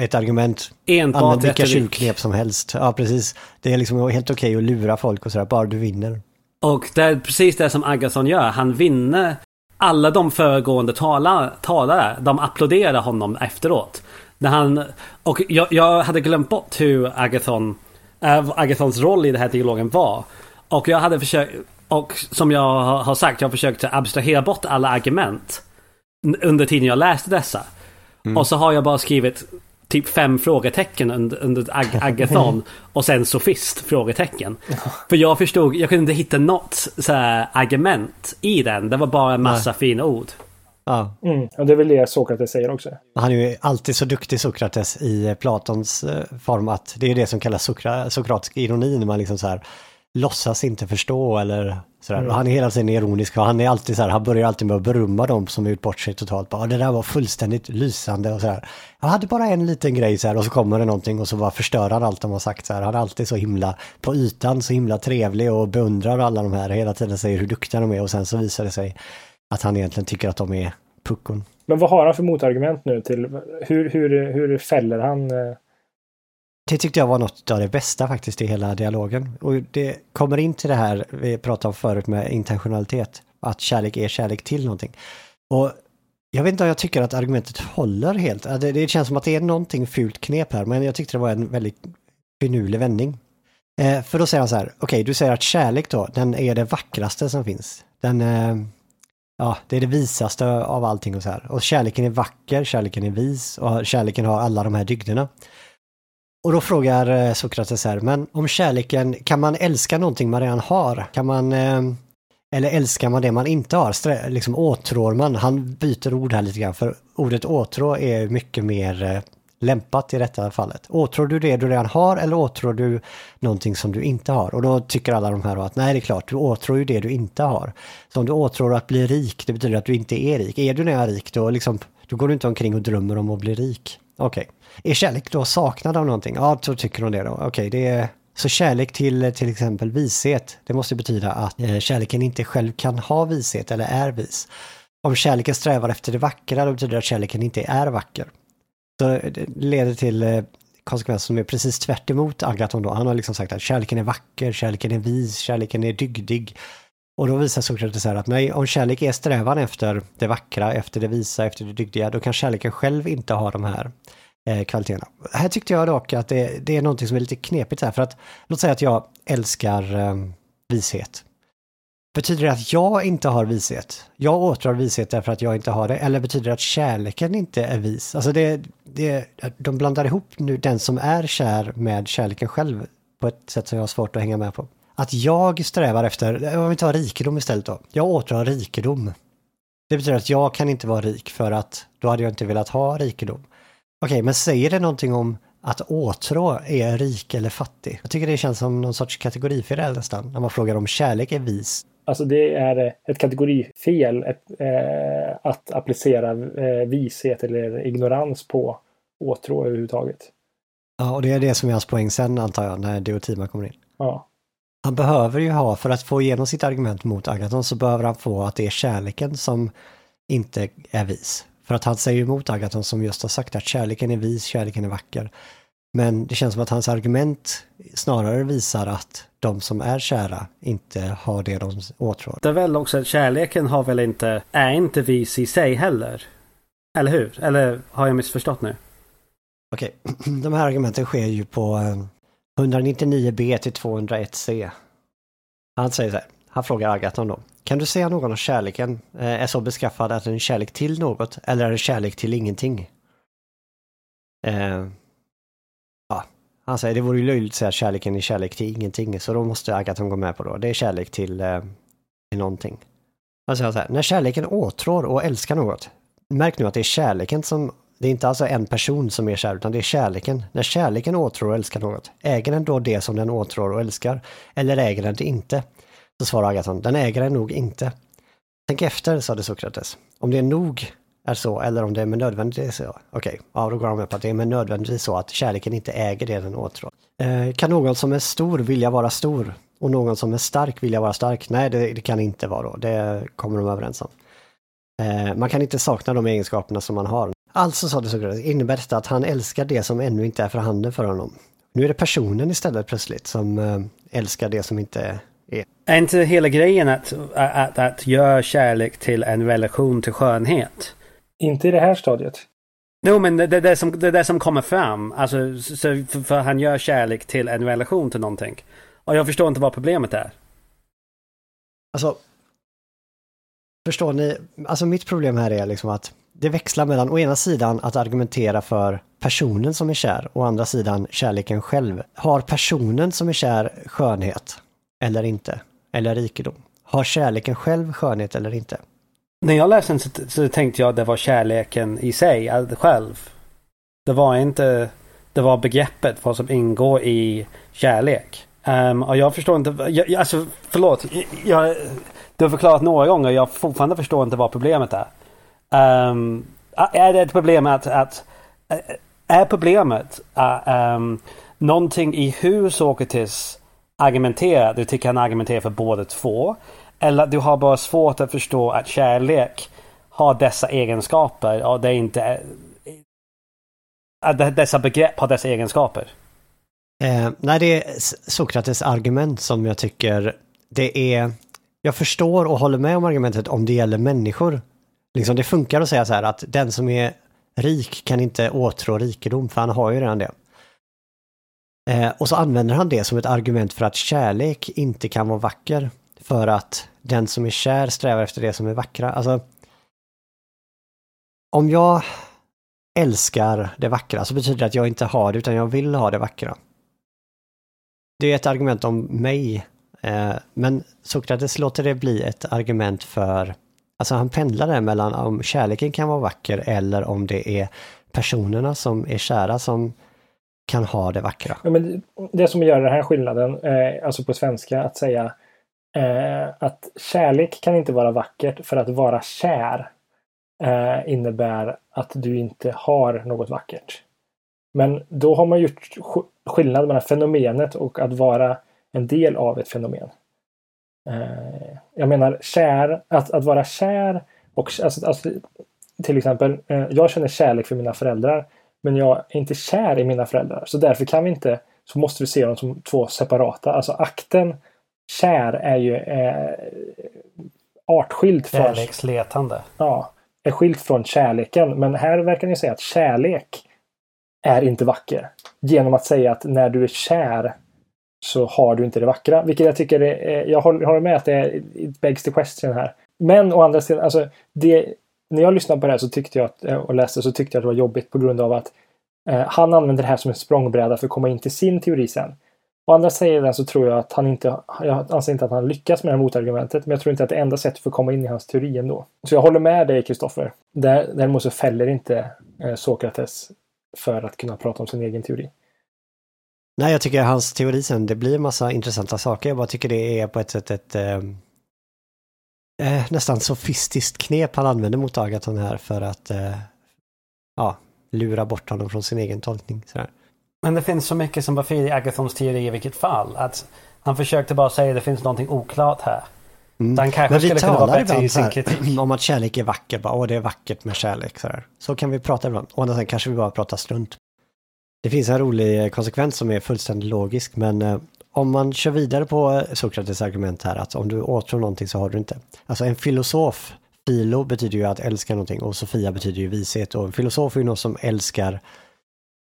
Ett argument. enbart Använd vilka tjuvknep som helst. Ja, precis. Det är liksom helt okej att lura folk och sådär, bara du vinner. Och det är precis det som Agathon gör. Han vinner alla de föregående tala, talare. De applåderar honom efteråt. När han, och jag, jag hade glömt bort hur Agathon, äh, Agathons roll i den här dialogen var. Och jag hade försökt, och som jag har sagt, jag har försökt att abstrahera bort alla argument under tiden jag läste dessa. Och så har jag bara skrivit typ fem frågetecken under, under ag (laughs) agathon och sen sofist? Frågetecken. För jag förstod, jag kunde inte hitta något så här, argument i den. Det var bara en massa fina ord. Ja. Mm. Och det är väl det Sokrates säger också. Han är ju alltid så duktig Sokrates i Platons eh, form att det är det som kallas Sokra sokratisk ironi när man liksom så här låtsas inte förstå eller sådär. Mm. Och han är hela tiden ironisk och han är alltid så här, han börjar alltid med att berömma dem som gjort bort sig totalt. Bara, det där var fullständigt lysande och så här. Jag hade bara en liten grej så här och så kommer det någonting och så bara förstör han allt de har sagt så här. Han är alltid så himla på ytan, så himla trevlig och beundrar alla de här hela tiden säger hur duktiga de är och sen så visar det sig att han egentligen tycker att de är puckon. Men vad har han för motargument nu till hur, hur, hur fäller han? Det tyckte jag var något av det bästa faktiskt i hela dialogen. Och det kommer in till det här vi pratade om förut med intentionalitet. Att kärlek är kärlek till någonting. Och jag vet inte om jag tycker att argumentet håller helt. Alltså, det, det känns som att det är någonting fult knep här, men jag tyckte det var en väldigt finurlig vändning. Eh, för då säger han så här, okej, du säger att kärlek då, den är det vackraste som finns. Den, eh, ja, det är det visaste av allting och så här. Och kärleken är vacker, kärleken är vis och kärleken har alla de här dygderna. Och då frågar eh, Sokrates här, men om kärleken, kan man älska någonting man redan har? Kan man, eh, eller älskar man det man inte har? Liksom åtrår man? Han byter ord här lite grann, för ordet åtrå är mycket mer eh, lämpat i detta fallet. Åtrår du det du redan har eller åtrår du någonting som du inte har? Och då tycker alla de här att nej, det är klart, du åtrår ju det du inte har. Så om du åtrår att bli rik, det betyder att du inte är rik. Är du när rik, då, liksom, då går du inte omkring och drömmer om att bli rik. Okej. Är kärlek då saknad av någonting? Ja, så tycker hon det då. Okej, det är... Så kärlek till till exempel vishet, det måste betyda att eh, kärleken inte själv kan ha vishet eller är vis. Om kärleken strävar efter det vackra, då betyder det att kärleken inte är vacker. Så det leder till eh, konsekvenser som är precis tvärt emot Agaton då. Han har liksom sagt att kärleken är vacker, kärleken är vis, kärleken är dygdig. Och då visar Sokrates här att nej, om kärlek är strävan efter det vackra, efter det visa, efter det dygdiga, då kan kärleken själv inte ha de här eh, kvaliteterna. Här tyckte jag dock att det, det är någonting som är lite knepigt här, för att låt säga att jag älskar eh, vishet. Betyder det att jag inte har vishet? Jag åtrar vishet därför att jag inte har det, eller betyder det att kärleken inte är vis? Alltså det, det, de blandar ihop nu den som är kär med kärleken själv på ett sätt som jag har svårt att hänga med på. Att jag strävar efter, eh, om vi tar rikedom istället då. Jag åtrar rikedom. Det betyder att jag kan inte vara rik för att då hade jag inte velat ha rikedom. Okej, men säger det någonting om att åtrå är rik eller fattig? Jag tycker det känns som någon sorts kategorifel nästan, när man frågar om kärlek är vis. Alltså det är eh, ett kategorifel ett, eh, att applicera eh, vishet eller ignorans på åtrå överhuvudtaget. Ja, och det är det som är hans poäng sen antar jag, när Diotima kommer in. Ja. Han behöver ju ha, för att få igenom sitt argument mot Agaton, så behöver han få att det är kärleken som inte är vis. För att han säger emot Agaton som just har sagt att kärleken är vis, kärleken är vacker. Men det känns som att hans argument snarare visar att de som är kära inte har det de åtrår. Det är väl också att kärleken har väl inte, är inte vis i sig heller. Eller hur? Eller har jag missförstått nu? Okej, (clears throat) de här argumenten sker ju på eh, 199b till 201c. Han säger så här, han frågar Agaton då. Kan du säga någon om kärleken eh, är så beskaffad att den är kärlek till något eller är den kärlek till ingenting? Eh, ja, han säger det vore ju löjligt att säga att kärleken är kärlek till ingenting så då måste Agaton gå med på då. Det är kärlek till, eh, till någonting. Han säger så här, när kärleken åtrår och älskar något. Märk nu att det är kärleken som det är inte alltså en person som är kär, utan det är kärleken. När kärleken åtrår och älskar något, äger den då det som den åtrår och älskar? Eller äger den det inte? Så svarar Agaton, den äger den nog inte. Tänk efter, sade Sokrates. Om det är nog är så, eller om det är med nödvändighet så. Okej, ja då går han med på att det är med nödvändighet så att kärleken inte äger det den åtrår. Eh, kan någon som är stor vilja vara stor? Och någon som är stark vilja vara stark? Nej, det, det kan inte vara då. Det kommer de överens om. Eh, man kan inte sakna de egenskaperna som man har. Alltså, sade Sokrates, innebär detta att han älskar det som ännu inte är för handen för honom. Nu är det personen istället plötsligt som eh, älskar det som inte är. Är inte hela grejen att, att, att göra kärlek till en relation till skönhet? Inte i det här stadiet. Jo, men det är det som, det är det som kommer fram. Alltså, så, för, för han gör kärlek till en relation till någonting. Och jag förstår inte vad problemet är. Alltså, förstår ni? Alltså mitt problem här är liksom att det växlar mellan å ena sidan att argumentera för personen som är kär, å andra sidan kärleken själv. Har personen som är kär skönhet eller inte? Eller rikedom? Har kärleken själv skönhet eller inte? När jag läste den så, så tänkte jag att det var kärleken i sig, själv. Det var inte, det var begreppet vad som ingår i kärlek. Um, och jag förstår inte, jag, alltså förlåt, jag, du har förklarat några gånger, jag fortfarande förstår inte vad problemet är. Um, är det ett problem att, att är problemet uh, um, någonting i hur Sokrates argumentera, Du tycker han argumenterar för båda två? Eller du har bara svårt att förstå att kärlek har dessa egenskaper och det är inte... Eh, att dessa begrepp har dessa egenskaper. Eh, nej, det är Sokrates argument som jag tycker det är... Jag förstår och håller med om argumentet om det gäller människor. Liksom det funkar att säga så här att den som är rik kan inte åtrå rikedom, för han har ju redan det. Eh, och så använder han det som ett argument för att kärlek inte kan vara vacker. För att den som är kär strävar efter det som är vackra. Alltså, om jag älskar det vackra så betyder det att jag inte har det utan jag vill ha det vackra. Det är ett argument om mig. Eh, men Sokrates låter det bli ett argument för, alltså han pendlar där mellan om kärleken kan vara vacker eller om det är personerna som är kära som kan ha det vackra. Ja, men det som gör den här skillnaden, eh, alltså på svenska, att säga eh, att kärlek kan inte vara vackert för att vara kär eh, innebär att du inte har något vackert. Men då har man gjort skillnad mellan fenomenet och att vara en del av ett fenomen. Eh, jag menar kär, att, att vara kär och alltså, alltså, till exempel, eh, jag känner kärlek för mina föräldrar men jag är inte kär i mina föräldrar. Så därför kan vi inte, så måste vi se dem som två separata. Alltså akten kär är ju eh, artskilt från... Kärleksletande. Ja, är skilt från kärleken. Men här verkar ni säga att kärlek är inte vacker. Genom att säga att när du är kär så har du inte det vackra. Vilket jag tycker är, jag håller med att det är it begs the question här. Men å andra sidan, alltså det, när jag lyssnade på det här så tyckte jag att, eh, och läste så tyckte jag att det var jobbigt på grund av att eh, han använder det här som en språngbräda för att komma in till sin teori sen. Å andra sidan så tror jag att han inte, jag anser inte att han lyckas med det här motargumentet, men jag tror inte att det är enda sättet för att komma in i hans teori ändå. Så jag håller med dig Kristoffer. Däremot så fäller inte eh, Sokrates för att kunna prata om sin egen teori. Nej, jag tycker hans teori sen, det blir en massa intressanta saker. Jag bara tycker det är på ett sätt ett eh, eh, nästan sofistiskt knep han använder mot Agaton här för att eh, ja, lura bort honom från sin egen tolkning. Sådär. Men det finns så mycket som var fel i Agathons teori i vilket fall. Att han försökte bara säga att det finns någonting oklart här. Mm. Han kanske Men vi talar ibland så här, om att kärlek är vacker. Bara, Åh, det är vackert med kärlek. Så, här. så kan vi prata ibland. Och sen kanske vi bara pratar strunt. Det finns en rolig konsekvens som är fullständigt logisk. Men eh, om man kör vidare på Sokrates argument här att om du åtrår någonting så har du inte. Alltså en filosof, filo betyder ju att älska någonting och Sofia betyder ju vishet. Och en filosof är ju någon som älskar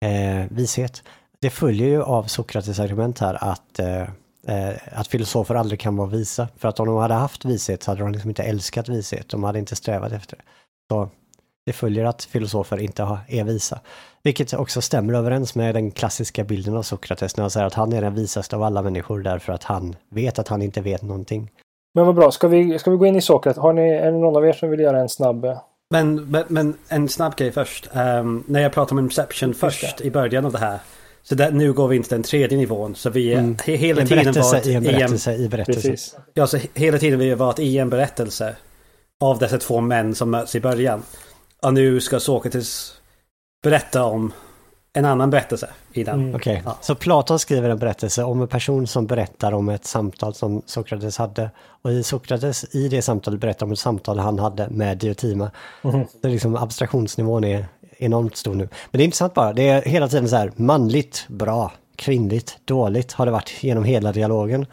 eh, vishet. Det följer ju av Sokrates argument här att, eh, eh att filosofer aldrig kan vara visa. För att om de hade haft vishet så hade de liksom inte älskat vishet. De hade inte strävat efter det. Så det följer att filosofer inte har, är visa. Vilket också stämmer överens med den klassiska bilden av Sokrates när han säger att han är den visaste av alla människor därför att han vet att han inte vet någonting. Men vad bra, ska vi, ska vi gå in i Sokrates? Har ni, är det någon av er som vill göra en snabb men, men, men, en snabb grej först. Um, när jag pratar om Inception först i början av det här. Så där, nu går vi in till den tredje nivån. Så vi mm. hela en tiden varit i en berättelse i, en, i berättelse. Precis. Ja, så hela tiden vi har varit i en berättelse. Av dessa två män som möts i början. Och nu ska Sokrates berätta om en annan berättelse i den. Mm. Okej, okay. ja. så Platon skriver en berättelse om en person som berättar om ett samtal som Sokrates hade. Och i Sokrates, i det samtalet, berättar om ett samtal han hade med Diotima. Mm. Så liksom abstraktionsnivån är enormt stor nu. Men det är intressant bara, det är hela tiden så här manligt, bra, kvinnligt, dåligt har det varit genom hela dialogen.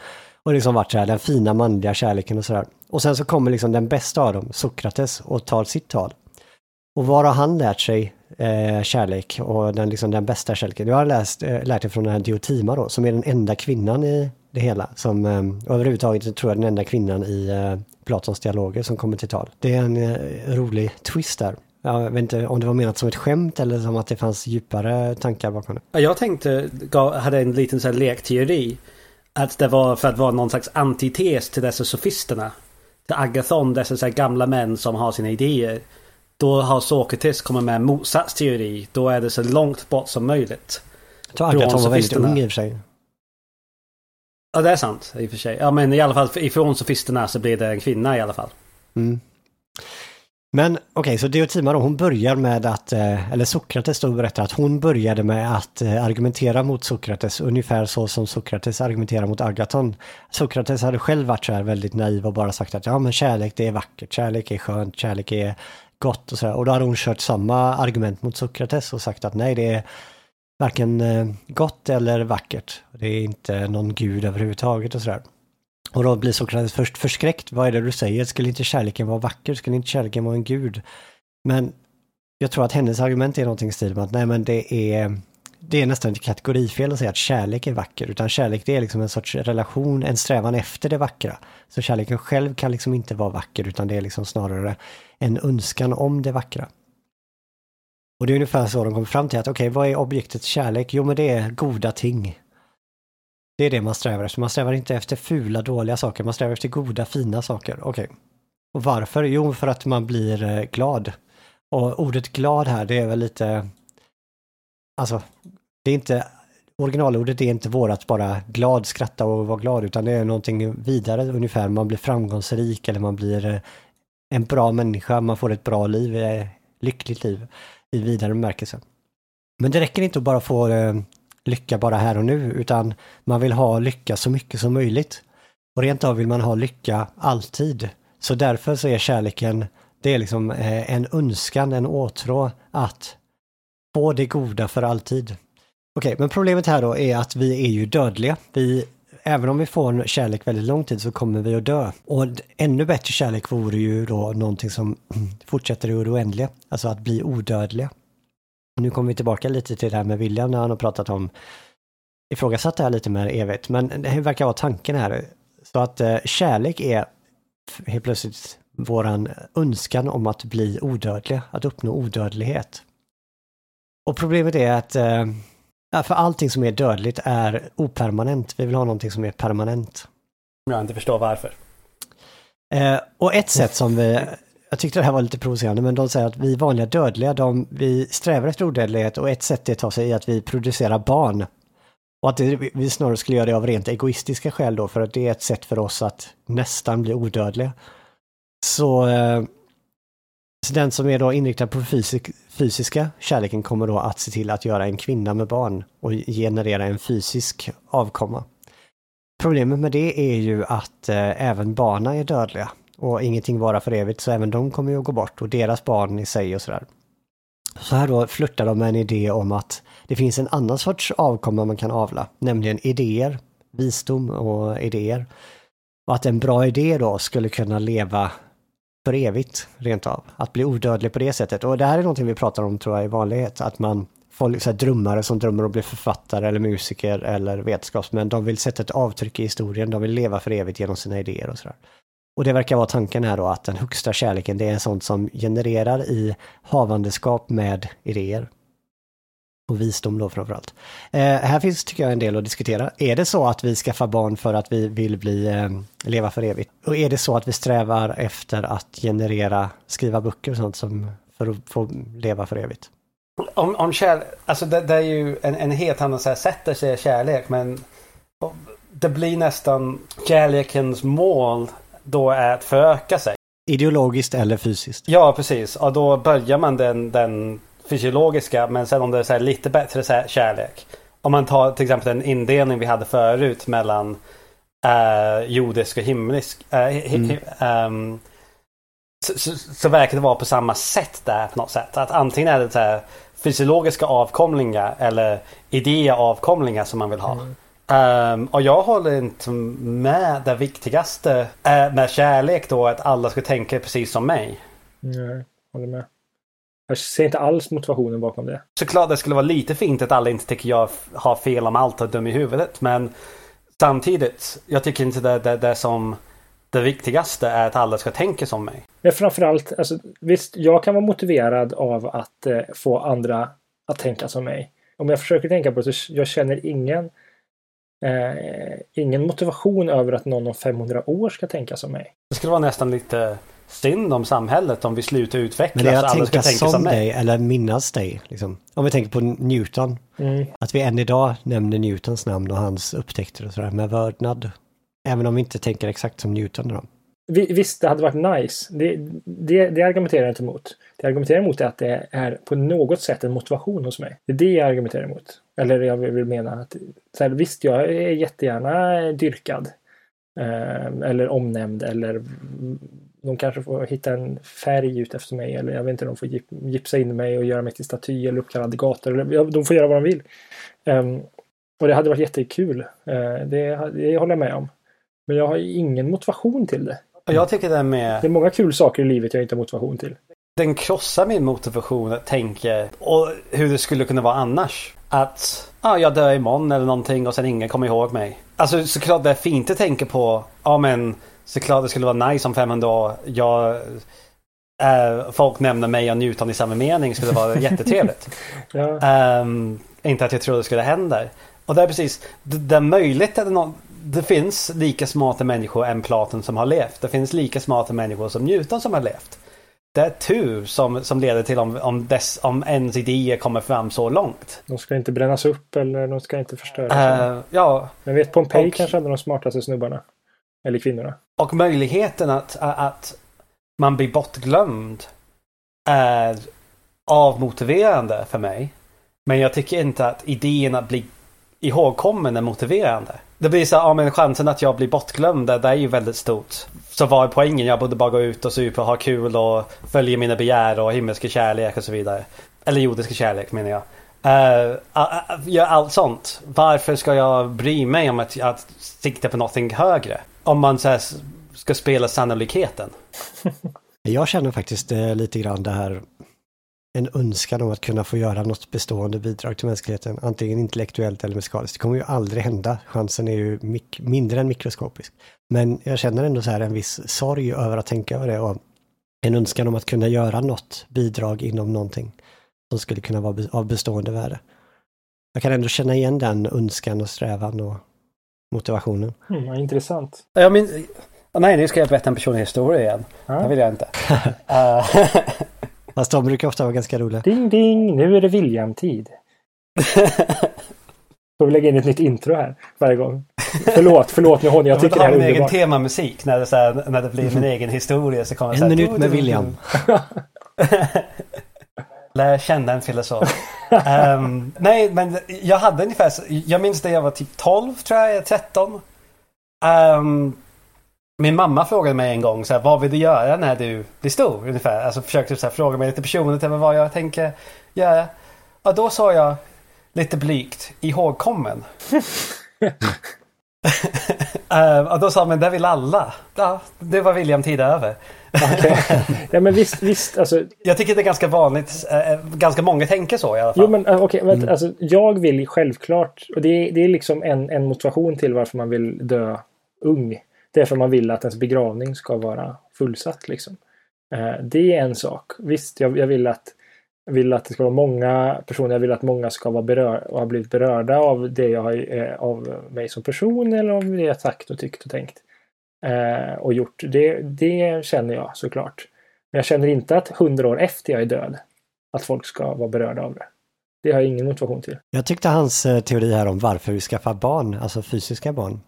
Och liksom varit så här, den fina manliga kärleken och sådär. Och sen så kommer liksom den bästa av dem, Sokrates, och tar sitt tal. Och var har han lärt sig eh, kärlek och den, liksom, den bästa kärleken? Jag har läst, eh, lärt det från den här Diotima då, som är den enda kvinnan i det hela. Som eh, överhuvudtaget tror jag den enda kvinnan i eh, Platons dialoger som kommer till tal. Det är en eh, rolig twist där. Jag vet inte om det var menat som ett skämt eller som att det fanns djupare tankar bakom det. Jag tänkte, hade en liten så här lekteori. Att det var för att vara någon slags antites till dessa sofisterna. Till Agathon, dessa så här gamla män som har sina idéer. Då har Sokrates kommit med en motsatsteori. Då är det så långt bort som möjligt. Jag tror Agaton var väldigt ung i och för sig. Ja, det är sant i och för sig. Ja, men i alla fall ifrån sofisterna så blir det en kvinna i alla fall. Mm. Men okej, så Diotima då, hon börjar med att, eh, eller Sokrates då berättar att hon började med att eh, argumentera mot Sokrates ungefär så som Sokrates argumenterar mot Agaton. Sokrates hade själv varit så här väldigt naiv och bara sagt att ja men kärlek det är vackert, kärlek är skönt, kärlek är gott och sådär. Och då hade hon kört samma argument mot Sokrates och sagt att nej det är varken eh, gott eller vackert. Det är inte någon gud överhuvudtaget och sådär. Och då blir Sokrates först förskräckt. Vad är det du säger? Skulle inte kärleken vara vacker? Skulle inte kärleken vara en gud? Men jag tror att hennes argument är någonting i stil med att nej men det är det är nästan ett kategorifel att säga att kärlek är vacker, utan kärlek det är liksom en sorts relation, en strävan efter det vackra. Så kärleken själv kan liksom inte vara vacker, utan det är liksom snarare en önskan om det vackra. Och det är ungefär så de kommer fram till att okej, vad är objektet kärlek? Jo, men det är goda ting. Det är det man strävar efter. Man strävar inte efter fula, dåliga saker. Man strävar efter goda, fina saker. Okej. Och varför? Jo, för att man blir eh, glad. Och ordet glad här, det är väl lite... Alltså, det är inte... Originalordet är inte vårat bara glad, skratta och vara glad, utan det är någonting vidare ungefär. Man blir framgångsrik eller man blir eh, en bra människa, man får ett bra liv, ett lyckligt liv i vidare bemärkelse. Men det räcker inte att bara få eh, lycka bara här och nu, utan man vill ha lycka så mycket som möjligt. Och rent av vill man ha lycka alltid. Så därför så är kärleken, det är liksom eh, en önskan, en åtrå att få det goda för alltid. Okej, men problemet här då är att vi är ju dödliga. Vi, även om vi får en kärlek väldigt lång tid så kommer vi att dö. Och ännu bättre kärlek vore ju då någonting som (clears throat) fortsätter i det oändliga. Alltså att bli odödliga. Nu kommer vi tillbaka lite till det här med William när han har pratat om ifrågasatt det här lite mer evigt. Men det verkar vara tanken här. Så att eh, kärlek är helt plötsligt våran önskan om att bli odödliga, att uppnå odödlighet. Och problemet är att eh, ja, för allting som är dödligt är opermanent. Vi vill ha någonting som är permanent. Jag inte förstår varför. Eh, och ett sätt som vi, jag tyckte det här var lite provocerande, men de säger att vi vanliga dödliga, de, vi strävar efter odödlighet och ett sätt det tar sig i att vi producerar barn. Och att det, vi snarare skulle göra det av rent egoistiska skäl då, för att det är ett sätt för oss att nästan bli odödliga. Så, eh, så den som är då inriktad på fysik, fysiska kärleken kommer då att se till att göra en kvinna med barn och generera en fysisk avkomma. Problemet med det är ju att eh, även barnen är dödliga och ingenting vara för evigt så även de kommer ju att gå bort och deras barn i sig och sådär. Så här då flörtar de med en idé om att det finns en annan sorts avkomma man kan avla, nämligen idéer, visdom och idéer. Och att en bra idé då skulle kunna leva för evigt, rent av. Att bli odödlig på det sättet. Och det här är någonting vi pratar om tror jag i vanlighet, att man folk, så här, drömmare som drömmer om att bli författare eller musiker eller vetenskapsmän, de vill sätta ett avtryck i historien, de vill leva för evigt genom sina idéer och sådär. Och det verkar vara tanken här då att den högsta kärleken det är sånt som genererar i havandeskap med idéer. Och visdom då framförallt. Eh, här finns tycker jag en del att diskutera. Är det så att vi skaffar barn för att vi vill bli, eh, leva för evigt? Och är det så att vi strävar efter att generera, skriva böcker och sånt som för att få leva för evigt? Om, om kärlek, alltså det, det är ju en, en helt annan så här sätt att säga kärlek men det blir nästan kärlekens mål då är att föröka sig. Ideologiskt eller fysiskt? Ja precis och då börjar man den, den fysiologiska men sen om det är så lite bättre kärlek. Om man tar till exempel den indelning vi hade förut mellan uh, jordisk och himmelsk. Hi, Mm. ehm, så, så, så verkar det vara på samma sätt där på något sätt. Att antingen är det så här fysiologiska avkomlingar eller idéavkomlingar som man vill ha. Ehm, och jag håller inte med det viktigaste är med kärlek då att alla ska tänka precis som mig. Nej, håller med. Jag ser inte alls motivationen bakom det. Såklart det skulle vara lite fint att alla inte tycker jag har fel om allt och är dum i huvudet. Men samtidigt, jag tycker inte det, det, det som det viktigaste är att alla ska tänka som mig. Men framförallt, alltså, visst, jag kan vara motiverad av att eh, få andra att tänka som mig. Om jag försöker tänka på det så jag känner ingen eh, ingen motivation över att någon om 500 år ska tänka som mig. Det skulle vara nästan lite synd om samhället om vi slutar utvecklas. Men det är att alla ska tänka tänka som mig. dig eller minnas dig. Liksom. Om vi tänker på Newton. Mm. Att vi än idag nämner Newtons namn och hans upptäckter och sådär med vördnad. Även om vi inte tänker exakt som Newton. Då. Vi- Visst, det hade varit nice. Det, det, det argumenterar jag inte emot. Det jag argumenterar emot är att det är på något sätt en motivation hos mig. Det är det jag argumenterar emot. Eller jag vill mena att så här, visst, jag är jättegärna dyrkad. Eh, eller omnämnd eller de kanske får hitta en färg ut efter mig eller jag vet inte, de får gip, gipsa in mig och göra mig till staty eller uppkallad i gator. Eller, de får göra vad de vill. Ehm, och det hade varit jättekul. Eh, det, det håller jag med om. Men jag har ingen motivation till det. Och jag tycker det Det är med... många kul saker i livet jag inte har motivation till. Den krossar min motivation tänka och hur det skulle kunna vara annars. Att ja, jag dör imorgon eller någonting och sen ingen kommer ihåg mig. Alltså såklart det är fint att tänka på. Ja men såklart det skulle vara nice om 500 år. Jag, äh, folk nämner mig och Newton i samma mening skulle vara (laughs) jättetrevligt. Ja, Ehm, inte att jag tror det skulle hända. Och det är precis, det, det är möjligt att det, det finns lika smarta människor än Platon som har levt. Det finns lika smarta människor som Newton som har levt. Det är tur som, som leder till om, om, dess, om ens idéer kommer fram så långt. de ska inte brännas upp eller de ska inte förstöras. Eh, ja, Men vet Pompeji och- kanske hade de smartaste snubbarna. Eller kvinnorna och möjligheten att, att man blir bortglömd är avmotiverande för mig. Men jag tycker inte att idén att bli ihågkommen är motiverande. Det blir så, här, ja men chansen att jag blir bortglömd, det är ju väldigt stort. Så vad är poängen? Jag borde bara gå ut och supa och ha kul och följa mina begär och himmelska kärlek och så vidare. Eller jordiska kärlek menar jag. Uh, gör allt sånt. Varför ska jag bry mig om att, att sikta på någonting högre? Om man så här, ska spela sannolikheten. (laughs) Jag känner faktiskt eh, lite grann det här en önskan om att kunna få göra något bestående bidrag till mänskligheten, antingen intellektuellt eller musikaliskt. Det kommer ju aldrig hända. Chansen är ju mik- mindre än mikroskopisk. Men jag känner ändå så här en viss sorg över att tänka över det och en önskan om att kunna göra något bidrag inom någonting som skulle kunna vara av bestående värde. Jag kan ändå känna igen den önskan och strävan och motivationen. Mm, vad intressant. Jag min... Nej, nu ska jag berätta en personlig historia igen. Ja. Det vill jag inte. (laughs) Eh, (laughs) Fast de brukar ofta vara ganska roliga. Ding ding, nu är det William-tid. (laughs) Får vi lägga in ett nytt intro här varje gång. Förlåt, förlåt nu Honey, jag tycker det ha här är min egen underbart. temamusik när det, så här, när det blir min egen historia. Så kommer En här, minut med William. Lär känna en filosof. um, nej, men jag hade ungefär, jag minns när jag var typ 12 tror jag, 13. Um, ehm, min mamma frågade mig en gång så här, vad vill du göra när du blir stor? Ungefär. Alltså försökte så här, fråga mig lite personligt över vad jag tänker göra. Och då sa jag lite blygt, ihågkommen. (laughs) Och då sa man, det vill alla. Ja, det var William tid över. Okej. Ja men visst, visst, alltså. Jag tycker det är ganska vanligt, eh, ganska många tänker så i alla fall. Jo men okej, vänta, alltså jag vill självklart, och det är, det är liksom en, en motivation till varför man vill dö ung. Det är för man vill att ens begravning ska vara fullsatt liksom. Det är en sak. Visst, jag, jag vill att vill att det ska vara många personer. Jag vill att många ska vara berörda och ha blivit berörda av det jag har, eh, av mig som person eller av det jag sagt och tyckt och tänkt. Eh, och gjort. Det, det känner jag såklart. Men jag känner inte att hundra år efter jag är död att folk ska vara berörda av det. Det har jag ingen motivation till. Jag tyckte hans eh, teori här om varför vi skaffar barn, alltså fysiska barn,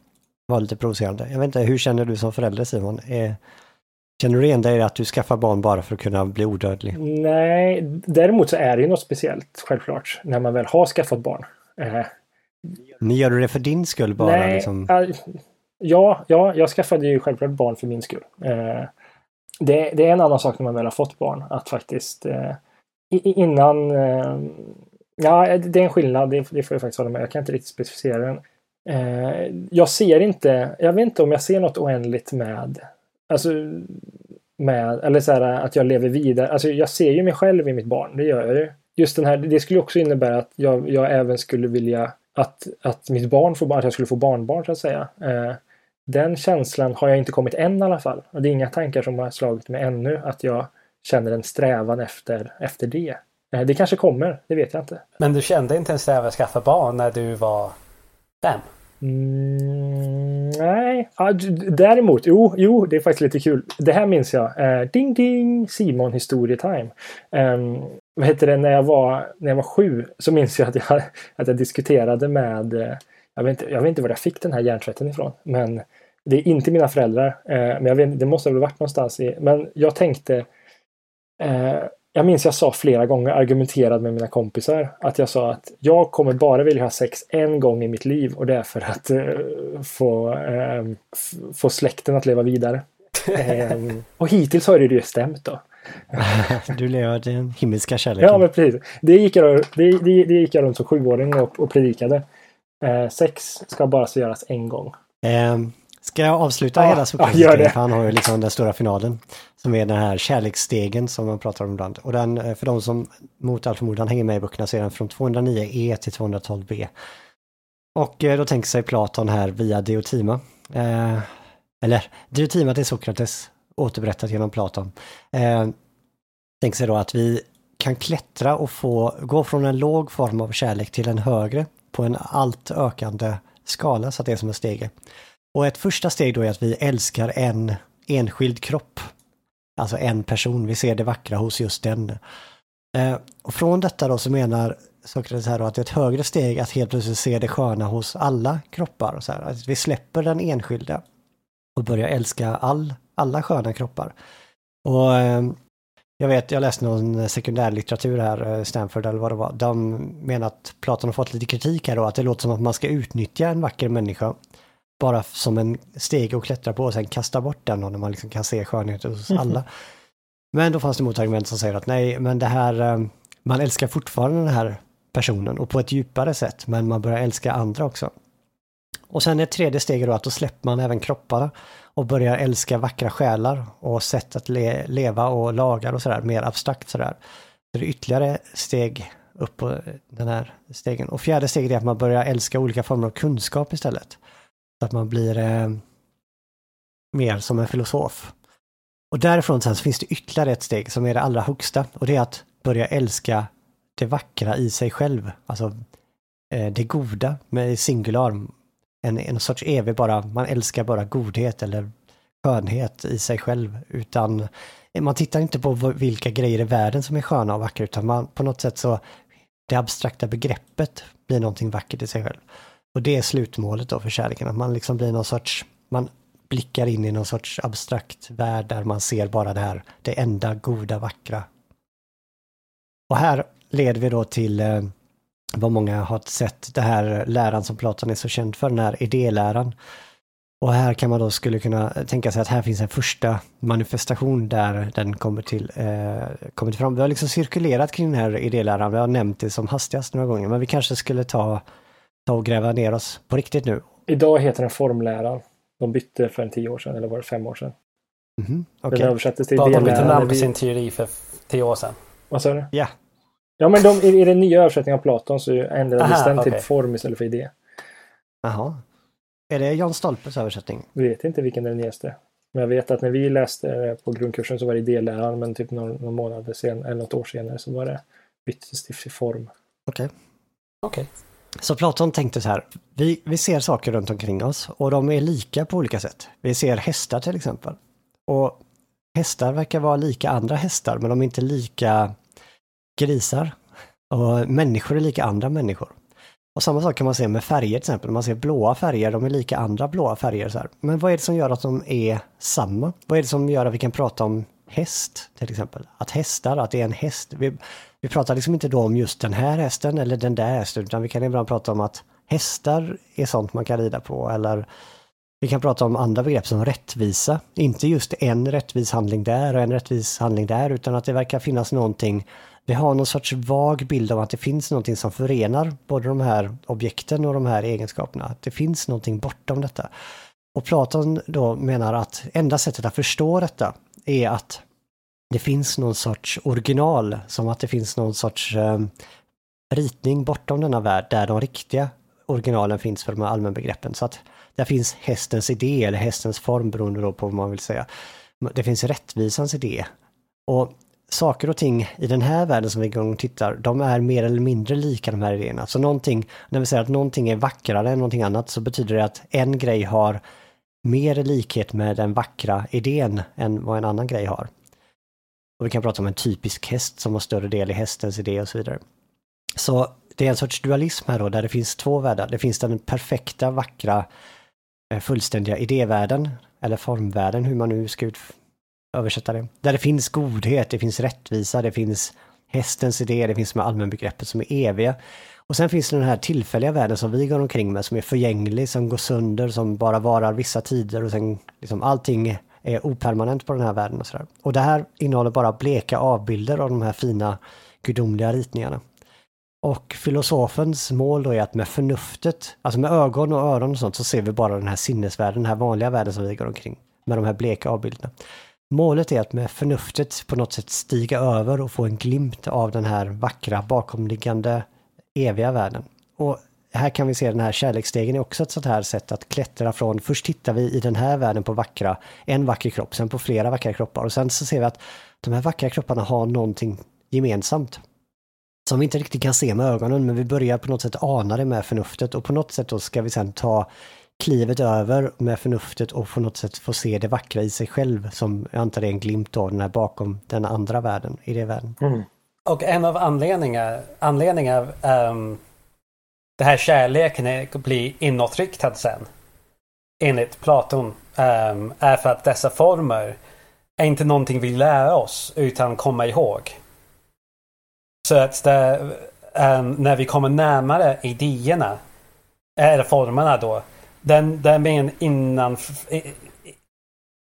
var lite provocerande. Jag vet inte, hur känner du som förälder Simon? Eh, känner du igen dig i att du skaffar barn bara för att kunna bli odödlig? Nej, däremot så är det ju något speciellt självklart när man väl har skaffat barn. Eh, Men gör du det för din skull bara? nej, liksom? ja, ja, jag skaffade ju självklart barn för min skull. Eh, det, det är en annan sak när man väl har fått barn att faktiskt eh, innan eh, Ja, det är en skillnad. Det, det får jag faktiskt hålla med. Jag kan inte riktigt specificera den. Eh, jag ser inte, jag vet inte om jag ser något oändligt med, alltså med, eller så här att jag lever vidare. Alltså jag ser ju mig själv i mitt barn, det gör jag ju. Just den här, det skulle också innebära att jag, jag även skulle vilja att, att mitt barn får barn, att jag skulle få barnbarn så att säga. Eh, den känslan har jag inte kommit än i alla fall. Och det är inga tankar som har slagit mig ännu att jag känner en strävan efter, efter det. Eh, det kanske kommer, det vet jag inte. Men du kände inte en strävan att skaffa barn när du var fem? Mm, nej, ah, däremot, jo, jo, det är faktiskt lite kul. Det här minns jag. Eh, ding ding, Simon historietime. Um, ehm, vad heter det, när jag var, när jag var sju så minns jag att jag, (laughs) att jag diskuterade med, eh, jag vet, inte, jag vet inte var jag fick den här hjärntvätten ifrån, men det är inte mina föräldrar. Eh, men jag vet, det måste ha varit någonstans i, men jag tänkte eh, jag minns jag sa flera gånger, argumenterade med mina kompisar, att jag sa att jag kommer bara vilja ha sex en gång i mitt liv och det är för att uh, få, uh, få släkten att leva vidare. um, (laughs) och hittills har det ju stämt då. du lever den himmelska kärleken. Ja, men precis. Det gick jag, det, det, det gick jag runt som sjuåring och, och predikade. Uh, sex ska bara så göras en gång. Ska jag avsluta ja, hela Sokrates? Ja, han har ju liksom den stora finalen. Som är den här kärleksstegen som man pratar om ibland. Och den, eh, för de som mot all förmodan hänger med i böckerna så är den från 209e till 212b. Och eh, då tänker sig Platon här via Diotima. Eh, eller Diotima till Sokrates, återberättat genom Platon. Eh, tänker sig då att vi kan klättra och få gå från en låg form av kärlek till en högre på en allt ökande skala så att det är som en stege. Och ett första steg då är att vi älskar en enskild kropp. Alltså en person, vi ser det vackra hos just den. Eh, och från detta då så menar Sokrates här då att det är ett högre steg att helt plötsligt se det sköna hos alla kroppar. Så här, att vi släpper den enskilda och börjar älska all, alla sköna kroppar. Och eh, jag vet, jag läste någon sekundärlitteratur här, eh, Stanford eller vad det var. De menar att Platon har fått lite kritik här då, att det låter som att man ska utnyttja en vacker människa bara som en steg att klättra på och sen kasta bort den och när man liksom kan se skönheten hos mhm. alla. Men då fanns det motargument som säger att nej, men det här, eh, man älskar fortfarande den här personen och på ett djupare sätt, men man börjar älska andra också. Och sen är tredje steget då att då släpper man även kropparna och börjar älska vackra själar och sätt att le leva och lagar och sådär, mer abstrakt sådär. Så det är ytterligare steg upp på den här stegen. Och fjärde steget är att man börjar älska olika former av kunskap istället. Så att man blir eh, mer som en filosof. Och därifrån sen så finns det ytterligare ett steg som är det allra högsta och det är att börja älska det vackra i sig själv. Alltså eh, det goda med singular. En, en sorts evig bara, man älskar bara godhet eller skönhet i sig själv utan man tittar inte på vilka grejer i världen som är sköna och vackra utan man på något sätt så det abstrakta begreppet blir någonting vackert i sig själv. Och det är slutmålet då för kärleken, att man liksom blir någon sorts, man blickar in i någon sorts abstrakt värld där man ser bara det här, det enda goda, vackra. Och här leder vi då till eh, vad många har sett, det här läran som Platon är så känd för, den här idéläran. Och här kan man då skulle kunna tänka sig att här finns en första manifestation där den kommer till, eh, kommer till fram. Vi har liksom cirkulerat kring den här idéläran, vi har nämnt det som hastigast några gånger, men vi kanske skulle ta ta och gräva ner oss på riktigt nu. Idag heter den formläran. De bytte för en tio år sedan, eller var det fem år sedan? Mm -hmm. okay. Den översattes till De bytte namn på sin teori för tio år sedan. Vad sa du? Ja. Ja, men de, i, i den nya översättningen av Platon så ändrades Aha, den okay. till form istället för idé. Jaha. Är det Jan Stolpes översättning? Jag vet inte vilken den nyaste. Men jag vet att när vi läste på grundkursen så var det idéläran, men typ någon, någon månad sen, eller något år senare så var det byttes till form. Okej. Okay. Okej. Okay. Så Platon tänkte så här, vi, vi ser saker runt omkring oss och de är lika på olika sätt. Vi ser hästar till exempel. Och hästar verkar vara lika andra hästar, men de är inte lika grisar. Och människor är lika andra människor. Och samma sak kan man se med färger till exempel. Man ser blåa färger, de är lika andra blåa färger. Så här. Men vad är det som gör att de är samma? Vad är det som gör att vi kan prata om häst till exempel? Att hästar, att det är en häst. Vi, vi pratar liksom inte då om just den här hästen eller den där hästen, utan vi kan ibland prata om att hästar är sånt man kan rida på eller vi kan prata om andra begrepp som rättvisa. Inte just en rättvis handling där och en rättvis handling där, utan att det verkar finnas någonting. Vi har någon sorts vag bild av att det finns någonting som förenar både de här objekten och de här egenskaperna. Att det finns någonting bortom detta. Och Platon då menar att enda sättet att förstå detta är att det finns någon sorts original, som att det finns någon sorts um, ritning bortom denna värld där de riktiga originalen finns för de här allmänbegreppen. Så att Där finns hästens idé eller hästens form beroende då på vad man vill säga. Det finns rättvisans idé. Och saker och ting i den här världen som vi går och tittar, de är mer eller mindre lika de här idéerna. Så någonting, när vi säger att någonting är vackrare än någonting annat så betyder det att en grej har mer likhet med den vackra idén än vad en annan grej har. Och vi kan prata om en typisk häst som har större del i hästens idé och så vidare. Så det är en sorts dualism här då, där det finns två världar. Det finns den perfekta, vackra, eh, fullständiga idévärlden, eller formvärlden, hur man nu ska ut översätta det. Där det finns godhet, det finns rättvisa, det finns hästens idé, det finns med allmänbegreppet som är eviga. Och sen finns det den här tillfälliga världen som vi går omkring med som är förgänglig, som går sönder, som bara varar vissa tider och sen liksom allting är opermanent på den här världen och sådär. Och det här innehåller bara bleka avbilder av de här fina gudomliga ritningarna. Och filosofens mål då är att med förnuftet, alltså med ögon och öron och sånt, så ser vi bara den här sinnesvärlden, den här vanliga världen som vi går omkring med de här bleka avbilderna. Målet är att med förnuftet på något sätt stiga över och få en glimt av den här vackra bakomliggande eviga världen. Och här kan vi se den här kärleksstegen är också ett sånt här sätt att klättra från, först tittar vi i den här världen på vackra, en vacker kropp, sen på flera vackra kroppar och sen så ser vi att de här vackra kropparna har någonting gemensamt. Som vi inte riktigt kan se med ögonen men vi börjar på något sätt ana det med förnuftet och på något sätt då ska vi sen ta klivet över med förnuftet och på något sätt få se det vackra i sig själv som jag antar är en glimt av den här bakom den andra världen, i det världen. Mm. Och en av anledningarna, anledningar um, det här kärleken blir inåtriktad sen. Enligt Platon. Um, är för att dessa former är inte någonting vi lär oss utan komma ihåg. Så att det, um, när vi kommer närmare idéerna, eller formerna då, den, den blir en innan...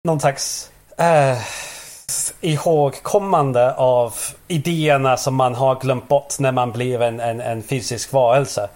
Någon slags... Uh, ihågkommande av idéerna som man har glömt bort när man blir en, en, en fysisk varelse.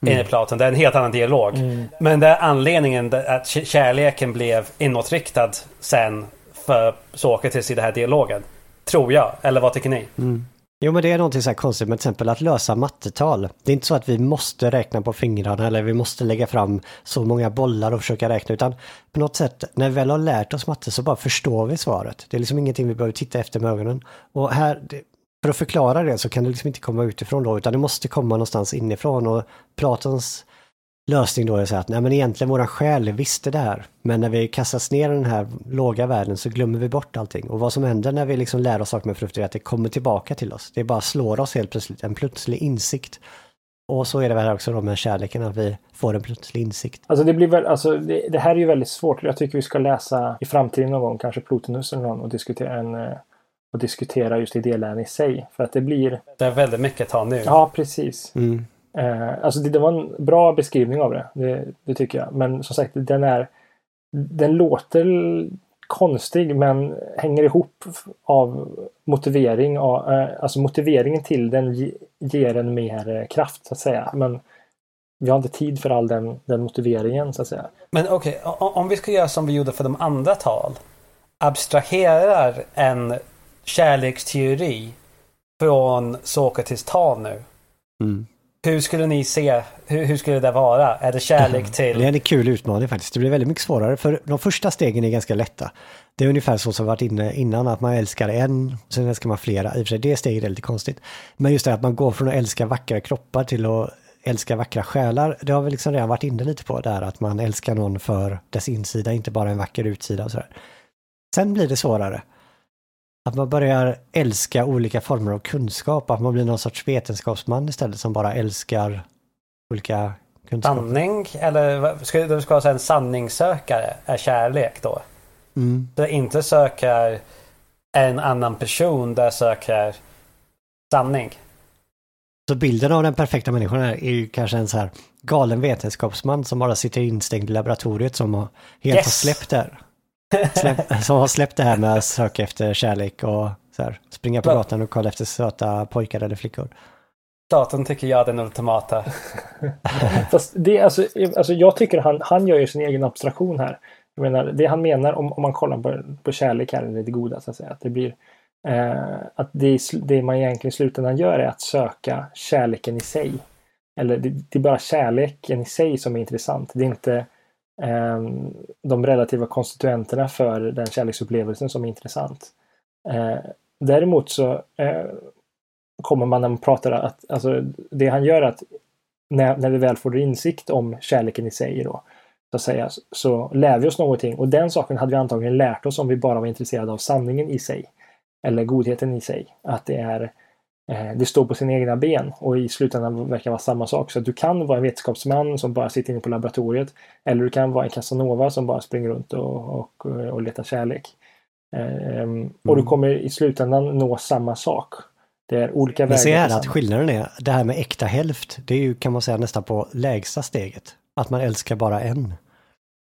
Mm. Enligt Platon. Det är en helt annan dialog. Mm. Men det är anledningen att kärleken blev inåtriktad sen för Sokrates i den här dialogen. Tror jag. Eller vad tycker ni? Mm. Jo men det är någonting så här konstigt med till exempel att lösa mattetal. Det är inte så att vi måste räkna på fingrarna eller vi måste lägga fram så många bollar och försöka räkna utan på något sätt när vi väl har lärt oss matte så bara förstår vi svaret. Det är liksom ingenting vi behöver titta efter med ögonen. Och här, för att förklara det så kan det liksom inte komma utifrån då utan det måste komma någonstans inifrån och Platons lösning då är så att nej men egentligen våra själ visste det här. Men när vi kastas ner i den här låga världen så glömmer vi bort allting. Och vad som händer när vi liksom lär oss saker med frukt är att det kommer tillbaka till oss. Det bara slår oss helt plötsligt, en plötslig insikt. Och så är det väl också då med kärleken, att vi får en plötslig insikt. Alltså det blir väl, alltså det, det här är ju väldigt svårt. Jag tycker vi ska läsa i framtiden någon gång, kanske Plotinus eller någon, och diskutera en eh, och diskutera just idéläran i sig. För att det blir... Det är väldigt mycket att ta nu. Ja, precis. Mm. Eh, alltså det, det, var en bra beskrivning av det. det. det. tycker jag. Men som sagt, den är... Den låter konstig men hänger ihop av motivering. Av, eh, alltså motiveringen till den ger en mer kraft så att säga. Men vi har inte tid för all den, den motiveringen så att säga. Men okej, okay, om vi ska göra som vi gjorde för de andra tal. Abstraherar en kärleksteori från Sokrates tal nu. Mm. Hur skulle ni se, hur, hur, skulle det vara? Är det kärlek till... Det är en kul utmaning faktiskt. Det blir väldigt mycket svårare för de första stegen är ganska lätta. Det är ungefär så som vi varit inne innan, att man älskar en, sen älskar man flera. I och för sig det steget är lite konstigt. Men just det att man går från att älska vackra kroppar till att älska vackra själar. Det har vi liksom redan varit inne lite på där, att man älskar någon för dess insida, inte bara en vacker utsida och sådär. Sen blir det svårare. Att man börjar älska olika former av kunskap, att man blir någon sorts vetenskapsman istället som bara älskar olika kunskaper. Sanning? Eller ska du ska säga en sanningssökare är kärlek då? Mm. Det inte söker en annan person, där söker sanning. Så bilden av den perfekta människan är ju kanske en så här galen vetenskapsman som bara sitter instängd i laboratoriet som har helt yes. har släppt där. Släpp, (laughs) som har släppt det här med att söka efter kärlek och så här, springa på gatan och kolla efter söta pojkar eller flickor. Staten tycker jag den ultimata. (laughs) Fast det, alltså, alltså, jag tycker han, han gör ju sin egen abstraktion här. Jag menar, det han menar om, om man kollar på, på kärlek här, det goda så att säga, att det blir eh, att det, det man egentligen i slutändan gör är att söka kärleken i sig. Eller det, det är bara kärleken i sig som är intressant. Det är inte Ehm, de relativa konstituenterna för den kärleksupplevelsen som är intressant. Eh, däremot så eh, kommer man när man pratar att alltså, det han gör att när, när vi väl får insikt om kärleken i sig då, så att säga, så lär vi oss någonting och den saken hade vi antagligen lärt oss om vi bara var intresserade av sanningen i sig. Eller godheten i sig. Att det är eh, det står på sina egna ben och i slutändan verkar vara samma sak. Så att du kan vara en vetenskapsman som bara sitter inne på laboratoriet. Eller du kan vara en Casanova som bara springer runt och, och, och letar kärlek. Um, och du mm. kommer i slutändan nå samma sak. Det är olika vägar. Men se här att skillnaden är, det här med äkta hälft, det är ju kan man säga nästan på lägsta steget. Att man älskar bara en.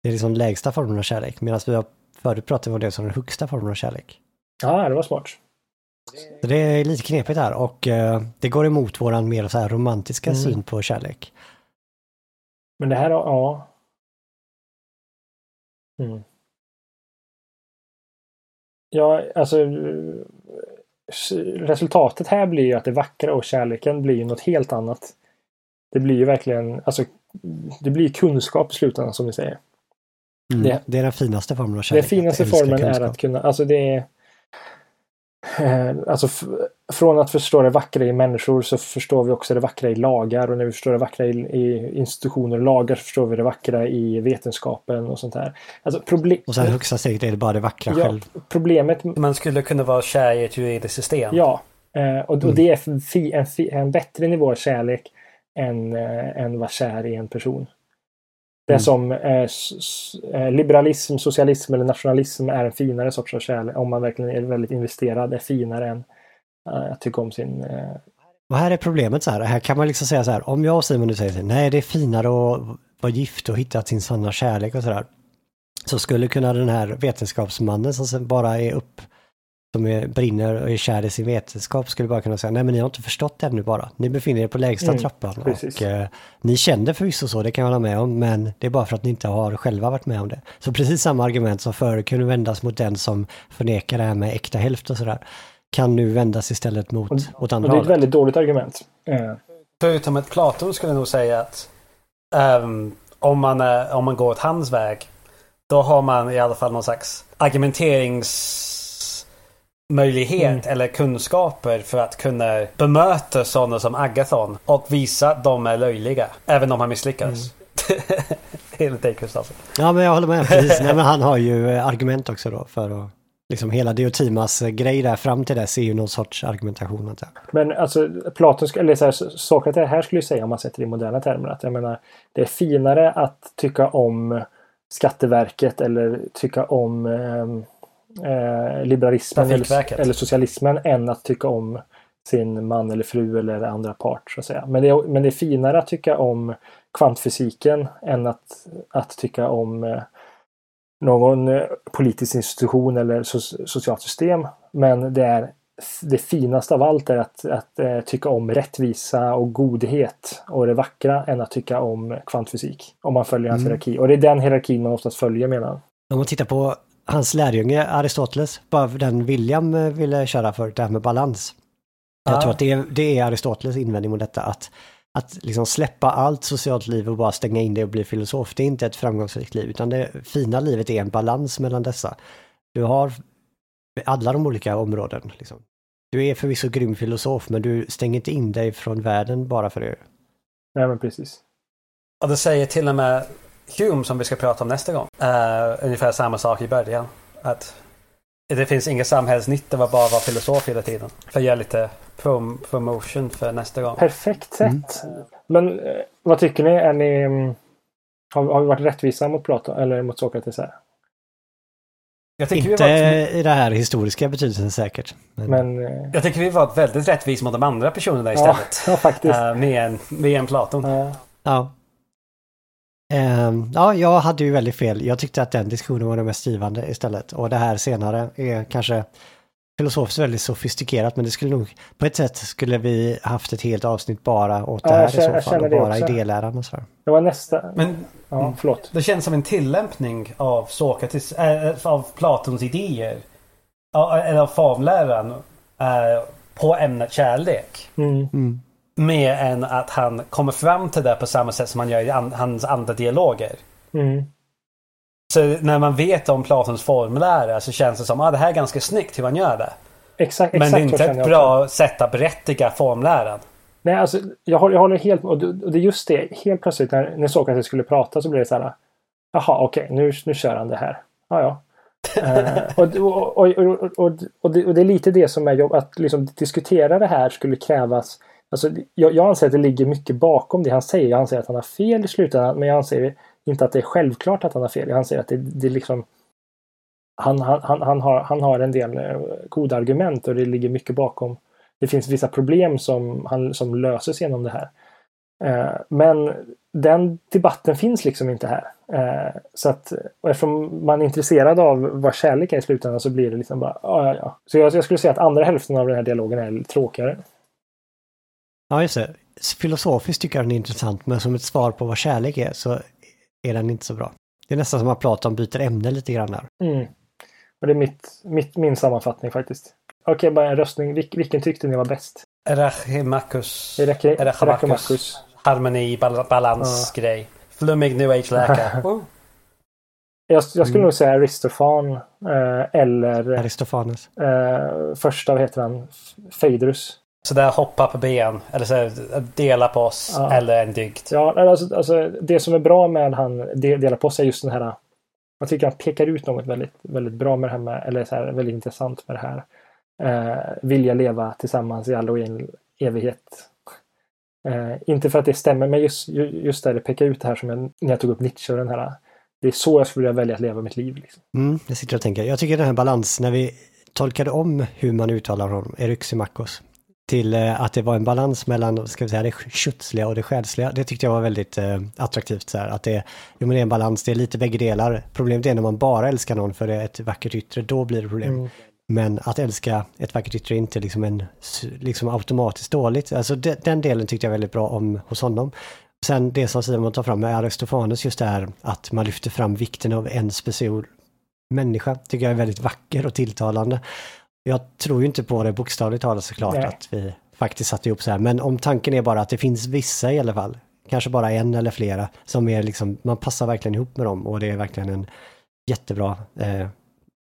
Det är liksom lägsta formen av kärlek, medan vi har förut pratat om det som den högsta formen av kärlek. Ja, det var smart. Så det är lite knepigt här och uh, det går emot våran mer så här romantiska mm. syn på kärlek. Men det här, ja. Mm. Ja, alltså resultatet här blir ju att det vackra och kärleken blir ju något helt annat. Det blir ju verkligen, alltså det blir kunskap i slutändan som vi säger. Mm, det, det, är den finaste formen av kärlek. Den finaste formen kunskap. är att kunna, alltså det är Eh, alltså från att förstå det vackra i människor så förstår vi också det vackra i lagar och när vi förstår det vackra i, i institutioner och lagar så förstår vi det vackra i vetenskapen och sånt här. Alltså problem... Och sen högsta steget är det bara det vackra ja, själv. Problemet... Man skulle kunna vara kär i ett juridiskt system. Ja, eh, och, och mm. det är en, en, en bättre nivå av kärlek än, äh, än vara kär i en person. Det mm. som eh, eh, liberalism, socialism eller nationalism är en finare sorts av kärlek. Om man verkligen är väldigt investerad, är finare än eh, att tycka om sin... Eh... Och här är problemet så här, här kan man liksom säga så här, om jag och Simon nu säger så här, nej det är finare att vara gift och hitta sin sanna kärlek och sådär. Så skulle kunna den här vetenskapsmannen som bara är upp som är, brinner och är kär i sin vetenskap skulle bara kunna säga nej men ni har inte förstått det ännu bara. Ni befinner er på lägsta mm, trappan och eh, ni kände förvisso så, det kan jag hålla med om, men det är bara för att ni inte har själva varit med om det. Så precis samma argument som förr kunde vändas mot den som förnekar det här med äkta hälft och sådär, kan nu vändas istället mot, och, åt andra och Det är ett väldigt dåligt argument. Mm. Förutom att Plato skulle nog säga att um, om, man, om man går åt hans väg, då har man i alla fall någon slags argumenterings möjlighet mm. eller kunskaper för att kunna bemöta sådana som Agathon och visa att de är löjliga. Även om han misslyckas. Mm. (laughs) Enligt dig Kristoffer. Ja men jag håller med. (laughs) Precis. Nej, men han har ju eh, argument också då för att Liksom hela Diotimas eh, grej där fram till dess är ju någon sorts argumentation. Inte? Men alltså Platon, eller så här, Sokrates här skulle ju säga om man sätter det i moderna termer att jag menar det är finare att tycka om Skatteverket eller tycka om eh, eh, liberalismen eller, eller, socialismen än att tycka om sin man eller fru eller andra part. Så att säga. Men, det är, men det är finare att tycka om kvantfysiken än att, att tycka om eh, någon eh, politisk institution eller so socialt system. Men det är det finaste av allt är att, att äh, tycka om rättvisa och godhet och det vackra än att tycka om kvantfysik. Om man följer hans mm. hierarki. Och det är den hierarkin man oftast följer menar han. Om man tittar på hans lärjunge Aristoteles, bara den William eh, ville köra för, det här med balans. Jag tror att det är, det är Aristoteles invändning mot detta, att, att liksom släppa allt socialt liv och bara stänga in det och bli filosof, det är inte ett framgångsrikt liv, utan det fina livet är en balans mellan dessa. Du har alla de olika områden. Liksom. Du är förvisso grym filosof, men du stänger inte in dig från världen bara för det. Nej, men precis. Och det säger till och med Hume som vi ska prata om nästa gång. Uh, ungefär samma sak i början. Att det finns ingen samhällsnytta av att bara vara filosof hela tiden. För att göra lite prom promotion för nästa gång. Perfekt sätt. Mm. Men eh, vad tycker ni? Är ni mm, har, har vi varit rättvisa mot Platon eller mot Sokrates här? Inte varit... i det här historiska betydelsen säkert. Men... men uh... Jag tycker vi var väldigt rättvisa mot de andra personerna istället. Ja, ja faktiskt. Uh, med, en, med en Platon. Ja. ja. Um, ja, jag hade ju väldigt fel. Jag tyckte att den diskussionen var den mest givande istället. Och det här senare är kanske filosofiskt väldigt sofistikerat men det skulle nog på ett sätt skulle vi haft ett helt avsnitt bara åt ja, det här känner, i så fall. Och bara idéläran och sådär. Det var nästa. Men ja, förlåt. Det känns som en tillämpning av Sokrates, äh, av Platons idéer. Eller av formläran. Äh, på ämnet kärlek. Mm. Mm. Mer än att han kommer fram till det på samma sätt som han gör i an hans andra dialoger. Mm. Så när man vet om Platons formulärer så känns det som att ah, det här är ganska snyggt hur man gör det. Exakt, Men exakt det är inte ett bra sätt att berättiga formläran. Nej, alltså, jag, håller, jag håller helt och det, är just det. Helt plötsligt när, när Sokrates skulle prata så blev det så här. Jaha, okej, nu, nu kör han det här. Ja, ja. Eh, (laughs) och, och, och, och, det, och det är lite det som är jobb, att liksom diskutera det här skulle krävas. Alltså, jag, jag anser att det ligger mycket bakom det han säger. Jag anser att han har fel i slutändan, men jag anser inte att det är självklart att han har fel. Jag anser att det, det är liksom han, han, han, han, har, han har en del eh, goda argument och det ligger mycket bakom. Det finns vissa problem som, han, som löses genom det här. Eh, men den debatten finns liksom inte här. Eh, så att, och eftersom man är intresserad av vad kärlek är i slutändan så blir det liksom bara ja, ja, ja. Så jag, jag skulle säga att andra hälften av den här dialogen är tråkigare. Ja, just det. Filosofiskt tycker jag den är intressant, men som ett svar på vad kärlek är så är den inte så bra. Det är nästan som att Platon byter ämne lite grann där. Mm. Och det är mitt, mitt, min sammanfattning faktiskt. Okej, okay, bara en röstning. Vil, vilken tyckte ni var bäst? Erachimachus. Erachimachus. Harmoni, bal balans, ja. grej. Flummig new age-läkare. (laughs) oh. jag, jag, skulle mm. nog säga Aristofan eh, eller... Aristofanes. Eh, första, vad heter han? Phaedrus. Så där hoppa på ben, eller så här, dela på oss, ja. eller en dygd. Ja, alltså, alltså, det som är bra med han dela på sig är just den här jag tycker han pekar ut något väldigt, väldigt bra med det här med, eller så här, väldigt intressant med det här. Eh, vilja leva tillsammans i all evighet. Eh, inte för att det stämmer, men just, just där det pekar ut det här som jag, när jag tog upp Nietzsche och den här. Det är så jag skulle vilja välja att leva mitt liv. Liksom. Mm, jag sitter och tänker. Jag tycker den här balansen, när vi tolkade om hur man uttalar honom, Eryximakos, till eh, att det var en balans mellan ska vi säga, det kötsliga och det själsliga. Det tyckte jag var väldigt eh, attraktivt. Så här, att det, jo, men det är en balans, det är lite bägge delar. Problemet är när man bara älskar någon för det är ett vackert yttre, då blir det problem. Mm. Men att älska ett vackert yttre är inte liksom, en, liksom automatiskt dåligt. Alltså de, den delen tyckte jag väldigt bra om hos honom. Sen det som Simon tar fram med Aristofanes just det här att man lyfter fram vikten av en speciell människa. Tycker jag är väldigt vacker och tilltalande. Jag tror ju inte på det bokstavligt talat såklart Nej. att vi faktiskt satte ihop så här. Men om tanken är bara att det finns vissa i alla fall, kanske bara en eller flera, som är liksom, man passar verkligen ihop med dem och det är verkligen en jättebra eh,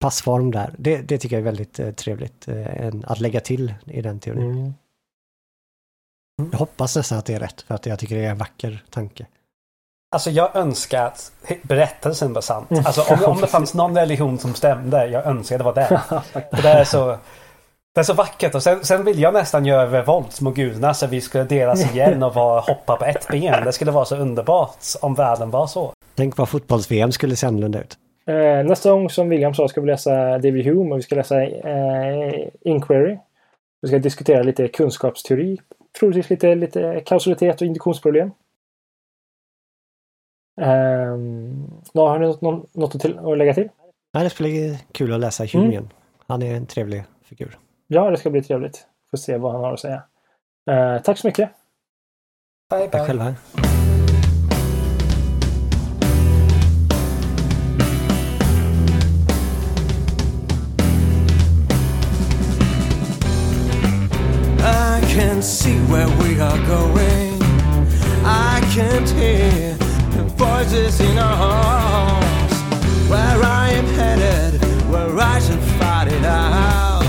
passform där. Det, det, tycker jag är väldigt eh, trevligt eh, att lägga till i den teorin. Mm. Jag hoppas nästan att det är rätt för att jag tycker det är en vacker tanke. Alltså jag önskar att berättelsen var sant. Mm. Alltså om, om det fanns någon religion som stämde, jag önskar det var den. (laughs) För det är så... Det är så vackert och sen, sen vill jag nästan göra revolt mot gudarna så vi skulle delas (laughs) igen och vara, hoppa på ett ben. Det skulle vara så underbart om världen var så. Tänk vad fotbolls-VM skulle se annorlunda ut. Eh, nästa gång som William sa ska vi läsa David Hume och vi ska läsa eh, Inquiry. Vi ska diskutera lite kunskapsteori. Troligtvis lite, lite kausalitet och induktionsproblem. Um, då har ni något, något till, att lägga till? Nej, det ska bli kul att läsa Hume mm. igen. Han är en trevlig figur. Ja, det ska bli trevligt. Får se vad han har att säga. Uh, tack så mycket. Bye, bye. Tack själva. I can see where we are going. I can't hear voices in our hearts. Where I am headed, where I should fight it out.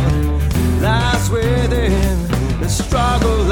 Lies within, the struggle